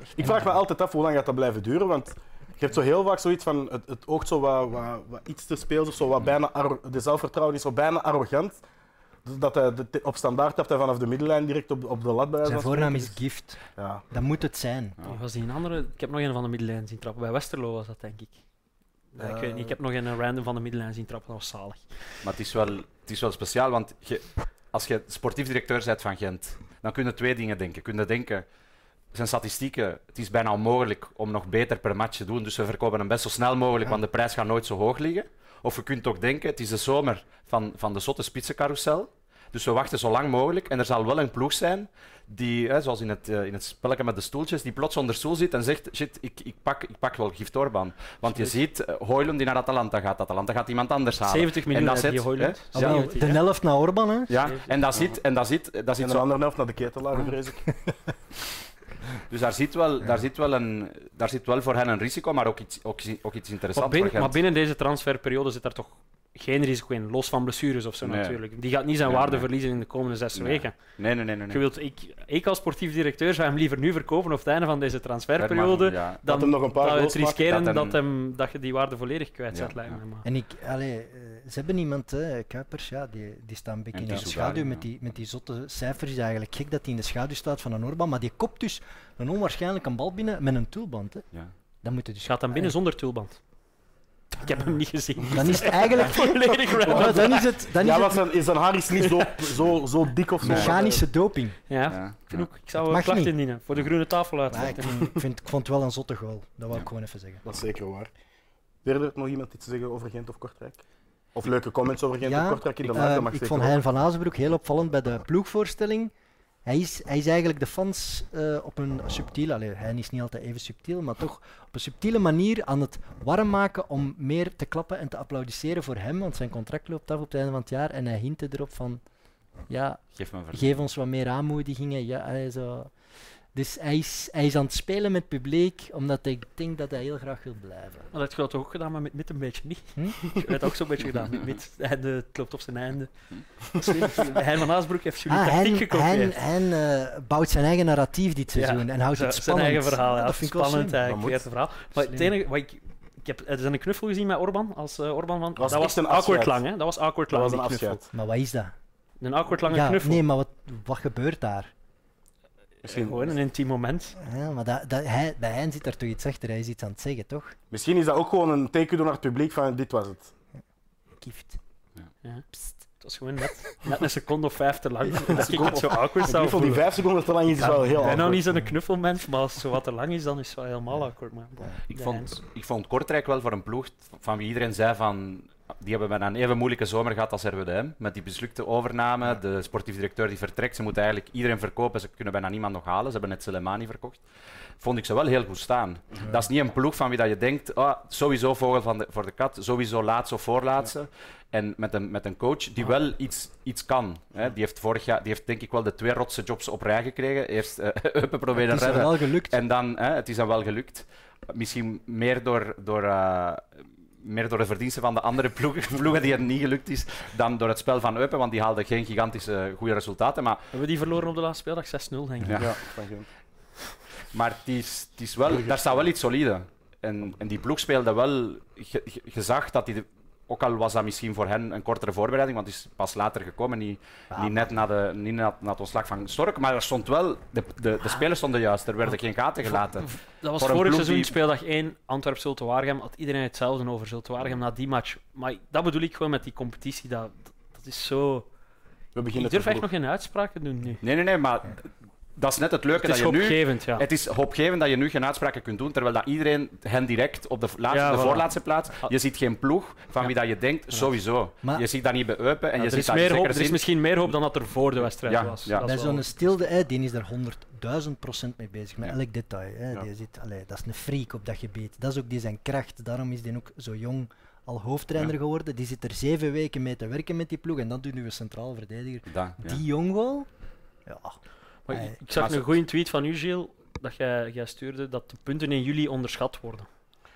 Speaker 2: echt
Speaker 1: Ik vraag me altijd af hoe lang gaat dat blijven duren, want je hebt zo heel vaak zoiets van, het, het oogt zo wat, wat, wat iets te speels of zo, wat bijna de zelfvertrouwen is zo bijna arrogant. Dat hij de- op standaard tapt hij vanaf de middenlijn direct op, op de lat bij
Speaker 2: Zijn voornaam is. Gift.
Speaker 1: Ja.
Speaker 2: Dat moet het zijn.
Speaker 3: Was die een andere? Ik heb nog een van de middenlijn zien trappen. Bij Westerlo was dat, denk ik. Ja, ik
Speaker 1: Eh.
Speaker 3: weet niet, ik heb nog een random van de middenlijn zien trappen. Dat was zalig.
Speaker 4: Maar het is wel, het is wel speciaal, want je, als je sportief directeur bent van Gent, dan kun je twee dingen denken. Kun je denken, zijn statistieken, het is bijna onmogelijk om nog beter per match te doen, dus we verkopen hem best zo snel mogelijk, want de prijs gaat nooit zo hoog liggen. Of je kunt ook denken, het is de zomer van, van de zotte spitsencarousel, dus we wachten zo lang mogelijk en er zal wel een ploeg zijn die, hè, zoals in het, eh, in het spelletje met de stoeltjes, die plots onder stoel zit en zegt, shit, ik, ik, pak, ik pak wel Gift Orban. Want je ziet, uh, Hoylund die naar Atalanta gaat, Atalanta gaat iemand anders halen.
Speaker 3: 70 miljoen
Speaker 4: en dat zit,
Speaker 3: Hoylund.
Speaker 4: hè,
Speaker 2: wel,
Speaker 3: 70,
Speaker 2: de helft naar Orban. Hè?
Speaker 4: ja, en dat zit, en dat zit, dat
Speaker 1: En
Speaker 4: zit
Speaker 1: de
Speaker 4: zo,
Speaker 1: andere helft naar de ketelaar, vrees ik.
Speaker 4: dus daar zit, wel, daar, zit wel een, daar zit wel voor hen een risico, maar ook iets, ook, ook iets
Speaker 3: Maar
Speaker 4: interessants
Speaker 3: binnen,
Speaker 4: voor
Speaker 3: maar binnen deze transferperiode zit daar toch geen risico in, los van blessures of zo
Speaker 4: Nee.
Speaker 3: natuurlijk. Die gaat niet zijn
Speaker 4: Nee,
Speaker 3: waarde
Speaker 4: nee.
Speaker 3: verliezen in de komende zes
Speaker 4: Nee.
Speaker 3: weken.
Speaker 4: Nee, nee, nee. nee, nee.
Speaker 3: Je wilt, ik, ik als sportief directeur zou hem liever nu verkopen op het einde van deze transferperiode,
Speaker 4: ja.
Speaker 3: dan
Speaker 1: hem nog een paar
Speaker 3: dat
Speaker 1: goals
Speaker 3: het riskeren dat,
Speaker 4: dat
Speaker 3: hem, dat je die waarde volledig kwijt
Speaker 4: Ja,
Speaker 3: zet, lijkt
Speaker 4: ja.
Speaker 3: me.
Speaker 2: En ik, allee, eh, ze hebben iemand, hè, Kuipers, ja, die, die staat een beetje
Speaker 4: En
Speaker 2: in de schaduw
Speaker 4: ja.
Speaker 2: met die, met die zotte cijfers. Het is eigenlijk gek dat hij in de schaduw staat van een Orban, maar die kopt dus een onwaarschijnlijke bal binnen met een toolband. Hè.
Speaker 4: Ja.
Speaker 2: Dan moet je dus...
Speaker 3: Gaat hem binnen zonder tulband. Ik heb hem niet gezien.
Speaker 2: Dan is het eigenlijk...
Speaker 3: Volledig random.
Speaker 2: Ja, dan is het, dan is
Speaker 1: Ja, zijn, is zijn haar is niet zo, zo, zo dik of zo.
Speaker 2: mechanische doping.
Speaker 3: Ja,
Speaker 4: Ja.
Speaker 3: ik, vind ook, ik zou een
Speaker 2: mag
Speaker 3: klacht
Speaker 2: niet.
Speaker 3: indienen voor de groene tafel
Speaker 2: Maar ik, vind, ik vond het wel een zotte goal. Dat wou ik gewoon even zeggen.
Speaker 1: Dat is zeker waar. Verder nog iemand iets te zeggen over Gent of Kortrijk? Of leuke comments over Gent
Speaker 2: Ja,
Speaker 1: of Kortrijk in de
Speaker 2: Eh,
Speaker 1: mag
Speaker 2: ik
Speaker 1: zeker
Speaker 2: vond. Hein van Azenbroek heel opvallend bij de ploegvoorstelling. Hij is, hij is eigenlijk de fans eh, op een subtiele, hij is niet altijd even subtiel, maar toch op een subtiele manier aan het warm maken om meer te klappen en te applaudisseren voor hem, want zijn contract loopt af op het einde van het jaar en hij hintte erop van, ja,
Speaker 4: Geef
Speaker 2: geef ons wat meer aanmoedigingen. Ja, hij zo. Dus hij is, hij is aan het spelen met het publiek, omdat ik denk dat hij heel graag wil blijven.
Speaker 3: Maar dat heb je toch ook gedaan, maar met, met een beetje niet.
Speaker 2: Hm?
Speaker 3: Je hebt het ook zo'n beetje gedaan. Met, met, het einde, het loopt op zijn einde. Hein van Aasbroek heeft jullie
Speaker 2: Ah,
Speaker 3: tactiek gekopieerd.
Speaker 2: hij, eh, bouwt zijn eigen narratief dit
Speaker 3: Ja,
Speaker 2: seizoen en houdt
Speaker 3: Zijn-
Speaker 2: het
Speaker 3: zijn
Speaker 2: spannend.
Speaker 3: eigen verhaal, ja.
Speaker 2: dat vind ik
Speaker 3: spannend. een verhaal. Maar het enige, wat ik, ik heb, er is een knuffel gezien met Orban, als eh, Orban van.
Speaker 1: was
Speaker 3: dat was
Speaker 1: een
Speaker 3: awkward lang, hè? Dat was awkward
Speaker 1: Dat
Speaker 3: lang,
Speaker 1: was een
Speaker 3: die knuffel.
Speaker 2: Maar wat is dat?
Speaker 3: Een awkward lange
Speaker 2: ja,
Speaker 3: knuffel.
Speaker 2: nee, maar wat, wat gebeurt daar?
Speaker 1: Misschien,
Speaker 3: Gewoon een intiem moment.
Speaker 2: Ja, maar dat, dat, hij, bij hen zit daar toch iets achter, hij is iets aan het zeggen, toch?
Speaker 1: misschien is dat ook gewoon een teken door naar het publiek van dit was het.
Speaker 2: Gift.
Speaker 3: Ja. Het was gewoon net, net een seconde of vijf te lang. dat ik het zo awkward
Speaker 1: Ik
Speaker 3: zou
Speaker 1: knuffel die vijf seconden te lang is, is wel heel
Speaker 3: Ik ben nou niet zo'n knuffelmens, maar als het zo wat te lang is, dan is het wel helemaal akkoord. Maar, bon,
Speaker 4: Ik vond, ik vond Kortrijk wel voor een ploeg van wie iedereen zei van... Die hebben bijna een even moeilijke zomer gehad als RWDM. Met die mislukte overname, de sportief directeur die vertrekt. Ze moeten eigenlijk iedereen verkopen. Ze kunnen bijna niemand nog halen. Ze hebben net Soleimani verkocht. Vond ik ze wel heel goed staan. Dat is niet een ploeg van wie dat je denkt... Oh, sowieso vogel van de, voor de kat. Sowieso laatste of voorlaatste. En met een, met een coach die wel iets, iets kan. Hè. Die heeft vorig jaar... Die heeft denk ik wel de twee rotse jobs op rij gekregen. Eerst eh Eupen proberen
Speaker 2: Het is
Speaker 4: redden.
Speaker 2: wel gelukt.
Speaker 4: En dan, hè, het is dan wel gelukt. Misschien meer door, door, eh, meer door de verdiensten van de andere ploegen, ploegen die het niet gelukt is, dan door het spel van Eupen, want die haalden geen gigantische goede resultaten. Maar,
Speaker 3: Hebben we die verloren op de laatste speeldag? 6-0, denk ik.
Speaker 4: Ja.
Speaker 1: Ja, van Gent.
Speaker 4: maar het is, het is wel, daar staat wel iets solide. En, en die ploeg speelde wel, je, je- je zag dat die, de- ook al was dat misschien voor hen een kortere voorbereiding, want het is pas later gekomen, niet, niet net na, de, niet na, na het ontslag van Stork, maar er stond wel, de, de, de spelers stonden juist, er werden geen gaten gelaten.
Speaker 3: Dat was vorig seizoen,
Speaker 4: die-
Speaker 3: speeldag 1, Antwerp-Zulte Waregem, had iedereen hetzelfde over Zulte Waregem na die match. Maar dat bedoel ik gewoon met die competitie, dat, dat is zo...
Speaker 1: We beginnen
Speaker 3: Ik durf echt nog geen uitspraken doen nu.
Speaker 4: Nee, nee, nee, maar dat is net het leuke
Speaker 3: Het is
Speaker 4: dat je nu...
Speaker 3: hoopgevend, ja.
Speaker 4: Het is hoopgevend dat je nu geen uitspraken kunt doen, terwijl dat iedereen hen direct op de, laatste,
Speaker 3: Ja,
Speaker 4: de
Speaker 3: voilà.
Speaker 4: voorlaatste plaats. Je ziet geen ploeg van
Speaker 3: Ja.
Speaker 4: wie dat je denkt, sowieso.
Speaker 2: Maar-
Speaker 4: je ziet dat niet bij Eupen en
Speaker 3: Ja,
Speaker 4: je
Speaker 3: er,
Speaker 4: ziet
Speaker 3: is
Speaker 4: dat
Speaker 3: meer hoop, er is misschien meer hoop dan dat er voor de wedstrijd
Speaker 4: Ja,
Speaker 3: was.
Speaker 4: ja.
Speaker 3: Dat is
Speaker 2: Bij
Speaker 3: wel-
Speaker 2: zo'n stilde, hè, die is er 100.000 procent mee bezig, met
Speaker 4: Ja.
Speaker 2: elk detail. Hè.
Speaker 1: Ja.
Speaker 2: Die zit, allee, dat is een freak op dat gebied. Dat is ook die zijn kracht. Daarom is die ook zo jong al hoofdtrainer
Speaker 4: Ja.
Speaker 2: geworden. Die zit er zeven weken mee te werken met die ploeg en dan doen we centraal verdediger.
Speaker 4: Dat, ja.
Speaker 2: Die jong wel? Ja.
Speaker 3: Maar
Speaker 2: Nee.
Speaker 3: ik, zag
Speaker 4: Maar
Speaker 3: een goede tweet van u, Gilles, dat jij, jij stuurde dat de punten in juli onderschat worden.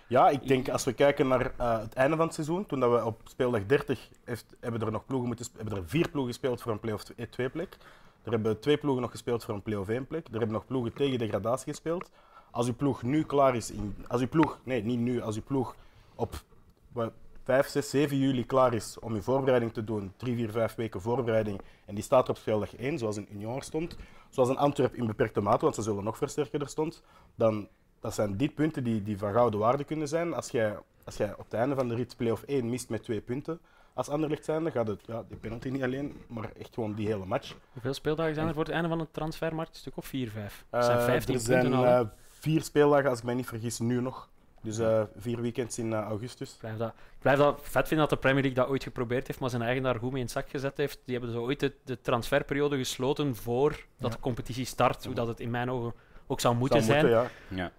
Speaker 1: Ja, ik denk als we kijken naar eh, het einde van het seizoen, toen dat we op speeldag 30 heeft, hebben er nog ploegen moeten, hebben er vier ploegen gespeeld voor een play-off 2 plek. Er hebben twee ploegen nog gespeeld voor een play-off 1 plek. Er hebben nog ploegen tegen degradatie gespeeld. Als uw ploeg nu klaar is, in, als uw ploeg, nee, niet nu, als uw ploeg op wat, 5, 6, 7 juli klaar is om uw voorbereiding te doen, 3, 4, 5 weken voorbereiding, en die staat er op speeldag 1, zoals in Union er stond, zoals in Antwerp in beperkte mate, want ze zullen nog versterkerder stond, dan dat zijn die punten die, die van gouden waarde kunnen zijn. Als jij, als jij op het einde van de rit play-off 1 mist met twee punten, als Anderlecht zijn, dan gaat het, ja, die penalty niet alleen, maar echt gewoon die hele match.
Speaker 3: Hoeveel speeldagen zijn er voor het einde van de transfermarkt? Een stuk of 4, 5? Dat
Speaker 1: Eh,
Speaker 3: zijn 15
Speaker 1: er zijn
Speaker 3: punten al.
Speaker 1: eh, vier speeldagen, als ik mij niet vergis, nu nog. Dus eh, vier weekends in eh, augustus.
Speaker 3: Ik blijf dat, ik blijf dat vet vinden dat de Premier League dat ooit geprobeerd heeft, maar zijn eigen daar goed mee in het zak gezet heeft. Die hebben zo ooit de, de transferperiode gesloten voordat
Speaker 2: Ja.
Speaker 3: de competitie start, hoe dat het in mijn ogen ook zou moeten
Speaker 1: Zou
Speaker 3: zijn.
Speaker 1: moeten, ja.
Speaker 4: Ja.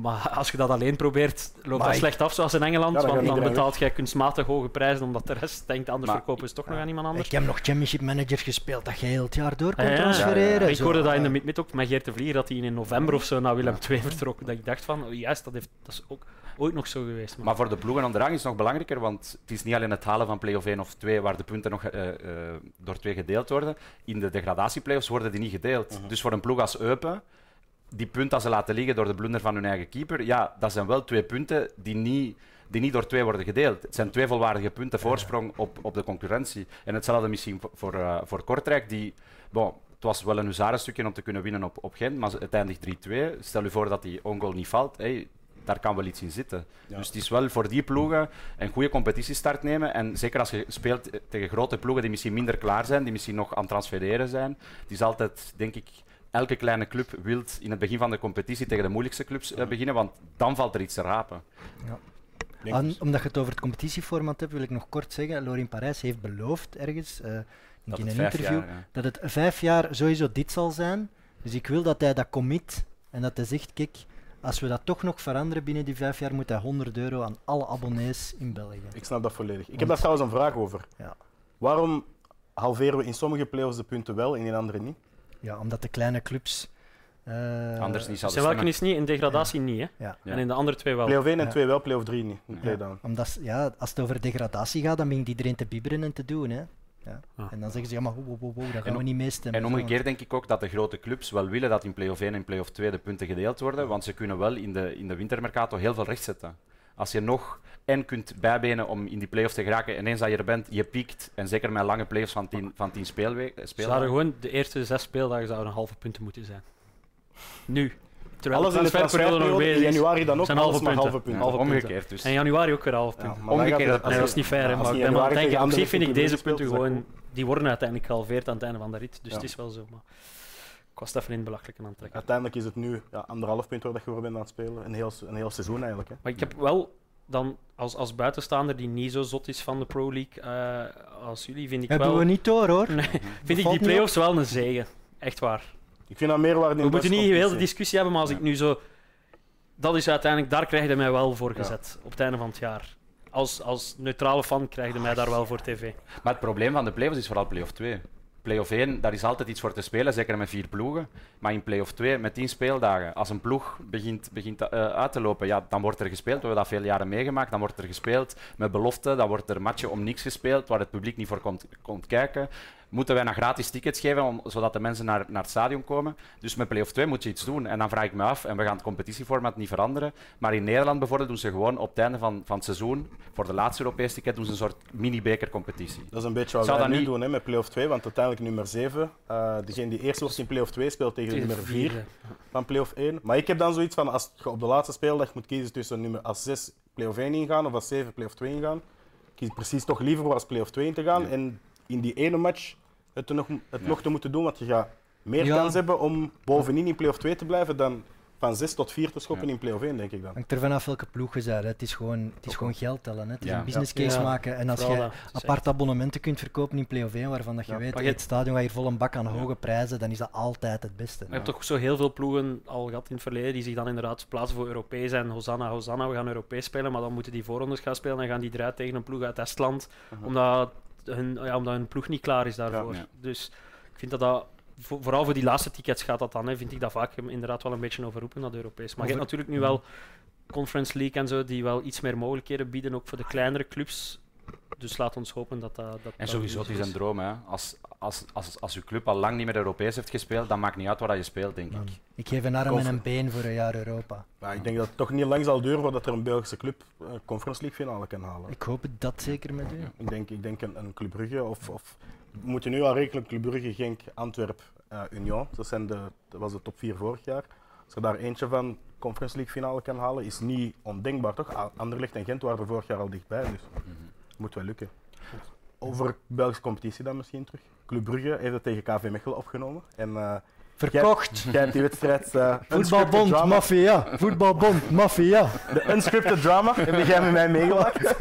Speaker 3: Maar als je dat alleen probeert, loopt
Speaker 2: Maar
Speaker 3: dat slecht af, zoals in Engeland. Want dan betaalt jij kunstmatig hoge prijzen, omdat de rest denkt, anders
Speaker 4: Maar-
Speaker 3: verkopen ze toch nog aan iemand anders.
Speaker 2: Ik heb nog championship manager gespeeld dat je heel het jaar door kon
Speaker 3: Ah, ja.
Speaker 2: transfereren.
Speaker 4: Ja, ja,
Speaker 3: Ik
Speaker 2: Zo,
Speaker 3: hoorde dat in de
Speaker 2: eh,
Speaker 3: mid ook met Geert de Vlier, dat hij in november of zo naar Willem II vertrok. Dat ik dacht van, oh, juist, dat, heeft, dat is ook ooit nog zo geweest. Maar,
Speaker 4: Maar voor de ploegen onderaan is het nog belangrijker, want het is niet alleen het halen van play-off 1 of 2 waar de punten nog eh, eh, door twee gedeeld worden. In de degradatieplayoffs worden die niet gedeeld. Dus voor een ploeg als Eupen, die punten dat ze laten liggen door de blunder van hun eigen keeper, ja, dat zijn wel twee punten die niet, die niet door twee worden gedeeld. Het zijn twee volwaardige punten voorsprong op, op de concurrentie. En hetzelfde misschien voor, voor, eh, voor Kortrijk, die... Bon, het was wel een huzarenstukje om te kunnen winnen op, op Gent, maar het eindigt 3-2. Stel je voor dat die ongoal niet valt. Hey, daar kan wel iets in zitten.
Speaker 1: Ja.
Speaker 4: Dus het is wel voor die ploegen een goede competitiestart nemen. En zeker als je speelt tegen grote ploegen die misschien minder klaar zijn, die misschien nog aan het transfereren zijn. Het is altijd, denk ik, elke kleine club wil in het begin van de competitie tegen de moeilijkste clubs eh, beginnen, want dan valt er iets te rapen.
Speaker 2: Aan-
Speaker 1: dus.
Speaker 2: omdat je het over het competitieformat hebt, wil ik nog kort zeggen. Lorin Parijs heeft beloofd ergens eh, in een interview
Speaker 4: jaar, ja.
Speaker 2: dat het vijf jaar sowieso dit zal zijn. Dus ik wil dat hij dat commit en dat hij zegt: kijk, als we dat toch nog veranderen binnen die vijf jaar, moet hij 100 euro aan alle abonnees in België.
Speaker 1: Ik snap dat volledig. Ik heb daar trouwens een vraag over.
Speaker 2: Ja.
Speaker 1: Waarom halveren we in sommige play-offs de punten wel en in andere niet?
Speaker 2: Ja, omdat de kleine clubs. eh,
Speaker 4: Anders niet zouden
Speaker 3: Zijn welke
Speaker 4: stemmen.
Speaker 3: is niet, in degradatie niet, hè?
Speaker 2: Ja.
Speaker 3: En in de andere twee wel.
Speaker 1: Play-off 1 en
Speaker 2: Ja.
Speaker 1: 2 wel, play-off 3 niet. Play-down.
Speaker 2: omdat, ja, als het over degradatie gaat, dan begint iedereen te bibberen en te doen. Hè. Ja.
Speaker 3: Ah.
Speaker 2: En dan zeggen ze, ja, maar wow, wow, wow, daar gaan
Speaker 4: En
Speaker 2: we niet meestemmen.
Speaker 4: En omgekeerd denk ik ook dat de grote clubs wel willen dat in play-off 1 en play-off 2 de punten gedeeld worden, want ze kunnen wel in de, in de wintermercato heel veel recht zetten. Als je nog en kunt bijbenen om in die play-off te geraken, en eens dat je er bent, je piekt, en zeker met lange play-offs van 10 van tien speelweken.
Speaker 3: Ze zouden
Speaker 4: speeldagen.
Speaker 3: gewoon de eerste zes speeldagen zouden een halve punten moeten zijn. Nu. Terwijl
Speaker 1: Alles
Speaker 3: de
Speaker 1: in de
Speaker 3: transferperiode nog
Speaker 1: in
Speaker 3: bezig is.
Speaker 1: januari dan ook,
Speaker 3: Zijn
Speaker 1: alles
Speaker 3: halve
Speaker 1: maar
Speaker 3: punten.
Speaker 1: halve punten.
Speaker 4: Ja,
Speaker 3: halve punten.
Speaker 4: omgekeerd dus.
Speaker 3: En in januari ook weer halve punten.
Speaker 4: Omgekeerd,
Speaker 3: Nee,
Speaker 4: je-
Speaker 3: dat is niet fair, maar ik ben aan het denken, op zich vind ik deze punten gewoon die worden uiteindelijk gehalveerd aan het einde van de rit. Dus
Speaker 1: Ja.
Speaker 3: het is wel zo. Maar ik was het even in het belachelijke aan het trekken.
Speaker 1: Uiteindelijk is het nu ja, anderhalf punt waar dat je voor bent aan het spelen. Een heel, een heel seizoen eigenlijk. Hè.
Speaker 3: Maar ik heb wel dan als, als buitenstaander die niet zo zot is van de Pro League eh, als jullie, vind ik
Speaker 2: Hebben
Speaker 3: wel.
Speaker 2: we niet door hoor.
Speaker 3: Nee, vind ik die
Speaker 2: niet
Speaker 3: play-offs wel een zegen. Echt waar.
Speaker 1: Ik vind dat meerwaarde in
Speaker 3: We moeten niet heel de
Speaker 1: competitie.
Speaker 3: discussie hebben, maar als ik nu zo. Dat is uiteindelijk, daar krijg je mij wel voor gezet. Op het einde van het jaar. Als, als neutrale fan krijg je mij daar wel voor tv.
Speaker 4: Maar het probleem van de play-offs is vooral play-off 2. Play-off 1, daar is altijd iets voor te spelen, zeker met vier ploegen. Maar in play-off 2, met 10 speeldagen, als een ploeg begint, begint eh, uit te lopen, ja, dan wordt er gespeeld. We hebben dat veel jaren meegemaakt. Dan wordt er gespeeld met belofte, dan wordt er matchen om niks gespeeld, waar het publiek niet voor komt, komt kijken. Moeten wij nog gratis tickets geven, om, zodat de mensen naar, naar het stadion komen. Dus met play-off 2 moet je iets doen. En dan vraag ik me af, en we gaan het competitieformat niet veranderen, maar in Nederland bijvoorbeeld doen ze gewoon op het einde van, van het seizoen, voor de laatste Europese ticket, doen ze een soort mini-bekercompetitie.
Speaker 1: Dat is een beetje wat
Speaker 4: Zou
Speaker 1: wij
Speaker 4: dat
Speaker 1: nu
Speaker 4: niet-
Speaker 1: doen hè, met play-off 2, want uiteindelijk nummer 7, eh degene die eerst wordt in play-off 2 speelt tegen de nummer 4 van play-off 1. Maar ik heb dan zoiets van, als je op de laatste speeldag moet kiezen tussen nummer als 6 play-off 1 ingaan of als 7 play-off 2 ingaan, kies ik precies toch liever voor als play-off 2 in te gaan en in die ene match het, nog, het nog te moeten doen, want je gaat meer
Speaker 2: Ja.
Speaker 1: kans hebben om bovenin in play-off 2 te blijven dan van 6 tot 4 te schoppen
Speaker 4: Ja.
Speaker 1: in play-off 1, denk ik dan.
Speaker 2: Hangt er vanaf welke ploeg je bent. hè. Het is gewoon, het is gewoon geld tellen. Hè. Het is
Speaker 4: Ja.
Speaker 2: een business case
Speaker 3: Ja.
Speaker 2: maken. En als je apart abonnementen kunt verkopen in play-off 1, waarvan dat je
Speaker 1: Ja.
Speaker 2: weet,
Speaker 3: je-
Speaker 2: het stadion gaat hier vol een bak aan hoge prijzen, dan is dat altijd het beste.
Speaker 3: Je hebt toch zo heel veel ploegen al gehad in het verleden die zich dan inderdaad plaatsen voor Europees en Hosanna, Hosanna, we gaan Europees spelen, maar dan moeten die voorrondes gaan spelen en gaan die eruit tegen een ploeg uit Estland,
Speaker 1: Mhm.
Speaker 3: omdat, hun, ja, omdat hun ploeg niet klaar is daarvoor.
Speaker 4: Ja.
Speaker 3: Dus ik vind dat dat, vo- vooral voor die laatste tickets gaat dat dan, hè, vind ik dat vaak inderdaad wel een beetje overroepen naar de Europees. Maar je hebt natuurlijk nu wel Conference League en zo, die wel iets meer mogelijkheden bieden, ook voor de kleinere clubs. Dus laat ons hopen dat dat... dat
Speaker 4: En sowieso, het is een droom. Hè. Als, als, als, als uw club al lang niet meer Europees heeft gespeeld, dan maakt niet uit waar je speelt, denk ik.
Speaker 2: ik geef een arm en een been voor een jaar Europa.
Speaker 1: Maar ik denk dat het toch niet lang zal duren voordat er een Belgische club een Conference League finale kan halen.
Speaker 2: Ik hoop dat zeker met u.
Speaker 1: Ik denk, ik denk een, een Club Brugge of, of we moeten nu al rekenen Club Brugge, Genk, Antwerp, eh, Union. Dat, zijn de, dat was de top 4 vorig jaar. Als er daar eentje van Conference League finale kan halen, is niet ondenkbaar toch? Anderlecht en Gent waren er vorig jaar al dichtbij, dus moet wel lukken. Over Belgische competitie dan misschien terug. Club Brugge heeft het tegen KV Mechelen opgenomen. En eh,
Speaker 2: Verkocht!
Speaker 1: jij hebt die wedstrijd uh,
Speaker 2: Voetbalbond, maffia! Voetbalbond, maffia!
Speaker 1: De unscripted drama heb jij met mij meegemaakt?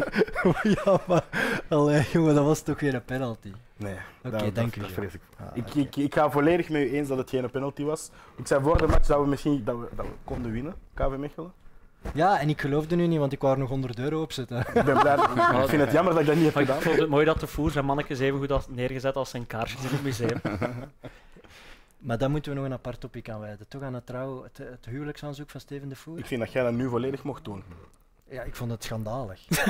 Speaker 2: ja, maar... Allee, jongen, dat was toch weer een penalty.
Speaker 1: Nee,
Speaker 2: Oké, dank u,
Speaker 1: dat vrees ik.
Speaker 2: Ah,
Speaker 1: ik, ik ga volledig met u eens dat het geen penalty was. Ik zei voor de match dat we misschien dat we, dat we konden winnen, KV Mechelen.
Speaker 2: Ja, en ik geloofde nu niet, want ik wou er nog 100 euro opzetten.
Speaker 1: Ik ben blij. dat- ik vind het jammer dat ik dat niet heb
Speaker 3: Maar ik
Speaker 1: gedaan.
Speaker 3: vond het mooi dat de voer zijn mannetjes even goed had neergezet als zijn kaarsjes in het museum.
Speaker 2: Maar daar moeten we nog een apart topic aan wijden. Toch aan het, trouw, het, het huwelijksaanzoek van Steven de Voer?
Speaker 1: Ik vind dat jij dat nu volledig mocht doen.
Speaker 2: Ja, ik vond het schandalig.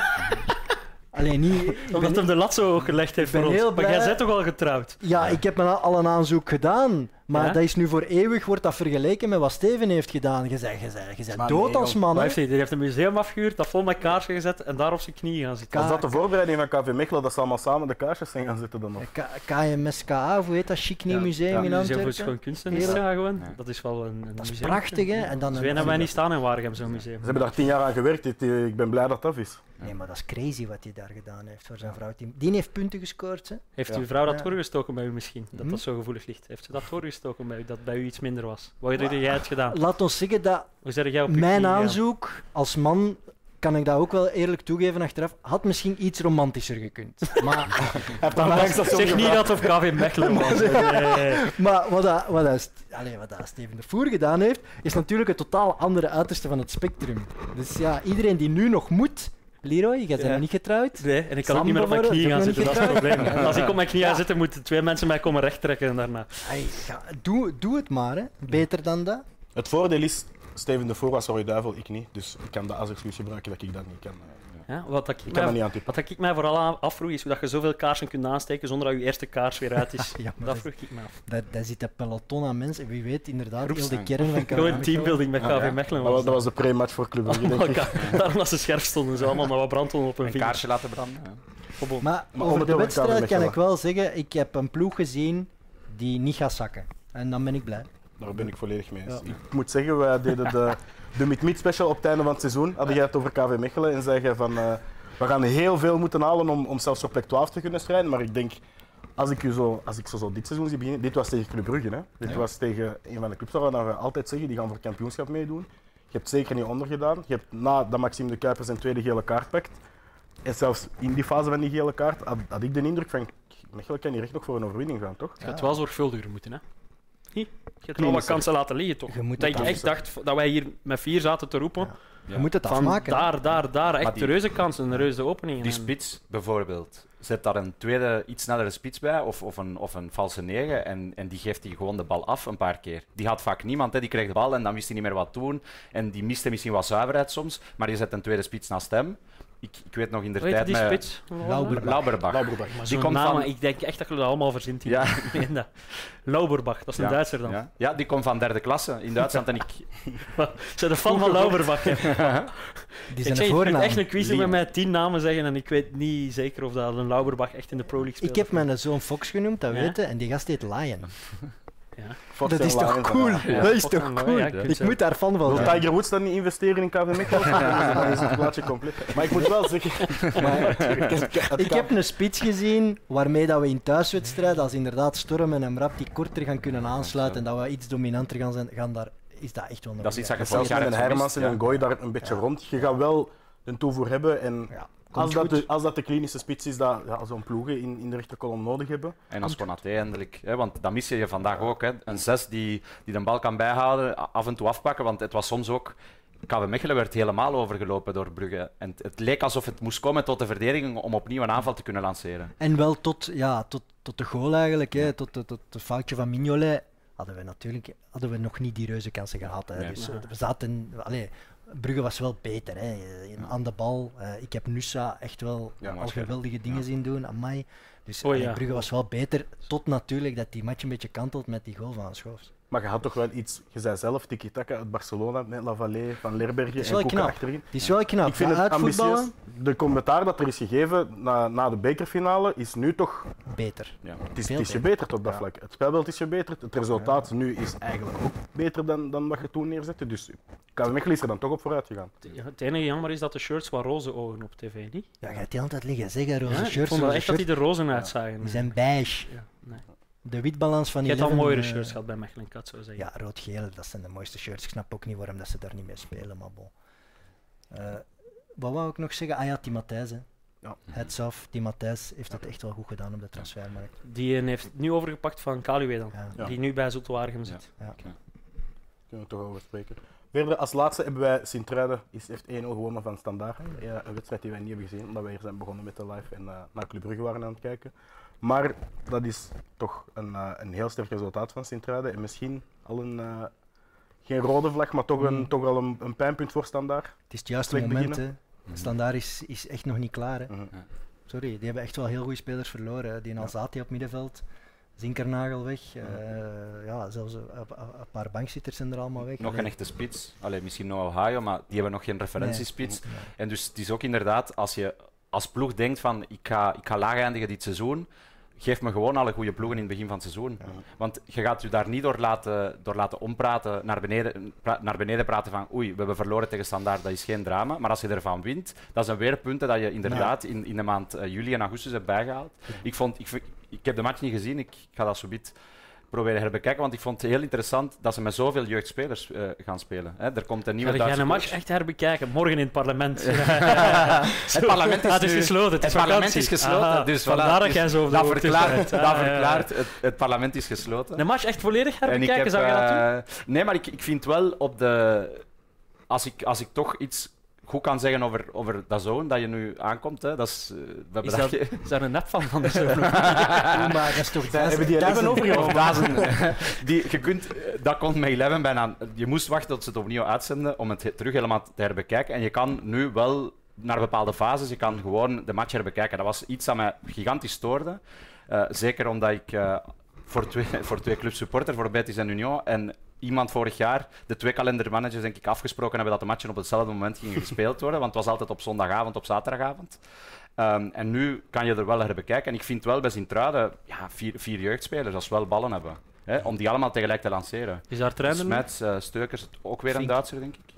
Speaker 2: Alleen niet...
Speaker 3: Omdat hem de lat zo hoog gelegd heeft voor ons. Maar jij bent toch al getrouwd?
Speaker 2: Ja, ik heb me al een aanzoek gedaan, maar
Speaker 3: Ja?
Speaker 2: dat is nu voor eeuwig wordt dat vergeleken met wat Steven heeft gedaan. Je bent, je bent, je bent
Speaker 1: Maar
Speaker 2: dood
Speaker 1: nee,
Speaker 2: als man.
Speaker 3: Wat heeft hij? Die heeft een museum afgehuurd, dat vol met kaarsen gezet en daar op zijn knieën gaan zitten.
Speaker 1: Als dat de voorbereiding van KV Mechelen, dat ze allemaal samen de kaarsjes zijn gaan zitten dan nog.
Speaker 2: KMSKA, hoe heet dat chic nieuw
Speaker 3: Ja,
Speaker 2: museum
Speaker 1: ja,
Speaker 2: in
Speaker 3: Museum voor
Speaker 2: Antwerpen?
Speaker 3: Schoon Kunsten is ja, gewoon.
Speaker 4: Ja.
Speaker 3: Dat is wel een, een
Speaker 2: Dat is
Speaker 3: museum.
Speaker 2: prachtig, hè? En dan
Speaker 3: hebben wij niet staan in Waregem, zo'n museum.
Speaker 1: Ze hebben daar tien jaar aan gewerkt. Ik- Ik ben blij dat dat af is.
Speaker 2: Nee, maar dat is crazy wat hij daar gedaan heeft voor zijn vrouw. Die, die heeft punten gescoord, hè?
Speaker 3: Heeft
Speaker 1: Ja.
Speaker 3: uw vrouw dat doorgestoken bij u misschien? Dat
Speaker 2: Hm?
Speaker 3: dat zo gevoelig ligt. Heeft ze dat doorgestoken bij u, dat bij u iets minder was? Wat heb jij het gedaan?
Speaker 2: Laat ons zeggen dat
Speaker 3: Hoe zeg jij op
Speaker 2: mijn aanzoek als man, kan ik dat ook wel eerlijk toegeven achteraf, had misschien iets romantischer gekund. Maar,
Speaker 1: langs dat zo
Speaker 3: Zeg niet dat of KV Mechelen was. Nee.
Speaker 2: maar wat, dat, wat, dat, wat dat Steven de Voer gedaan heeft, is natuurlijk het totaal andere uiterste van het spectrum. Dus ja, iedereen die nu nog moet... Leroy, jij bent
Speaker 3: Ja.
Speaker 2: nog niet getrouwd?
Speaker 3: Nee, en ik kan ook niet meer op mijn knieën gaan zitten, dat is het probleem. Als ik op mijn knieën ga zitten, moeten twee mensen mij komen rechttrekken daarna.
Speaker 2: Ai, ja, doe, doe het maar, hè. Beter dan dat.
Speaker 1: Het voordeel is, Steven de Voer was Roy Duivel, ik niet. Dus ik kan dat als excuus gebruiken dat ik dat niet kan.
Speaker 3: Ja, wat, ik
Speaker 1: Ik kan dat
Speaker 3: mij,
Speaker 1: niet
Speaker 3: wat ik mij vooral afvroeg, is hoe dat je zoveel kaarsen kunt aansteken zonder dat je eerste kaars weer uit is.
Speaker 2: Ja, maar
Speaker 3: dat
Speaker 2: dat-
Speaker 3: vroeg ik me af.
Speaker 2: Daar, daar zit een peloton aan mensen. Wie weet inderdaad, heel de kern van
Speaker 3: Gewoon
Speaker 2: KV
Speaker 3: teambuilding met
Speaker 4: Ja,
Speaker 3: KV
Speaker 4: ja.
Speaker 3: Mechelen
Speaker 1: Dat was,
Speaker 3: was
Speaker 1: dat was de pre-match voor Club Brugge, denk ik.
Speaker 3: Oh, Daarom dat ze scherp stonden, ze allemaal met wat brandwonden op hun
Speaker 4: Een kaarsje laten branden. ja.
Speaker 2: Maar,
Speaker 1: Maar
Speaker 2: over de wedstrijd
Speaker 1: kan
Speaker 2: ik wel zeggen, ik heb een ploeg gezien die niet gaat zakken. En dan ben ik blij.
Speaker 1: Daar ben ik volledig mee eens.
Speaker 2: Ja.
Speaker 1: Ik moet zeggen, wij deden de, de Meet-Meet special op het einde van het seizoen. Hadden jij het over KV Mechelen en zei jij van... eh, we gaan heel veel moeten halen om, om zelfs op plek 12 te kunnen strijden. Maar ik denk, als ik, je zo, als ik zo, zo dit seizoen zie beginnen, dit was tegen Club Brugge. Hè? Dit was tegen een van de clubs waar we altijd zeggen, die gaan voor kampioenschap meedoen. Je hebt zeker niet ondergedaan. Je hebt na dat Maxime de Kuiper zijn tweede gele kaart pakt. En zelfs in die fase van die gele kaart had, had ik de indruk van, Mechelen kan hier echt nog voor een overwinning gaan, toch?
Speaker 3: Het gaat wel zorgvuldiger moeten, hè? Niet? Je hebt wel wat kansen laten liggen, toch?
Speaker 2: Je moet
Speaker 3: dat ik echt dacht dat wij hier met vier zaten te roepen.
Speaker 2: Ja. Je moet het
Speaker 3: Van
Speaker 2: afmaken.
Speaker 3: daar, daar, daar. Echt
Speaker 4: die-
Speaker 3: reuze kansen, een reuze opening.
Speaker 4: Die spits bijvoorbeeld, zet daar een tweede, iets snellere spits bij of, of, een, of een valse negen en, en die geeft die gewoon de bal af een paar keer. Die had vaak niemand, hè. die kreeg de bal en dan wist hij niet meer wat doen. En die miste misschien wat zuiverheid soms, maar je zet een tweede spits naast hem. Ik, ik weet nog in de tijd
Speaker 3: die
Speaker 4: met
Speaker 3: spits?
Speaker 2: Lauberbach.
Speaker 4: Lauberbach.
Speaker 1: Lauberbach.
Speaker 3: Maar
Speaker 4: Die
Speaker 3: zo'n
Speaker 4: komt
Speaker 3: naam,
Speaker 4: van-
Speaker 3: Ik denk echt dat je dat allemaal verzint hier.
Speaker 4: Ja.
Speaker 3: Ik meen dat. Lauberbach, dat is een
Speaker 4: Ja,
Speaker 3: Duitser dan.
Speaker 4: Ja. ja, die komt van derde klasse in Duitsland en ik...
Speaker 3: Zijn de fan van Lauberbach? hè?
Speaker 2: Die
Speaker 3: Ik
Speaker 2: zijn
Speaker 3: zeg,
Speaker 2: een
Speaker 3: je kunt
Speaker 2: voornaam.
Speaker 3: echt een quiz doen met
Speaker 4: Liam.
Speaker 3: mij tien namen zeggen en ik weet niet zeker of dat een Lauberbach echt in de Pro League speelt.
Speaker 2: Ik heb mijn zoon Fox genoemd, dat
Speaker 3: Ja?
Speaker 2: weten, en die gast heet Lion.
Speaker 1: Fox
Speaker 2: Dat is toch cool?
Speaker 1: ja.
Speaker 4: Ja.
Speaker 2: Dat is
Speaker 3: Fox
Speaker 2: toch cool?
Speaker 3: ja,
Speaker 2: Ik moet daar fan van
Speaker 1: Wil. Tiger Woods dan niet investeren in KV Mechelen? Dan is het plaatje compleet. Maar ik moet wel zeggen...
Speaker 2: Ik heb een spits gezien waarmee dat we in thuiswedstrijden, als inderdaad Storm en Emrap die korter gaan kunnen aansluiten en dat we iets dominanter gaan zijn, gaan daar, is dat echt wel een
Speaker 4: Dat is iets dat je
Speaker 1: Zelfs met Hermans en
Speaker 4: ja.
Speaker 1: Gooi daar een beetje rond. Je gaat wel een toevoer hebben. En
Speaker 2: Ja,
Speaker 1: als, dat de, als dat de klinische spits is dat ja, zo'n ploegen in, in de rechterkolom nodig hebben.
Speaker 4: En als Konaté eindelijk, hè, want dat mis je vandaag ook. Hè. Een zes die, die de bal kan bijhouden, af en toe afpakken. Want het was soms ook. KV Mechelen werd helemaal overgelopen door Brugge. En het, het leek alsof het moest komen tot de verdediging om opnieuw een aanval te kunnen lanceren.
Speaker 2: En wel tot, ja, tot, tot de goal eigenlijk, hè, tot, tot, tot het foutje van Mignolet, hadden we natuurlijk hadden we nog niet die reuze kansen gehad. Hè.
Speaker 4: Nee.
Speaker 2: Dus, eh, we zaten, allee, Brugge was wel beter hè, in- aan de bal. Eh, ik heb Nusa echt wel
Speaker 4: Ja,
Speaker 2: al geweldige dingen
Speaker 4: Ja.
Speaker 2: zien doen, amai. Dus
Speaker 3: Oh.
Speaker 2: Brugge was wel beter, tot natuurlijk dat die match een beetje kantelt met die goal van Schoofs.
Speaker 1: Maar je had toch wel iets, je zei zelf, tiki-taka uit Barcelona met Lavallée, Van Lerbergen en Koeken achterin.
Speaker 2: Het is wel knap.
Speaker 1: Ik vind het ambitieus. De commentaar dat er is gegeven na, na de bekerfinale is nu toch...
Speaker 2: beter.
Speaker 4: Ja.
Speaker 1: Het is,
Speaker 2: Veel
Speaker 1: het is
Speaker 2: beter.
Speaker 1: gebeterd op dat
Speaker 4: Ja.
Speaker 1: vlak. Het spelbeeld is gebeterd. Het resultaat nu is eigenlijk ook beter dan, dan wat je toen neerzette. Dus KV Mechelen is er dan toch op vooruit gegaan.
Speaker 3: Ja, het enige jammer is dat de shirts wat roze ogen op tv, niet?
Speaker 2: Ja, je hebt die altijd liggen zeggen, roze
Speaker 3: Ja, ik
Speaker 2: shirts,
Speaker 3: vond wel echt dat die er rozen uitzagen.
Speaker 2: Die zijn beige.
Speaker 3: Ja, nee.
Speaker 2: De witbalans van
Speaker 3: Je hebt al mooiere
Speaker 2: eh,
Speaker 3: shirts gehad bij Mechelen, ik kan het zo zeggen.
Speaker 2: Ja, rood-geel, dat zijn de mooiste shirts. Ik snap ook niet waarom dat ze daar niet mee spelen, maar bon. Eh, wat wou ik nog zeggen? Ah ja, Tim Matthijs. Hè.
Speaker 1: Ja.
Speaker 2: Heads off, Tim Matthijs heeft dat echt wel goed gedaan op de transfermarkt.
Speaker 3: Die eh, heeft nu overgepakt van Kaluwe dan,
Speaker 2: Ja.
Speaker 1: Ja.
Speaker 3: die nu bij Zoetwaargem zit.
Speaker 1: Kunnen we toch over spreken. Verder, als laatste hebben wij Sint-Truiden, is heeft 1-0 gewonnen van Standaard. Ja, een wedstrijd die wij niet hebben gezien, omdat wij hier zijn begonnen met de live en naar Club Brugge waren aan het kijken. Maar dat is toch een, eh, een heel sterk resultaat van Sint-Truiden. En misschien al een, eh, geen rode vlag, maar toch, een,
Speaker 2: Mm.
Speaker 1: toch wel een, een pijnpunt voor Standaard.
Speaker 2: Het is het juiste
Speaker 1: Slecht
Speaker 2: moment. Hè. Standaard is, is echt nog niet klaar. Hè.
Speaker 1: Mhm.
Speaker 2: Sorry, die hebben echt wel heel goede spelers verloren. Hè. Die in Alzati op middenveld, Zinkernagel weg. eh, ja, zelfs een, paar bankzitters zijn er allemaal weg.
Speaker 4: Nog
Speaker 2: Allee.
Speaker 4: een echte spits. Allee, misschien nog Ohio, maar die hebben nog geen referentiespits.
Speaker 2: Nee.
Speaker 4: En dus het is ook inderdaad, als je als ploeg denkt van ik ga, ik ga laag eindigen dit seizoen, geef me gewoon alle goede ploegen in het begin van het seizoen. Want je gaat je daar niet door laten, door laten ompraten, naar beneden, pra- naar beneden praten van oei, we hebben verloren tegen Standaard, dat is geen drama. Maar als je ervan wint, dat zijn weer punten dat je inderdaad in, in de maand eh, juli en augustus hebt bijgehaald. Ik, vond, ik, ik heb de match niet gezien, ik, ik ga dat zo proberen herbekijken, want ik vond het heel interessant dat ze met zoveel jeugdspelers eh, gaan spelen. Hè, er komt een nieuwe
Speaker 3: Ga jij
Speaker 4: Duitse
Speaker 3: een match echt herbekijken? Morgen in het parlement.
Speaker 4: Het parlement is,
Speaker 3: Ah, het gesloten. Het,
Speaker 4: Het
Speaker 3: is
Speaker 4: parlement is gesloten,
Speaker 3: Aha,
Speaker 4: dus voilà,
Speaker 3: vandaar dat
Speaker 4: dus
Speaker 3: jij zo op de
Speaker 4: dat
Speaker 3: hoogte
Speaker 4: verklaart, dat
Speaker 3: Ah,
Speaker 4: verklaart het, het parlement is gesloten.
Speaker 3: De match echt volledig herbekijken,
Speaker 4: heb,
Speaker 3: zou je dat doen?
Speaker 4: eh, nee, maar ik, ik vind wel op de. Als ik, als ik toch iets goed kan zeggen over, over dat zoon dat je nu aankomt, hè, dat is. eh, we hebben
Speaker 3: Is,
Speaker 4: dat
Speaker 3: dat,
Speaker 4: ge-
Speaker 3: is daar een nep van van de zoon?
Speaker 2: Maar dat is toch
Speaker 1: Zij hebben die hebben overgenomen.
Speaker 4: Duizend. Die, je kunt, eh, dat komt met Eleven bijna. Je moest wachten tot ze het opnieuw uitzenden om het he- terug helemaal te herbekijken. En je kan nu wel naar bepaalde fases, je kan gewoon de match herbekijken. Dat was iets dat mij gigantisch stoorde. Eh, zeker omdat ik eh, voor, twee, voor twee clubs supporter, voor Betis en Union. En iemand vorig jaar, de twee kalendermanagers, denk ik, afgesproken hebben dat de matchen op hetzelfde moment gingen gespeeld worden. Want het was altijd op zondagavond, op zaterdagavond. Ehm, en nu kan je er wel herbekijken. En ik vind wel bij Sint-Truiden ja, vier, vier jeugdspelers, als ze wel ballen hebben. Hè, om die allemaal tegelijk te lanceren.
Speaker 3: Is daar trainer? nu?
Speaker 4: Smets, eh, Steukers, ook weer een
Speaker 3: Fink.
Speaker 4: Duitser, denk ik.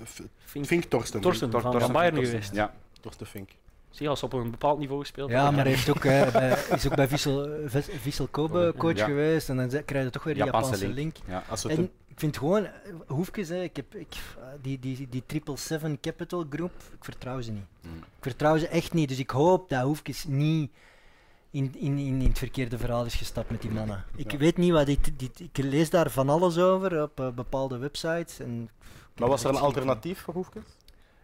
Speaker 3: Fink.
Speaker 1: Vink Torsten.
Speaker 3: Torsten van,
Speaker 4: Torsten
Speaker 3: van Bayern
Speaker 4: Torsten.
Speaker 3: geweest.
Speaker 4: Ja.
Speaker 1: Torsten Fink.
Speaker 3: Zie je, als op een bepaald niveau gespeeld
Speaker 2: Ja, maar hij heeft ook, eh, bij, is ook bij Vissel, eh, Vis- Vissel Kobe coach
Speaker 4: Ja.
Speaker 2: geweest. En dan ze- krijg je toch weer die
Speaker 4: Japanse
Speaker 2: Japanse,
Speaker 4: link.
Speaker 2: link.
Speaker 4: Ja.
Speaker 1: Als we het
Speaker 2: En vind gewoon, eh, hoefjes, hè, ik heb, ik, eh, die, die, die 777 Capital Group, ik vertrouw ze niet.
Speaker 4: Mm.
Speaker 2: Ik vertrouw ze echt niet. Dus ik hoop dat Hoefkes niet in, in, in, in het verkeerde verhaal is gestapt met die mannen. Ik
Speaker 1: Ja.
Speaker 2: weet niet wat, dit, dit, ik lees daar van alles over op eh, bepaalde websites. En
Speaker 1: Maar was er een alternatief voor Hoefkes?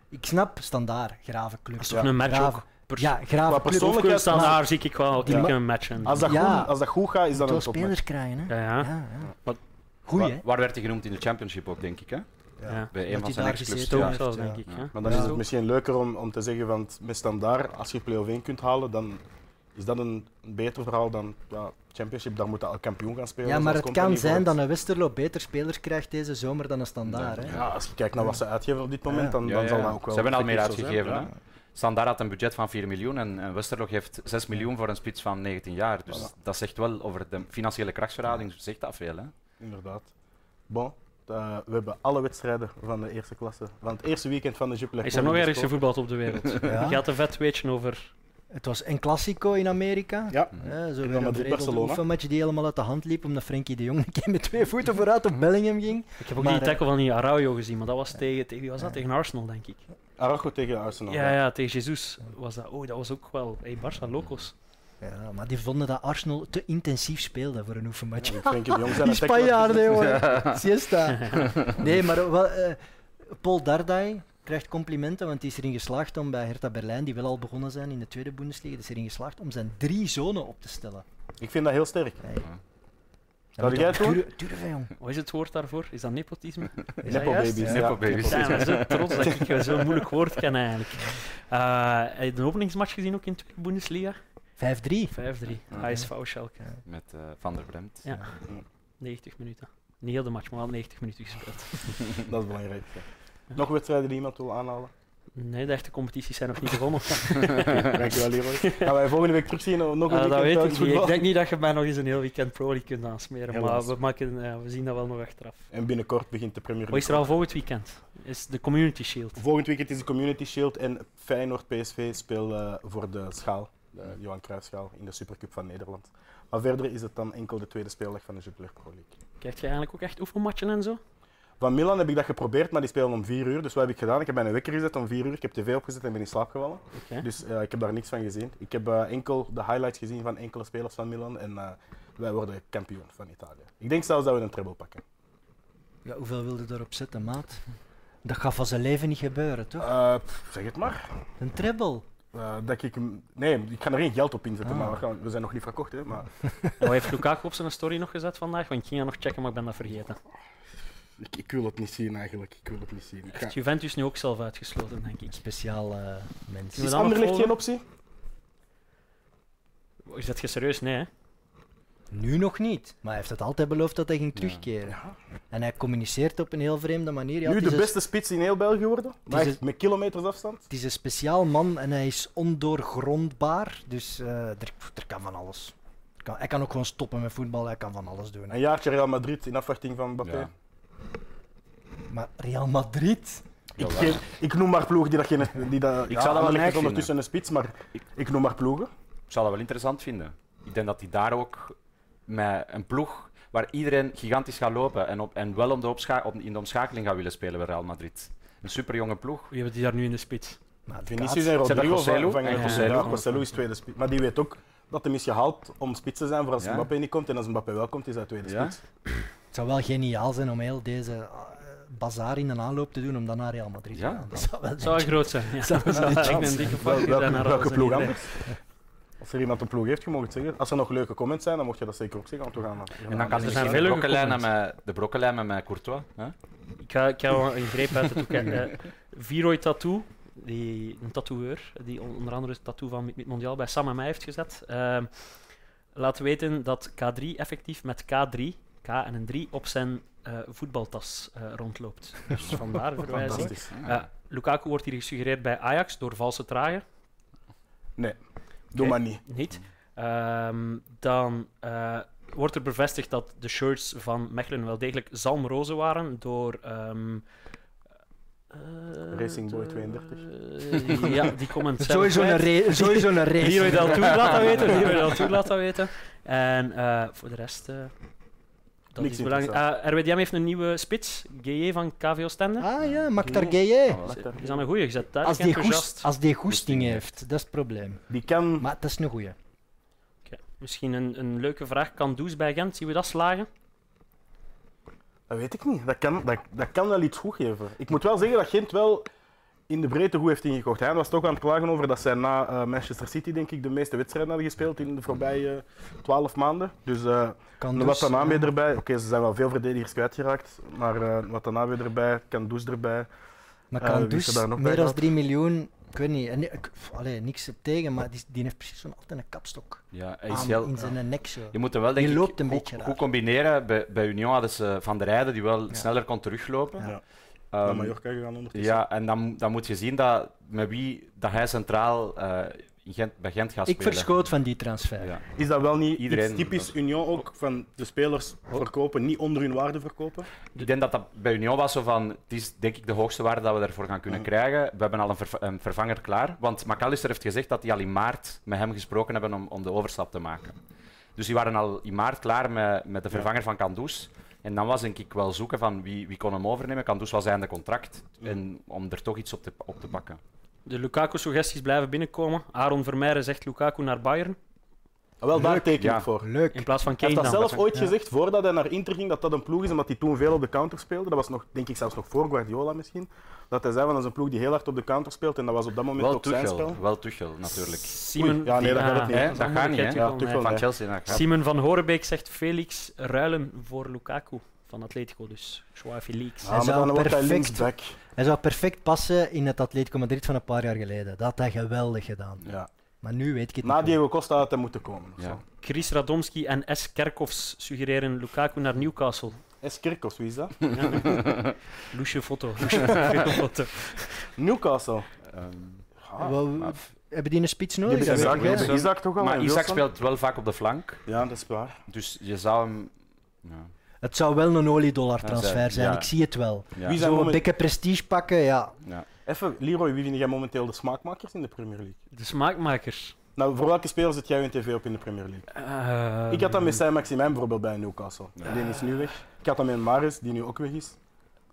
Speaker 2: Ik snap standaard, grave club.
Speaker 3: Dat is toch een match
Speaker 2: grave,
Speaker 3: ook? Pers-
Speaker 2: Ja, club.
Speaker 1: persoonlijkheid-
Speaker 3: staan daar, zie ik wel een match in.
Speaker 1: Als dat,
Speaker 2: Ja.
Speaker 1: goed, als dat goed gaat, is dat een topmatch.
Speaker 2: spelers krijgen, hè?
Speaker 3: Ja, ja.
Speaker 2: ja, ja. Goeie,
Speaker 4: Wa-
Speaker 2: hè?
Speaker 4: Waar werd hij genoemd in de championship ook, denk ik. Hè?
Speaker 3: Ja.
Speaker 4: Bij een
Speaker 2: Dat
Speaker 4: van zijn ex-clubs. Ja.
Speaker 2: heeft, ja.
Speaker 3: denk ik.
Speaker 4: Ja.
Speaker 3: Ja.
Speaker 1: Maar dan
Speaker 2: Ja.
Speaker 1: is het misschien leuker om, om te zeggen, van met standaard, als je play-off 1 kunt halen, dan is dat een beter verhaal dan ja, championship. Daar moet al kampioen gaan spelen.
Speaker 2: Ja, maar het kan zijn dat een Westerlo beter spelers krijgt deze zomer dan een standaard. Hè?
Speaker 1: Ja, als je kijkt naar wat ze uitgeven op dit moment,
Speaker 2: Ja.
Speaker 1: dan,
Speaker 4: Ja,
Speaker 1: dan
Speaker 4: ja,
Speaker 1: zal
Speaker 4: ja.
Speaker 1: dat ook wel
Speaker 4: Ze hebben al meer uitgegeven.
Speaker 1: Ja.
Speaker 4: Hè? Standaard had een budget van 4 miljoen en, en Westerlo geeft 6 miljoen voor een spits van 19 jaar. Dus
Speaker 1: Voilà.
Speaker 4: dat zegt wel over de financiële krachtsverhouding, zegt dat veel. Hè?
Speaker 1: Inderdaad. Bon, eh, we hebben alle wedstrijden van de eerste klasse. Van het eerste weekend van de Jupiler
Speaker 3: Is er nog ergens gevoetbald op de wereld?
Speaker 2: Ja.
Speaker 3: Je had een vet weetje over.
Speaker 2: Het was een Classico in Amerika.
Speaker 1: Ja,
Speaker 2: Ja, zo
Speaker 1: Real
Speaker 2: weer een oefenmatch die helemaal uit de hand liep, omdat Frenkie de Jong een keer met twee voeten vooruit op Bellingham ging.
Speaker 3: Ik heb ook
Speaker 2: Maar,
Speaker 3: die
Speaker 2: eh,
Speaker 3: tackle van die Araujo gezien, maar dat was tegen, tegen wie was dat? Tegen Arsenal, denk ik.
Speaker 1: Araujo tegen Arsenal.
Speaker 3: Ja, ja, tegen Jesus was dat. Oh, dat was ook wel. Hey, Barça locos.
Speaker 2: Ja, maar die vonden dat Arsenal te intensief speelde voor een oefenmatch.
Speaker 1: Ja,
Speaker 2: Die Spanjaarden, jongen. Siesta. Nee, maar wel, eh, Paul Dardai krijgt complimenten, want hij is erin geslaagd om bij Hertha Berlijn, die wel al begonnen zijn in de tweede Bundesliga, is erin geslaagd om zijn drie zonen op te stellen.
Speaker 1: Ik vind dat heel sterk.
Speaker 2: Hey,
Speaker 1: Zou
Speaker 2: dat
Speaker 1: jij het doen?
Speaker 2: Durven, jong.
Speaker 3: Wat is het woord daarvoor? Is dat nepotisme? Is dat
Speaker 1: Nepo babies.
Speaker 2: Ja.
Speaker 4: Nepo babies.
Speaker 3: Ja, ik ben zo trots dat ik zo'n moeilijk woord ken eigenlijk. Eh, heb je de openingsmatch gezien ook in de tweede Bundesliga?
Speaker 2: 5-3.
Speaker 3: 5-3.
Speaker 4: Ja.
Speaker 3: HSV Schalke.
Speaker 4: Met eh, Van der Bremt.
Speaker 3: Ja. 90 minuten. Niet heel de match, maar wel 90 minuten gespeeld.
Speaker 1: Dat is belangrijk. ja. Nog wedstrijden die iemand wil aanhalen?
Speaker 3: Nee, de echte competities zijn nog niet begonnen.
Speaker 1: Dankjewel, Leroy. Gaan wij volgende week terugzien? Nog een
Speaker 3: Eh,
Speaker 1: weekend
Speaker 3: dat weet ik niet. Ik denk niet dat je mij nog eens een heel weekend Pro League kunt aansmeren, maar we, maken, we zien dat wel nog achteraf.
Speaker 1: En binnenkort begint de Premier
Speaker 3: Wat
Speaker 1: League.
Speaker 3: is er al volgend weekend? Is de Community Shield.
Speaker 1: Volgend weekend is de Community Shield en Feyenoord PSV speelt eh, voor de schaal, de Johan Cruijffschaal in de Supercup van Nederland. Maar verder is het dan enkel de tweede speeldag van de Jupiler Pro League.
Speaker 3: Krijg je eigenlijk ook echt oefenmatchen en zo?
Speaker 1: Van Milan heb ik dat geprobeerd, maar die spelen om 4 uur. Dus wat heb ik gedaan? Ik heb mijn wekker gezet om 4 uur. Ik heb tv opgezet en ben in slaap gevallen. Dus eh, ik heb daar niks van gezien. Ik heb eh, enkel de highlights gezien van enkele spelers van Milan. En eh, wij worden kampioen van Italië. Ik denk zelfs dat we een treble pakken.
Speaker 2: Ja, hoeveel wilde erop zetten, maat? Dat gaat van zijn leven niet gebeuren, toch?
Speaker 1: Eh, zeg het maar.
Speaker 2: Een treble.
Speaker 1: Eh, dat ik, hem- nee, ik ga er geen geld op inzetten,
Speaker 2: Ah.
Speaker 1: maar we, gaan- we zijn nog niet verkocht. Hè, maar
Speaker 3: En wat heeft Lukaku op zijn story nog gezet vandaag? Want ik ging dat nog checken, maar ik ben dat vergeten.
Speaker 1: ik, ik wil het niet zien eigenlijk. Ik wil het niet zien. Ik ga-
Speaker 3: Heeft Juventus nu ook zelf uitgesloten, denk ik.
Speaker 2: Speciaal eh mens.
Speaker 3: we
Speaker 1: Is
Speaker 3: dan nog
Speaker 1: Anderlecht geen optie?
Speaker 3: Is dat je serieus? Nee, hè?
Speaker 2: Nu nog niet, maar hij heeft het altijd beloofd dat hij ging terugkeren.
Speaker 1: Ja.
Speaker 2: En hij communiceert op een heel vreemde manier. Ja,
Speaker 1: nu de
Speaker 2: een,
Speaker 1: beste spits in heel België geworden, maar met kilometers afstand.
Speaker 2: het is een speciaal man en hij is ondoorgrondbaar. Dus eh, er, er kan van alles. Kan, hij kan ook gewoon stoppen met voetbal, hij kan van alles doen.
Speaker 1: Een jaartje Real Madrid in afwachting van Mbappé.
Speaker 4: Ja.
Speaker 2: Maar Real Madrid?
Speaker 1: Ik, geen- ik noem maar ploegen die dat geen. Die dat,
Speaker 4: Ik
Speaker 1: ja,
Speaker 4: zou dat wel
Speaker 1: is ondertussen een spits, maar ik noem maar ploegen.
Speaker 4: Ik zou dat wel interessant vinden. Ik denk dat hij daar ook met een ploeg waar iedereen gigantisch gaat lopen en, op, en wel om de opscha- op, in de omschakeling gaat willen spelen bij Real Madrid. Een superjonge ploeg.
Speaker 3: Wie hebben die daar nu in de spits?
Speaker 2: Het
Speaker 1: Vinicius en Rodrigo vangen. Joselu. Ja, is tweede spits. Maar die weet ook dat hem is gehaald om spits te zijn voor als
Speaker 4: Ja.
Speaker 1: Mbappé niet komt. En als Mbappé wel komt, is hij tweede
Speaker 4: Ja?
Speaker 1: spits.
Speaker 2: Het zou wel geniaal zijn om heel deze uh, bazaar in een aanloop te doen om dan naar Real Madrid te
Speaker 4: Ja.
Speaker 2: gaan. Dat zou wel
Speaker 3: zou groot zijn. Ja.
Speaker 2: Zou
Speaker 3: Dat zou
Speaker 2: zijn.
Speaker 3: een dikke
Speaker 1: Wel-
Speaker 3: fuck
Speaker 1: welke ploeg anders? Als er iemand een ploeg heeft, je mag het zeggen. Als er nog leuke comments zijn, dan mocht je dat zeker ook zeggen. Want we gaan, we gaan
Speaker 4: En dan kan
Speaker 3: er zijn veel
Speaker 4: de
Speaker 3: leuke comments.
Speaker 4: met, de brokkenlijnen met Courtois. Hè?
Speaker 3: Ik ga, ik ga wel een greep uit de doek. Uh, Viroy Tattoo, die, een tatoeëur, die on- onder andere het tattoo van Mid Mondiaal bij Sam en mij heeft gezet, ehm, laat weten dat K3 effectief met K3, K en een 3, op zijn eh, voetbaltas eh, rondloopt. Dus vandaar de verwijzing. Eh, Lukaku wordt hier gesuggereerd bij Ajax door valse trager.
Speaker 1: Nee, doe maar niet.
Speaker 3: Niet. Ehm, dan eh, wordt er bevestigd dat de shirts van Mechelen wel degelijk zalmrozen waren door ehm, Eh,
Speaker 1: Racing Boy 32.
Speaker 3: eh, ja, die comment zelf
Speaker 2: Sowieso een, sowieso een race.
Speaker 3: Leroy Deltour laat dat weten. Leroy Deltour laat dat weten. En eh, voor de rest... dat
Speaker 1: Niks
Speaker 3: is belangrijk. Ah, RWDM heeft een nieuwe spits, GE van KVO Stende.
Speaker 2: Ah ja, Maktar Gueye.
Speaker 4: Oh,
Speaker 3: Is, dat een goeie? Je zet daar
Speaker 2: Als die, goest, als die goesting heeft, dat is het probleem.
Speaker 1: Die kan...
Speaker 2: Maar dat is een goeie.
Speaker 3: Oké, Misschien een, een leuke vraag. Kan Does bij Gent? Zien we dat slagen?
Speaker 1: Dat weet ik niet. Dat kan, dat, dat kan wel iets goed geven. Ik moet wel zeggen dat Gent wel in de breedte goed heeft ingekocht. Hij was toch aan het klagen over dat zij na eh, Manchester City denk ik de meeste wedstrijden hadden gespeeld in de voorbije twaalf maanden. Dus eh
Speaker 2: Kan
Speaker 1: wat
Speaker 2: dus,
Speaker 1: dan aan
Speaker 2: eh,
Speaker 1: weer erbij. Oké, ze zijn wel veel verdedigers kwijtgeraakt. Maar eh, wat dan aan weer erbij, kan Does erbij.
Speaker 2: Maar
Speaker 1: Eh,
Speaker 2: kan
Speaker 1: wie is
Speaker 2: dus
Speaker 1: er daar nog bij
Speaker 2: meer dan
Speaker 1: gehad?
Speaker 2: 3 miljoen, ik weet niet, en, allee, niks tegen, maar die, die heeft precies zo'n altijd een kapstok
Speaker 4: Ja, hij is
Speaker 2: aan,
Speaker 4: heel,
Speaker 2: in zijn nek zo.
Speaker 4: Je moet hem wel denk
Speaker 2: Die
Speaker 4: ik,
Speaker 2: loopt een beetje
Speaker 4: goed combineren. Bij, bij Union hadden ze Van der Rijden die wel
Speaker 2: Ja.
Speaker 4: sneller kon teruglopen. Ehm,
Speaker 1: Naar Mallorca gegaan ondertussen.
Speaker 4: ja, en dan, dan moet je zien dat, met wie dat hij centraal eh, in Gent, bij Gent gaat
Speaker 2: Ik
Speaker 4: spelen.
Speaker 2: verschoot van die transfer.
Speaker 4: Ja.
Speaker 1: Is dat wel niet
Speaker 4: Iedereen-
Speaker 1: iets typisch Union ook van de spelers verkopen, niet onder hun waarde verkopen?
Speaker 4: Ik denk dat dat bij Union was zo van, het is denk ik de hoogste waarde dat we ervoor gaan kunnen
Speaker 1: Ja.
Speaker 4: krijgen. We hebben al een, verv- een vervanger klaar, want McAllister heeft gezegd dat die al in maart met hem gesproken hebben om, om de overstap te maken. Dus die waren al in maart klaar met, met de vervanger van Kandus. En dan was denk ik wel zoeken van wie, wie kon hem overnemen. Kandus was einde contract. En om er toch iets op te, op te pakken.
Speaker 3: De Lukaku-suggesties blijven binnenkomen. Aaron Vermeijren zegt Lukaku naar Bayern.
Speaker 1: Ah, wel, daar
Speaker 2: Leuk.
Speaker 1: teken ik
Speaker 4: Ja.
Speaker 1: voor.
Speaker 2: Leuk.
Speaker 3: In plaats van
Speaker 1: Hij
Speaker 3: Kane
Speaker 1: heeft dat zelf ooit
Speaker 2: Ja.
Speaker 1: gezegd voordat hij naar Inter ging dat dat een ploeg is, omdat hij toen veel op de counter speelde. Dat was nog, denk ik zelfs nog voor Guardiola misschien. Dat hij zei van dat is een ploeg die heel hard op de counter speelt en dat was op dat moment
Speaker 4: Wel
Speaker 1: ook zijn
Speaker 4: Tuchel,
Speaker 1: spel.
Speaker 4: wel Tuchel natuurlijk.
Speaker 3: Simon,
Speaker 1: Oei, ja, nee, dat gaat het niet.
Speaker 3: Ah,
Speaker 4: Hè,
Speaker 3: is
Speaker 4: dat gaat niet, hè?
Speaker 1: Ja,
Speaker 3: Tuchel.
Speaker 4: Van Chelsea
Speaker 3: Simon van Horenbeek zegt Felix ruilen voor Lukaku van Atletico. Dus Joao Felix.
Speaker 2: Zou
Speaker 1: dan hij
Speaker 2: perfect-. Hij zou perfect passen in het Atletico Madrid van een paar jaar geleden. Dat had hij geweldig gedaan.
Speaker 1: Ja.
Speaker 2: Maar nu weet ik het
Speaker 1: Na
Speaker 2: niet.
Speaker 1: Diego Costa had hij moeten komen. of
Speaker 4: Ja.
Speaker 1: zo.
Speaker 3: Chris Radomski en S. Kerkhoffs suggereren Lukaku naar Newcastle.
Speaker 1: S. Kerkhoffs, wie is dat?
Speaker 3: Loesje foto. Loesje foto.
Speaker 1: Newcastle.
Speaker 2: Wel,
Speaker 4: maar-
Speaker 2: hebben die een spits nodig?
Speaker 1: Isaac, die Isaac toch al?
Speaker 4: maar Isaac
Speaker 1: Wilson?
Speaker 4: speelt wel vaak op de flank.
Speaker 1: Ja, dat is waar.
Speaker 4: Dus je zou hem... Ja.
Speaker 2: Het zou wel een oliedollar transfer
Speaker 4: zij-
Speaker 2: zijn,
Speaker 4: ja.
Speaker 2: ik zie het wel. Zo'n dikke prestige pakken, ja.
Speaker 1: Even, Leroy, wie vind jij momenteel de smaakmakers in de Premier League?
Speaker 3: De smaakmakers.
Speaker 1: Nou, voor welke spelers zit jij in tv op in de Premier League?
Speaker 3: Eh,
Speaker 1: Ik had dat met Saint-Maximin bijvoorbeeld bij Newcastle. Die is nu weg. Ik had dat met Maris, die nu ook weg is.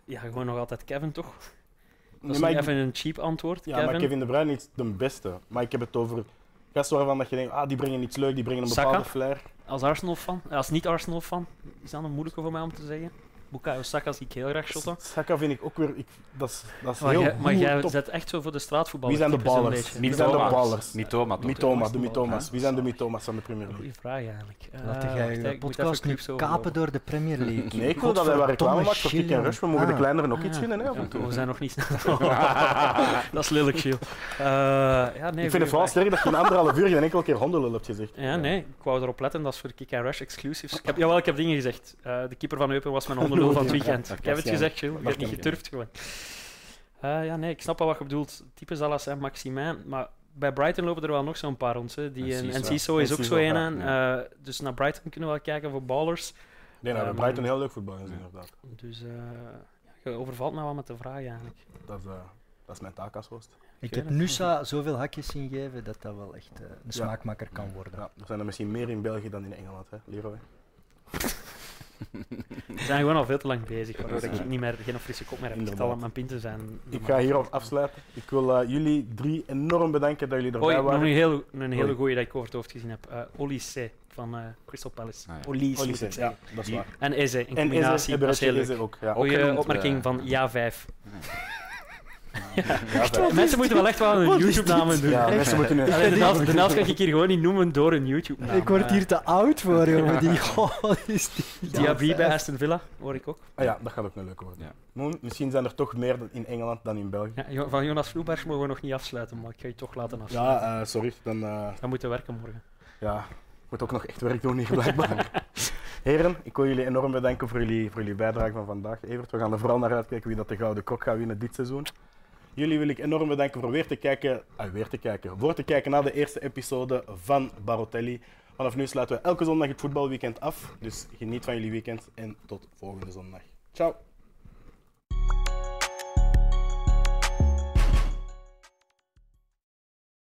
Speaker 3: Ja, gewoon nog altijd Kevin, toch? Dat
Speaker 1: Nee,
Speaker 3: is
Speaker 1: maar
Speaker 3: niet
Speaker 1: ik-
Speaker 3: even een cheap antwoord,
Speaker 1: Ja,
Speaker 3: Kevin.
Speaker 1: maar Kevin De Bruyne is de beste. Maar ik heb het over gasten waarvan dat je denkt, ah, die brengen iets leuk, die brengen een
Speaker 3: Saka?
Speaker 1: bepaalde flair.
Speaker 3: Als Arsenal-fan, als niet-Arsenal-fan, is dat een moeilijke voor mij om te zeggen. Bukayo Saka zie ik heel graag shotten.
Speaker 1: Saka vind ik ook weer, ik, dat is, dat is
Speaker 3: Maar
Speaker 1: heel
Speaker 3: jij, maar jij zet echt zo voor de straatvoetbal.
Speaker 1: Wie zijn de ballers? Wie zijn de ballers?
Speaker 4: Mitoma, toch?
Speaker 1: Mitoma, de? Mitoma's. Wie zijn de Mitoma's van de Premier League?
Speaker 3: Goeie vraag eigenlijk. Eh,
Speaker 2: Laat
Speaker 3: wacht,
Speaker 2: jij
Speaker 3: moet
Speaker 2: podcast nu kapen door de Premier League.
Speaker 1: Nee, ik wil dat hij wat reclame maakt voor Kick en Rush. We mogen de
Speaker 2: Ah.
Speaker 1: kleineren ook iets
Speaker 3: Ah,
Speaker 1: winnen, hè, af en
Speaker 3: ja,
Speaker 1: toe.
Speaker 3: we zijn nog niet... dat is lelijk, Giel. Eh, ja, nee,
Speaker 1: Ik vind het vooral sterk dat je in anderhalf uur geen enkele keer hondenlul hebt gezegd.
Speaker 3: Ja, nee, ik wou erop letten, dat is voor Kick and Rush exclusives. Ik heb, jawel, ik heb dingen gezegd. Eh, de keeper van Eupen was mijn van het weekend. Ik heb het gezegd, Giel. Ik heb niet geturfd gewoon. Eh, ja, nee, ik snap wel wat je bedoelt. Type Salas en Maximin. Maar bij Brighton lopen er wel nog zo'n paar rond. Hè. Die,
Speaker 4: En
Speaker 3: en
Speaker 4: Ciso.
Speaker 3: is
Speaker 1: En
Speaker 3: ook zo een.
Speaker 1: ja,
Speaker 3: aan.
Speaker 4: ja.
Speaker 3: Eh, dus naar Brighton kunnen we wel kijken voor ballers.
Speaker 1: Dat we
Speaker 3: Ehm,
Speaker 1: Brighton heel leuk voetbal gezien, inderdaad.
Speaker 3: Dus eh, ja, je overvalt me wel met de vraag eigenlijk.
Speaker 1: Dat is, dat is mijn taak als host.
Speaker 2: Ik heb. Nusa zoveel hakjes zien geven dat dat wel echt een
Speaker 1: Ja.
Speaker 2: smaakmaker kan worden.
Speaker 1: Ja, er zijn er misschien meer in België dan in Engeland, hè, Leroy?
Speaker 3: We zijn gewoon al veel te lang bezig, waardoor ik niet meer, geen frisse kop meer heb. Ik al aan mijn pinten zijn.
Speaker 1: Ik ga hierop afsluiten. Ik wil eh, jullie drie enorm bedanken dat jullie erbij
Speaker 3: Oei, nog
Speaker 1: waren.
Speaker 3: een, heel, een hele
Speaker 1: Oei.
Speaker 3: goeie dat ik over het hoofd gezien heb. Uh, Olise van eh, Crystal Palace.
Speaker 4: Ah, ja.
Speaker 3: Olise,
Speaker 1: Olise, ja, dat is waar.
Speaker 3: En Eze, in
Speaker 1: En
Speaker 3: combinatie.
Speaker 1: Eze,
Speaker 3: dat is heel leuk.
Speaker 1: ook. Ja.
Speaker 3: Goeie opmerking van ja 5.
Speaker 1: Ja.
Speaker 3: Mensen moeten wel echt wel een YouTube-namen doen.
Speaker 1: ja, mensen moeten nu...
Speaker 3: Allee, de naam de naam kan ik hier gewoon niet noemen door een YouTube-naam.
Speaker 2: Ik word hier te oud voor, jongen. Die, is die?
Speaker 3: Diaby bij Aston Villa, hoor ik ook.
Speaker 1: Ah ja, dat gaat ook een leuke worden. Misschien zijn er toch meer dan in Engeland dan in België.
Speaker 3: Ja, van Jonas Vloebergs mogen we nog niet afsluiten, maar ik ga je toch laten afsluiten.
Speaker 1: Ja, eh, sorry. Dan, eh,
Speaker 3: We moeten werken morgen.
Speaker 1: ja, ik moet ook nog echt werk doen hier blijkbaar. Heren, ik wil jullie enorm bedanken voor jullie, voor jullie bijdrage van vandaag. Evert, we gaan er vooral naar uitkijken wie dat de Gouden Kok gaat winnen dit seizoen. Jullie wil ik enorm bedanken voor weer te kijken, ah, weer te kijken, voor te kijken naar de eerste episode van Barotelli. Vanaf nu sluiten we elke zondag het voetbalweekend af. Dus geniet van jullie weekend en tot volgende zondag. Ciao.